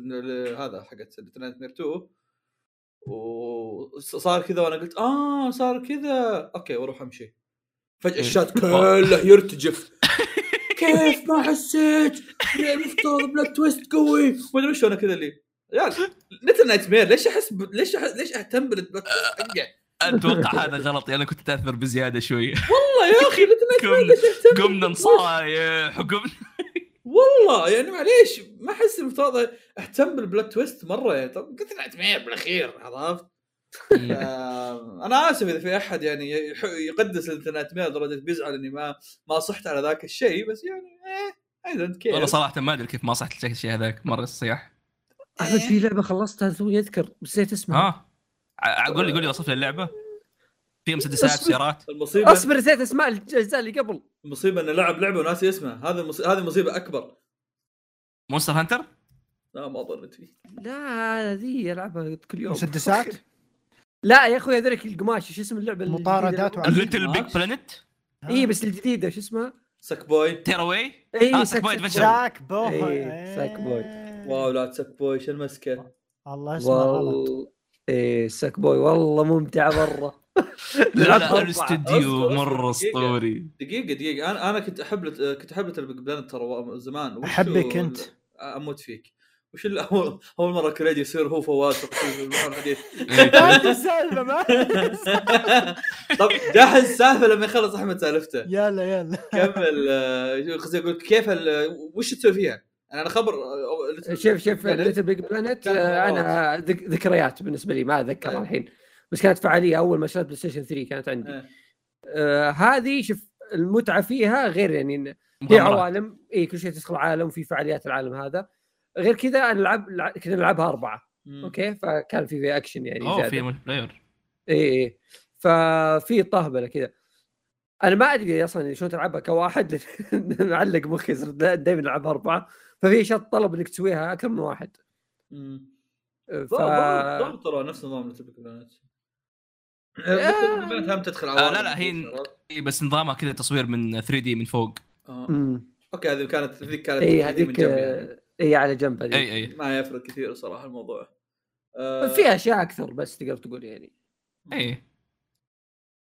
هذا حقت نايت مير 2 وصار كذا وأنا قلت آه صار كذا. أوكي وأروح أمشي. فجأة إيه. الشات كله يرتجف. كيف ما حسيت؟ المفترض بلوت تويست قوي؟ ما أدري وش أنا كذا اللي يا نتل نايت مير ليش أحس ب... ليش أح... ليش أهتم بالبلوت تويست حقه أتوقع هذا غلط يعني كنت تأثر بزيادة شوي. والله يا أخي نتل نايت مير قمنا ليش أهتم قمنا نصايح وقمنا والله يعني معليش ما أحس المفترض أهتم بال plot twist مرة. يعني طب Little Nightmare بالأخير عرفت؟ آه، أنا آسف إذا في أحد يعني يح- يقدس Little Nightmare لدرجه بيزعل إني ما ما صحت على ذاك الشيء بس يعني إيه I don't care والله صراحة ما أدري كيف ما صحت الشيء هذاك مرة الصياح أحمد في لعبة خلصتها تو يذكر بس نسيت اسمها. ها؟ ع- قول لي قول لي وصف لي اللعبة. فيها مسدسات أصبر. سيارات. المصيبة أصبر نسيت اسماء الأجزاء اللي قبل. المصيبة انه لعب لعبة وناسي اسمها. هذا المص... هذه مصيبة أكبر. Monster Hunter لا ما ظنيت فيه. لا هذه العبها كل يوم. مسدسات؟ لا يا أخوي هذولك القماش شو اسم اللعبة؟ مطاردات. LittleBigPlanet اي بس الجديدة شو اسمها؟ Sackboy Tearaway اي آه، Sack- Sackboy Sack Adventure. Sackboy إيه، Sackboy. wow لا Sackboy شو المسكة الله اسمه غلط والله إيه ساك بوي والله ممتعه مرة لا. الاستوديو مرة. أسطوري دقيقة دقيقة أنا أنا كنت أحب كنت أحب ليتل بيج بلانت ترى زمان أنت. ال- أموت فيك وش اول أول مرة كريدي يصير هو فواز في المحور الحديث هذه السالفة ما طب جاهز السالفة لما يخلص أحمد سالفته. يلا يلا. كمل آه، قصدي أقول كيف ال- وش تسوي فيها؟ أنا خبر آه، شوف شوف ليتل بيج بلانت أنا ذك- ذكريات بالنسبة لي ما أتذكرها إيه. الحين. بس كانت فعالية أول ما شريت PlayStation 3 كانت عندي. إيه. آه هذه شوف المتعة فيها غير يعني هي. عوالم. اي كل شيء تدخل عالم وفي فعاليات العالم هذا. غير كذا أنا نلعب لع- كنا نلعبها أربعة مم. okay؟ فكان في في اكشن يعني أوه. في multiplayer اي اي ففي طهبلة كذا. أنا ما أدري أصلا شلون تلعبها كواحد معلق مخي صرت دائما ألعبها أربعة. ففي شرط طلب إنك تسويها أكثر من واحد. مم. ف ترى نفس نظام LittleBigPlanet هم تدخل آه لا لا هي إيه، بس نظامها كذا تصوير من 3D من فوق. آه. okay هذه كانت هذيك كانت من هذيك جنب يعني. اي على جنب أي أي. ما يفرق كثير صراحة الموضوع. آه، في أشياء أكثر بس تقدر تقول يعني. أي.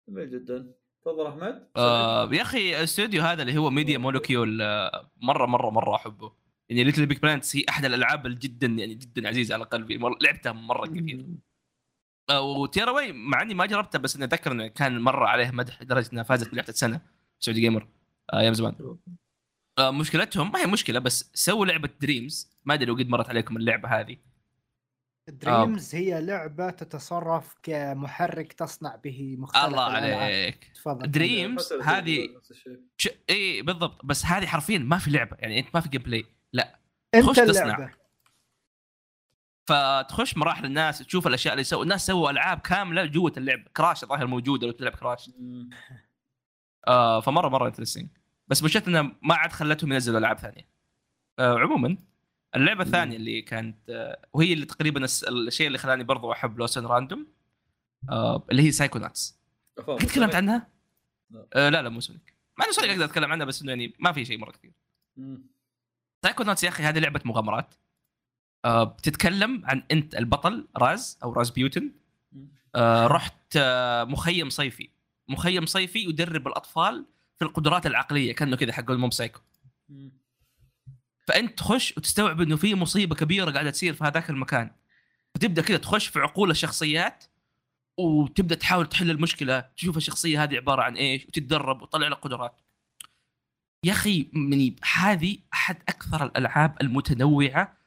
جميل جدا. تفضل أحمد. آه يا أخي الاستوديو هذا اللي هو Media Molecule آه مرة مرة مرة أحبه. يعني LittleBigPlanets هي أحد الألعاب اللي جدا يعني جدا عزيزة على قلبي. مرة لعبتها مرة كثير. آه و Tearaway مع إني ما جربتها بس اني أتذكر إنه كان مرة عليه مدح لدرجة إنها فازت بلعبة السنة Saudi Gamer آه أيام زمان. مشكلتهم ما هي مشكلة بس سووا لعبة Dreams ما أدري لو قد مرت عليكم اللعبة هذه. Dreams هي لعبة تتصرف كمحرك تصنع به مختلف الله. عليك. تفضل. Dreams هذه. ش... إي بالضبط. بس هذه حرفيا ما في لعبة يعني أنت ما في gameplay أنت خش تصنع. اللعبة. فتخش مراحل الناس تشوف الأشياء اللي سووا الناس سووا ألعاب كاملة جوه اللعبه Crash الظاهر موجودة لو تلعب Crash. آه فمرة مرة interesting بس مشكلة انه ما عاد خلتهم ينزلوا ألعاب ثانية. آه عموما اللعبة الثانية اللي كانت آه وهي اللي تقريبا الشيء اللي خلاني برضو أحب Lost in Random آه اللي هي Psychonauts تكلمت عنها؟ لا. آه لا لا مو Sonic مع إنه Sonic أقدر أتكلم عنها بس إنه يعني ما في شيء مرة كثير. Psychonauts يا أخي هذه لعبة مغامرات. بتتكلم عن أنت البطل Raz أو Razputin. رحت مخيم صيفي. مخيم صيفي يدرب الأطفال في القدرات العقلية كأنه كذا حق الموب سايكو. فأنت تخش وتستوعب إنه في مصيبة كبيرة قاعدة تصير في هذاك المكان. فتبدأ كذا تخش في عقول الشخصيات وتبدأ تحاول تحل المشكلة تشوف الشخصية هذه عبارة عن إيش وتتدرب وتطلع لك قدرات. يا أخي مني هذه أحد أكثر الألعاب المتنوعة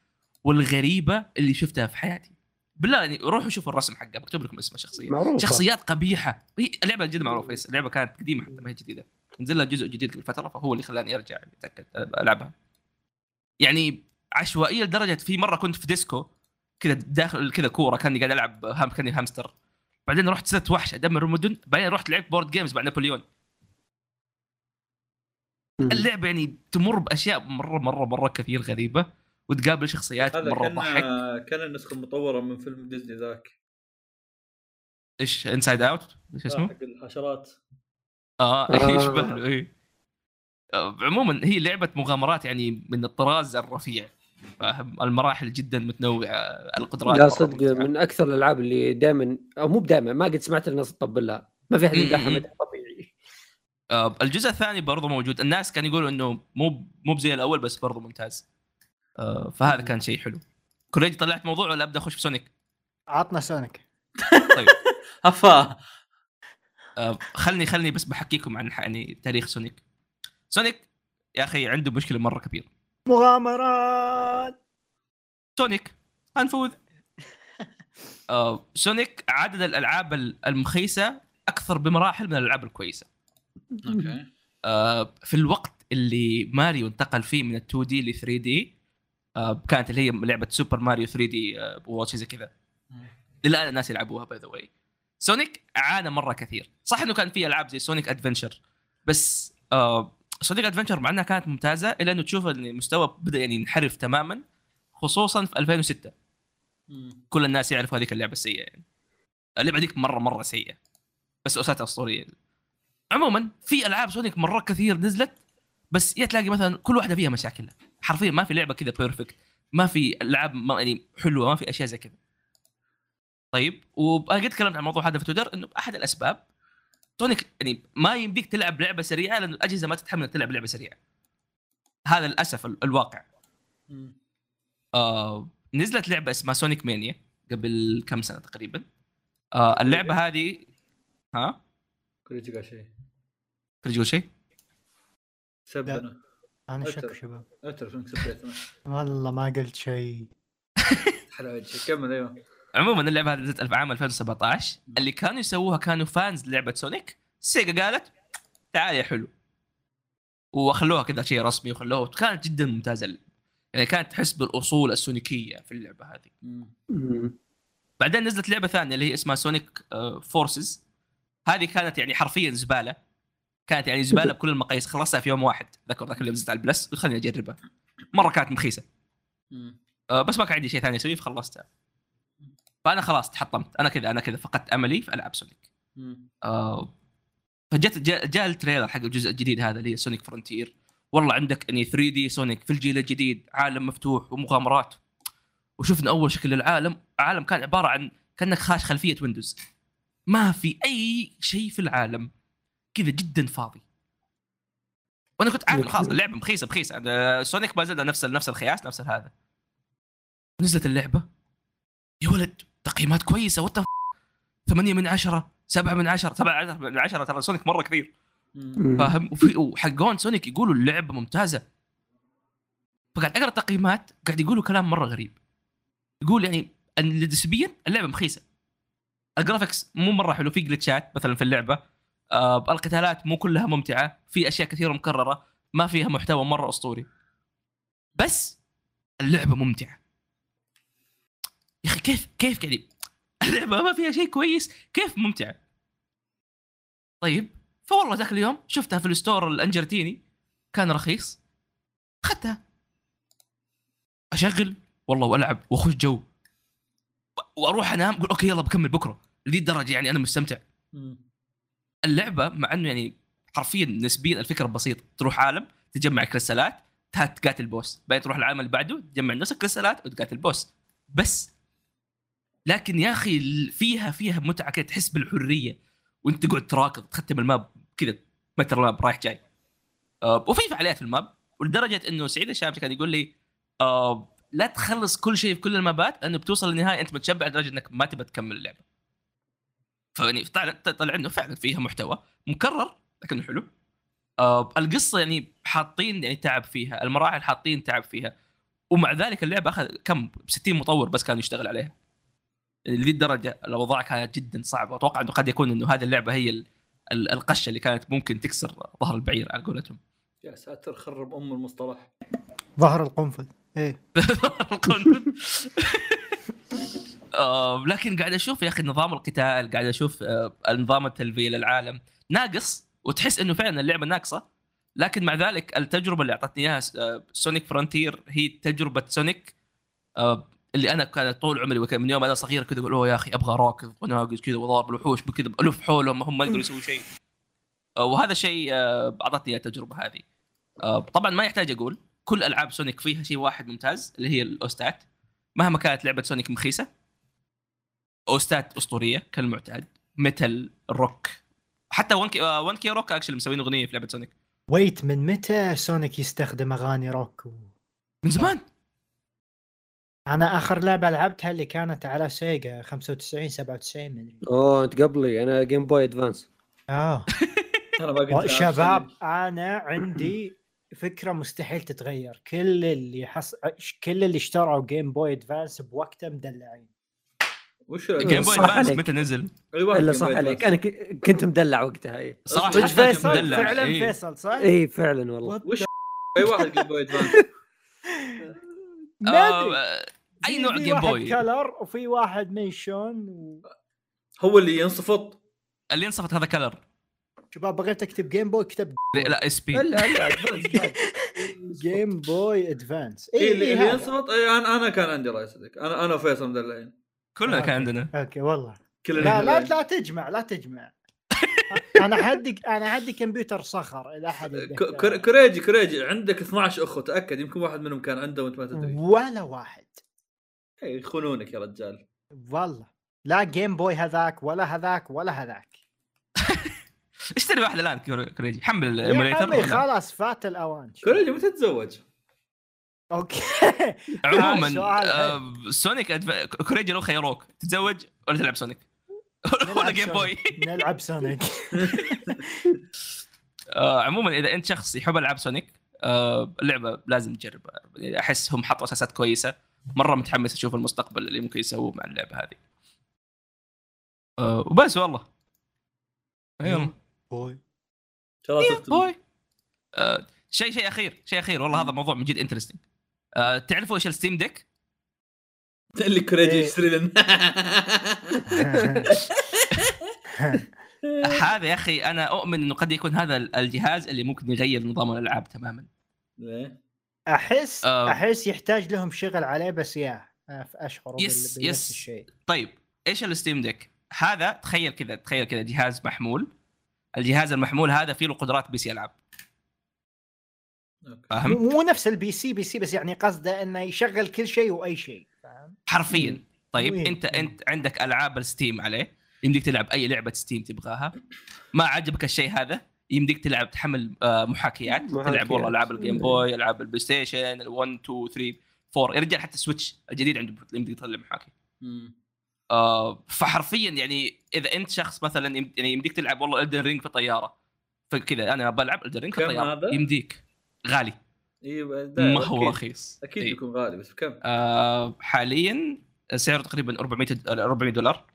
والغريبة اللي شفتها في حياتي. بالله يعني روحوا شوفوا الرسم حقها بكتب لكم اسم الشخصيه معروف شخصيات قبيحة. هي اللعبه جدا معروفة. اللعبه كانت قديمة حتى ما هي جديدة. نزل لها جزء جديد قبل فتره فهو اللي خلاني أرجع أتأكد ألعبها. يعني عشوائية لدرجة في مرة كنت في disco كذا داخل كذا كورة كاني قاعد ألعب هام كاني هامستر. بعدين رحت صرت وحش ادمر المدن بعدين رحت لعبت board games بعد نابليون. اللعبة يعني تمر بأشياء مرة مرة مرة كثير غريبة وتقابل شخصيات مرة كان تضحك كان النسخة المطورة من فيلم ديزني ذاك. إيش Inside Out إيش اسمه؟ حق الحشرات. آه آه. يشبه له إيه. آه، عموما هي لعبة مغامرات يعني من الطراز الرفيع فاهم؟ المراحل جدا متنوعة القدرات لا صدق. من أكثر الألعاب اللي دائما أو مو دائما ما قد سمعت الناس تطبل لها ما في أحد يمدحها مدح طبيعي. آه، الجزء الثاني برضه موجود. الناس كانوا يقولوا إنه مو مو بزي الأول بس برضه ممتاز. آه، فهذا كان شيء حلو. كوريجي طلعت موضوع ولا أبدأ أخش في Sonic؟ عطنا Sonic. طيب. هفا خلني خلني بس بحكيكم عن يعني تاريخ Sonic. Sonic يا أخي عنده مشكلة مرة كبيرة. مغامرات. Sonic انفوذ آه، Sonic عدد الألعاب المخيسة أكثر بمراحل من الألعاب الكويسة. أوكي. آه، في الوقت اللي ماريو انتقل فيه من ال 2D ل 3D آه، كانت اللي هي لعبة Super Mario 3D واتش زي كذا. للآن الناس يلعبوها by the way Sonic عانى مرة كثير. صح إنه كان في ألعاب زي Sonic Adventure بس آه Sonic Adventure مع إنها كانت ممتازة الا إنه تشوف إن المستوى بدأ يعني ينحرف تماما خصوصا في 2006 كل الناس يعرفوا هذيك اللعبة السيئه يعني. اللعبة ديك مرة مرة سيئة. بس اساتها أسطورية. عموما في ألعاب Sonic مرة كثير نزلت بس يا تلاقي مثلا كل واحدة فيها مشاكل حرفيا ما في لعبة كذا perfect ما في ألعاب ما يعني حلوة ما في أشياء زي كذا. طيب وأنا قد تكلمت عن الموضوع هذا في تويتر إنه احد الأسباب Sonic يعني ما يمديك تلعب لعبة سريعة لأنه الأجهزة ما تتحمل تلعب لعبة سريعة. هذا للأسف ال- الواقع. آه نزلت لعبة اسمها Sonic Mania قبل كم سنة تقريبا. آه اللعبة هذه ها؟ كوريجي قال شيء. تقول شيء؟ سبنا. أنا. شك شباب. اعترف أنك سبيتنا والله ما قلت شيء. حلو كمل أيوه. عموما اللعبة هذه نزلت في عام 2017 اللي كانوا يسووها كانوا fans لعبه Sonic Sega قالت تعال يا حلو. وخلوها كذا شيء رسمي وخلوها. كانت جدا ممتازة. يعني كانت تحس بالأصول السونيكية في اللعبة هذه. بعدين نزلت لعبة ثانية اللي هي اسمها Sonic Forces هذه كانت يعني حرفيا زبالة. كانت يعني زبالة بكل المقاييس. خلصتها في يوم واحد. ذكر ذاك اليوم نزلت على ال Plus. خليني أجربها. مرة كانت مخيسة. آه، بس ما كان عندي شيء ثاني أسويه فخلصتها. فأنا خلاص تحطمت. أنا كذا أنا كذا فقدت أملي في العاب Sonic آه فجت جاء, ال trailer حق الجزء الجديد هذا اللي هي Sonic Frontier والله عندك يعني 3D Sonic في الجيل الجديد عالم مفتوح ومغامرات. وشفنا أول شكل للعالم. عالم كان عبارة عن كأنك خاش خلفية Windows ما في أي شيء في العالم كذا جدا فاضي. وأنا كنت عارف خلاص اللعبة مخيسة مخيسة. Sonic ما زال نفس نفس الخياس نفس هذا. نزلت اللعبة. يا ولد تقييمات كويسة. what 8 من 10 7 من 10 7 من 10 ترى Sonic مرة كثير. فاهم وحقون Sonic يقولوا اللعبة ممتازة. فقاعد أقرأ تقييمات قاعد يقولوا كلام مرة غريب. يقول يعني نسبيا اللعبة مخيسة. ال graphics مو مرة حلو. في glitchات مثلا في اللعبة. آه القتالات مو كلها ممتعة. في أشياء كثيرة مكررة. ما فيها محتوى مرة أسطوري. بس اللعبة ممتعة. يا أخي كيف كيف يعني؟ اللعبه ما فيها شيء كويس. كيف؟ ممتعه طيب فوالله ذاك اليوم شفتها في ال store الأرجنتيني. كان رخيص. أخذتها. أشغل والله وألعب وأخش جو. وأروح أنام أقول أوكي يلا بكمل بكرة. لذي الدرجة يعني أنا مستمتع. اللعبة مع إنه يعني حرفيا نسبيا الفكرة بسيطة. تروح عالم تجمع crystalات تقاتل boss. بعدين تروح العالم اللي بعده تجمع نفس ال crystalات وتقاتل boss. بس لكن يا أخي فيها فيها متعة كده تحس بالحرية. وأنت تقعد تراكض تختم ال map كذا متر ال map رايح جاي. آه وفي فعاليات في ال map ولدرجة إنه سعيد الشامسي كان يقول لي آه لا تخلص كل شيء في كل ال mapات لأنه بتوصل للنهاية أنت متشبع لدرجة إنك ما تبى تكمل اللعبة. فيعني طلع طلع إنه فعلا فيها محتوى مكرر لكنه حلو. آه القصة يعني حاطين يعني تعب فيها المراحل حاطين تعب فيها. ومع ذلك اللعبة أخذ كم؟ 60 مطور بس كانوا يشتغل عليها. لذي الدرجة الاوضاع كانت جدا صعبة. أتوقع إنه قد يكون إنه هذه اللعبة هي ال- ال- القشة اللي كانت ممكن تكسر ظهر البعير على قولتهم. يا ساتر خرب أم المصطلح. ظهر القنفذ. إيه. القنفذ. آه، لكن قاعد أشوف يا أخي نظام القتال قاعد أشوف آه، النظام التلفيه للعالم ناقص وتحس إنه فعلا اللعبة ناقصة. لكن مع ذلك التجربة اللي أعطتني إياها Sonic Frontier هي تجربة Sonic آه، اللي أنا كان طول عمري وك- من يوم أنا صغير كذا أقول أوه يا أخي أبغى راكض وناقص كذا وضارب الوحوش بكذا ألف حولهم هم ما يقدروا يسووا شيء. آه، وهذا شيء آه، أعطتني التجربة هذه. آه، طبعا ما يحتاج أقول كل ألعاب Sonic فيها شيء واحد ممتاز اللي هي ال OSTات. مهما كانت لعبة Sonic مخيسة OSTات أسطورية كالمعتاد metal rock. حتى One OK One OK Rock actually مسوين أغنية في لعبة Sonic. wait من متى Sonic يستخدم أغاني روك؟ و... من زمان. أنا آخر لعبة لعبتها اللي كانت على Sega 95 97 مدري أوه أنت قبلي أنا Game Boy Advance آه. شباب أنا عندي فكرة مستحيل تتغير. كل اللي حص... كل اللي اشتروا Game Boy Advance بوقته مدلعين. وش Game Boy صح Advance. متى نزل؟ أيوه إلا صح عليك. أنا ك- كنت مدلع وقتها اي كنت فيصل؟ مدلع. فعلا إيه. فيصل صح؟ اي فعلا والله. وش أي واحد Game Boy Advance ما ادري آه، أي نوع جيم بوي كلر وفي واحد ميشون و... هو اللي ينصفط. اللي انصفت هذا كلر. شباب بغيت أكتب جيم بوي كتب لا إس بي. الا الا أدفانس بعد. جيم بوي ادفانس اي اي اللي, هذا. ينصفط؟ اي أنا أنا كان عندي راي صدق أنا أنا وفيصل مدلعين. كلنا كان. عندنا. أوكي والله. كلنا لا لا. لا تجمع لا تجمع. أنا عندي أنا عندي كمبيوتر صخر إذا أحد كريجي كريجي عندك 12 أخو تأكد يمكن واحد منهم كان عنده وأنت ما تدري. ولا واحد. إي، يخونونك يا رجال. والله. لا Game Boy هذاك ولا هذاك ولا هذاك. اشتري واحد الآن كوريجي؟ حمل يا ال emulator خلاص فات الاوان كريجي متى تتزوج؟ okay. عموما آه، Sonic Adv... كوريجي لو خيروك تتزوج ولا تلعب Sonic؟ ولا نلعب Game Boy. نلعب Sonic آه، عموما إذا أنت شخص يحب ألعاب Sonic آه، اللعبة لازم تجربها يعني أحس هم حطوا أساسات كويسة. مرة متحمس أشوف المستقبل اللي ممكن يسووه مع اللعبة هذه. آه، وبس والله. يلا. بوي. بوي شيء شيء أخير. شيء أخير. والله هذا موضوع من جد interesting تعرفوا إيش ال Steam Deck؟ اللي كريجي إيه. يشتري لنا هذا يا أخي أنا أؤمن إنه قد يكون هذا الجهاز اللي ممكن يغير نظام الألعاب تماما ليه؟ احس آه. أحس يحتاج لهم شغل عليه بس يا اشعر yes- yes. الشيء طيب إيش ال Steam Deck؟ هذا تخيل كذا تخيل كذا جهاز محمول الجهاز المحمول هذا فيه له قدرات PC ألعاب. فاهم؟ مو نفس ال PC PC بس يعني قصده إنه يشغل كل شيء وأي شيء حرفيا. طيب وين؟ انت أنت عندك ألعاب ال Steam عليه يمديك تلعب أي لعبة Steam تبغاها. ما عجبك الشيء هذا يمديك تلعب تحمل آه، محاكيات. تلعب محاكيات. والله ألعاب ال Game Boy ألعاب ال PlayStation ال1 2 3 4 يا رجال حتى ال Switch الجديد عنده يمديك تطلع محاكي. آه فحرفيا يعني إذا أنت شخص مثلا يعني يمديك تلعب والله Elden Ring في طيارة. فكذا أنا بلعب Elden Ring في طيارة. هذا؟ يمديك. غالي. أيوه ما هو أكيد. رخيص أكيد إيه. بيكون غالي بس بكم؟ آه حاليا سعره تقريبا 400 د- 400 دولار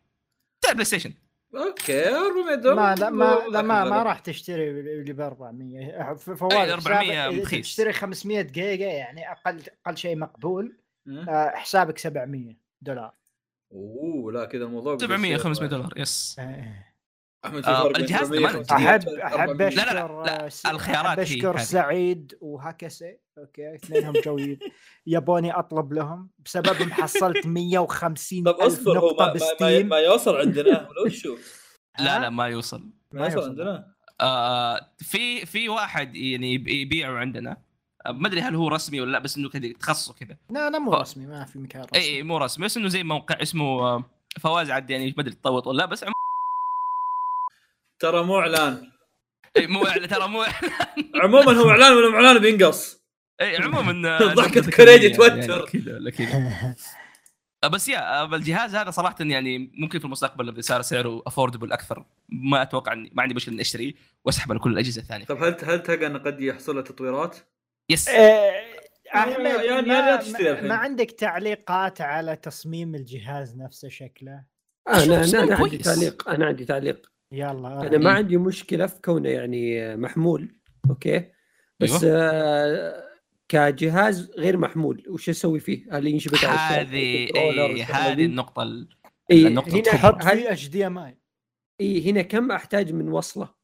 بتاع PlayStation okay 400 دولار ما لا ما لا ما, لكن ما. راح تشتري اللي ب 400 ف- فواز أي 400 حسابك إذا رخيص. تشتري 500 جيجا يعني أقل أقل شيء مقبول. آه، حسابك 700 دولار أوه لا كذا الموضوع بيصير 700 500 صعب. دولار يس آه. أحمد آه، الجهاز 700 كمان 500 احب أحب 400. اشكر لا، لا، لا، س- الخيارات أحب هي أشكر. سعيد وهكسه أوكي اثنينهم جويد يبوني أطلب لهم. بسببهم حصلت 150 طب اصبر هو ما, ما, ما, بستيم. ما يوصل عندنا؟ ولا وشو؟ لا لا ما يوصل. ما يوصل عندنا؟ آه في في واحد يعني يب- يبيعه عندنا. آه، ما أدري هل هو رسمي ولا لا بس إنه كذا تخصصه كذا. لا لا مو ف- رسمي ما في مكان رسمي. اي اي مو رسمي بس إنه زي موقع اسمه آه، فواز عاد يعني ما أدري تطوط ولا لا بس عم... ترى مو إعلان. إي مو إعلان- ترى مو عموما هو إعلان ولا مو إعلان؟ بينقص. إي عموما آه، ضحكة كوريجي كذا توتر. كذا آه، بس yeah آه، الجهاز هذا صراحة يعني ممكن في المستقبل اذا صار سعره affordable أكثر. ما أتوقع إني ما عندي مشكلة إني اشتريه واسحب على كل الأجهزة الثانية. طب هل هل تلقى إنه قد يحصل له تطويرات؟ yes. آه، أحمد يعني- يعني ما, لا تشتري ما, الحين. ما عندك تعليقات على تصميم الجهاز نفسه شكله؟ أنا أنا عندي. تعليق أنا عندي تعليق. يلا أنا ما. عندي مشكلة في كونه يعني محمول okay بس أيوة. آه كجهاز غير محمول وش أسوي فيه؟ هل ينشبك على؟ هذه إيه، هذه؟ النقطة ال- إيه النقطة هنا الكبرى. حط هل فيه HDMI إيه هنا كم أحتاج من وصلة؟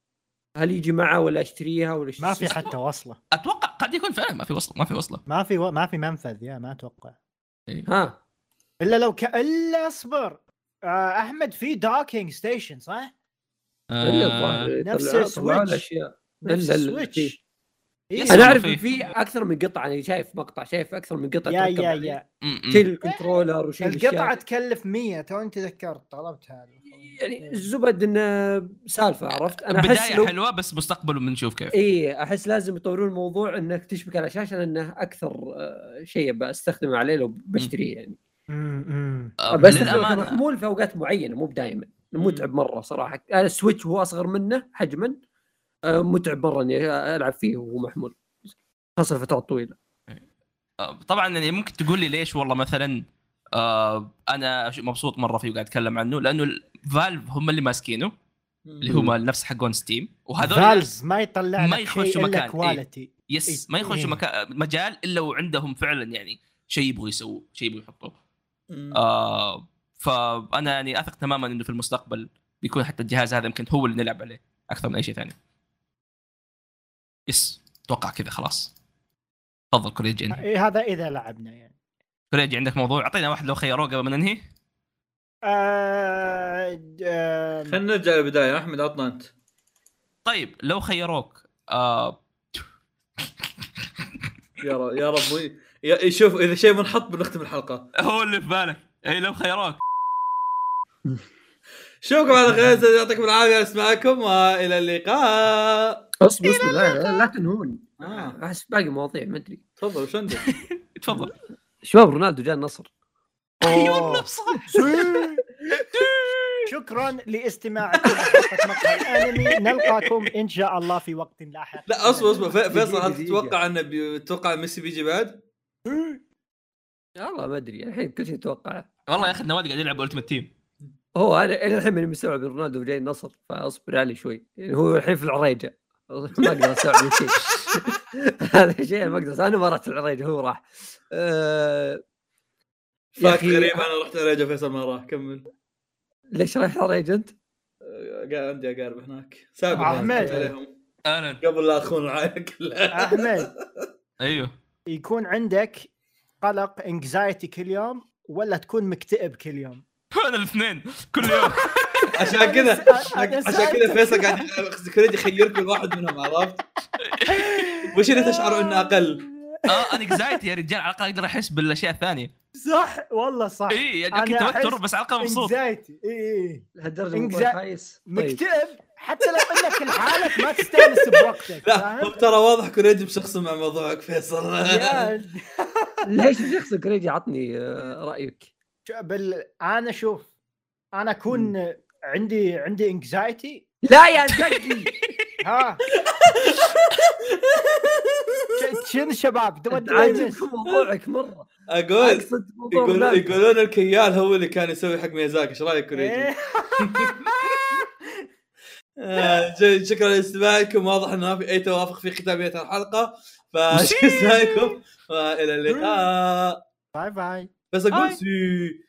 هل يجي معه ولا أشتريها ولا ما في؟ حتى وصلة أتوقع قد يكون فعلا ما في وصلة ما في وصلة ما في و... ما في منفذ يا ما أتوقع ها إلا لو ك... إلا أصبر آه أحمد في docking station صح؟ آه، الظاهر نفس ال Switch. الأشياء نفس ال Switch. إيه. yes. أنا أعرف في أكثر من قطعة أنا شايف مقطع شايف أكثر من قطعه yeah yeah. yeah. شيل ال controller وشيل القطعة. تكلف 100 توني تذكرت طلبت هذه يعني الزبد انه سالفة عرفت أنا أحس بدايه لو حلوة بس مستقبل بنشوف كيف اي أحس لازم يطورون الموضوع إنك تشبك على شاشة لأنه أكثر آه، شيء بستخدمه عليه لو بشتريه يعني امم بستخدمه للامانه كمحمول في أوقات معينة مو بدائما متعب مرة صراحة. أنا السويتش هو أصغر منه حجما. آه، متعب مرة إني ألعب فيه وهو محمول. خاصة فترات طويلة. آه، طبعا يعني ممكن تقول لي ليش والله مثلا آه أنا مبسوط مرة فيه وقاعد أتكلم عنه؟ لأنه ال Valve هم اللي ماسكينه. اللي هم نفس حقون Steam وهذول Valve ما يطلع ما لك يخشوا مكان، إلا إيه. quality yes ما يخشوا إيه. مكان مجال إلا وعندهم فعلا يعني شيء يبغوا يسووه شيء يبغوا يحطوه. آه فأنا يعني أثق تماما إنه في المستقبل بيكون حتى الجهاز هذا يمكن هو اللي نلعب عليه أكثر من أي شيء ثاني. yes أتوقع كذا خلاص. تفضل كوريجي إيه هذا إذا لعبنا يعني. كوريجي عندك موضوع؟ أعطينا واحد لو خيروه قبل ما ننهي. آه آه خلينا نرجع للبداية. أحمد عطنا أنت. طيب لو خيروك آه. يا رب يا رب شوف إذا شيء منحط بنختم الحلقة. هو اللي في بالك. اي لو خيروك. شوفكم على خير يعطيكم العافية أسمعكم وإلى اللقاء. أصبر اصبر لا, لا تنهون. آه. أحس باقي مواضيع ما أدري. تفضل وش عندك؟ تفضل. شباب رونالدو جاء النصر. أيوه شكرا لاستماعكم الأنمي. نلقاكم إن شاء الله في وقت لاحق. لا أصبر أصبر. في- فيصل هل. تتوقع انه تتوقع ميسي بيجي بعد؟ والله ما أدري الحين كل شيء اتوقعه والله يا أخي النوادي قاعد يلعب التيمت تيم هو أنا إلى الحين ماني مستوعب رونالدو جاي النصر فأصبر علي شوي. يعني هو الحين في العريجة. ما أقدر استوعب شيء هذا شيء ما أقدر أنا ما رحت العريجة هو راح. أه... يا فاك غريب أنا رحت رجع فيصل ما راح. كمل. ليش رايح العريجة أنت؟ آه، قاعد عندي أقارب هناك. سابق. عليهم. أهلا. قبل لا أخون العائلة كلها. أحمد. أيوه. يكون عندك قلق anxiety كل يوم ولا تكون مكتئب كل يوم؟ أنا الاثنين كل يوم. عشان كذا عشان كذا فيصل قاعد كريدي يخيرك من واحد منهم عرفت؟ وش اللي تشعر إنه أقل؟ آه أنا anxiety يا رجال على الأقل أقدر أحس بالأشياء الثانية. صح والله صح. اي يعني توتر بس على الأقل مبسوط. anxiety اي اي لهالدرجة خايس طيب. مكتئب حتى لو إنك لحالك ما تستأنس بوقتك لا ترى واضح كريدي مشخص مع موضوعك فيصل. ليش شخص كريجي عطني آه، رأيك؟ بال أنا شوف أنا أكون عندي عندي انكزايتي لا يا دقي ها. شنو شباب؟ تودي عاجبكم موضوعك مرة. أقول أقصد يقول. يقولون الكيال هو اللي كان يسوي حق ميازاكي إيش رأيك كوريجي؟ إيه. آه، شكرا لاستماعكم. واضح إنه ما في أي توافق في ختاميه الحلقة. فشكرا وإلى اللقاء. باي باي. بس أقول هاي. سي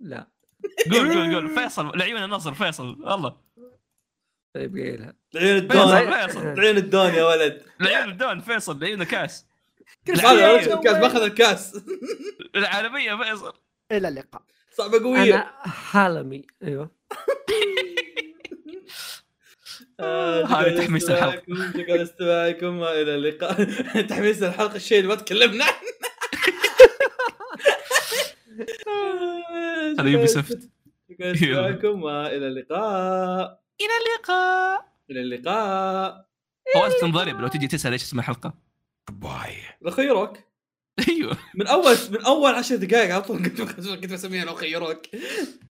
لا. قول قول قول. فيصل لعيون النصر فيصل والله طيب قايلها العين الدون. فيصل. العين الدون يا ولد. لعيون الدون فيصل لعيون الكاس. هذا الكاس ما اخذ الكاس. العالمية فيصل. إلى اللقاء. صعبة قوية. أنا حالمي. أيوه. آه، هذه شكراً تحميس الحلقة. لاستماعكم، شكرا لاستماعكم وإلى اللقاء. تحميس الحلقة الشيء اللي ما تكلمنا عنه. هذا يوبي سوفت شكرا وإلى اللقاء. إلى اللقاء. إلى اللقاء. هو أنت تنضرب لو تجي تسأل إيش اسم الحلقة. لو خيروك أيوه. من أول من أول عشر دقائق على طول. كنت كنت بسميها لو خيروك.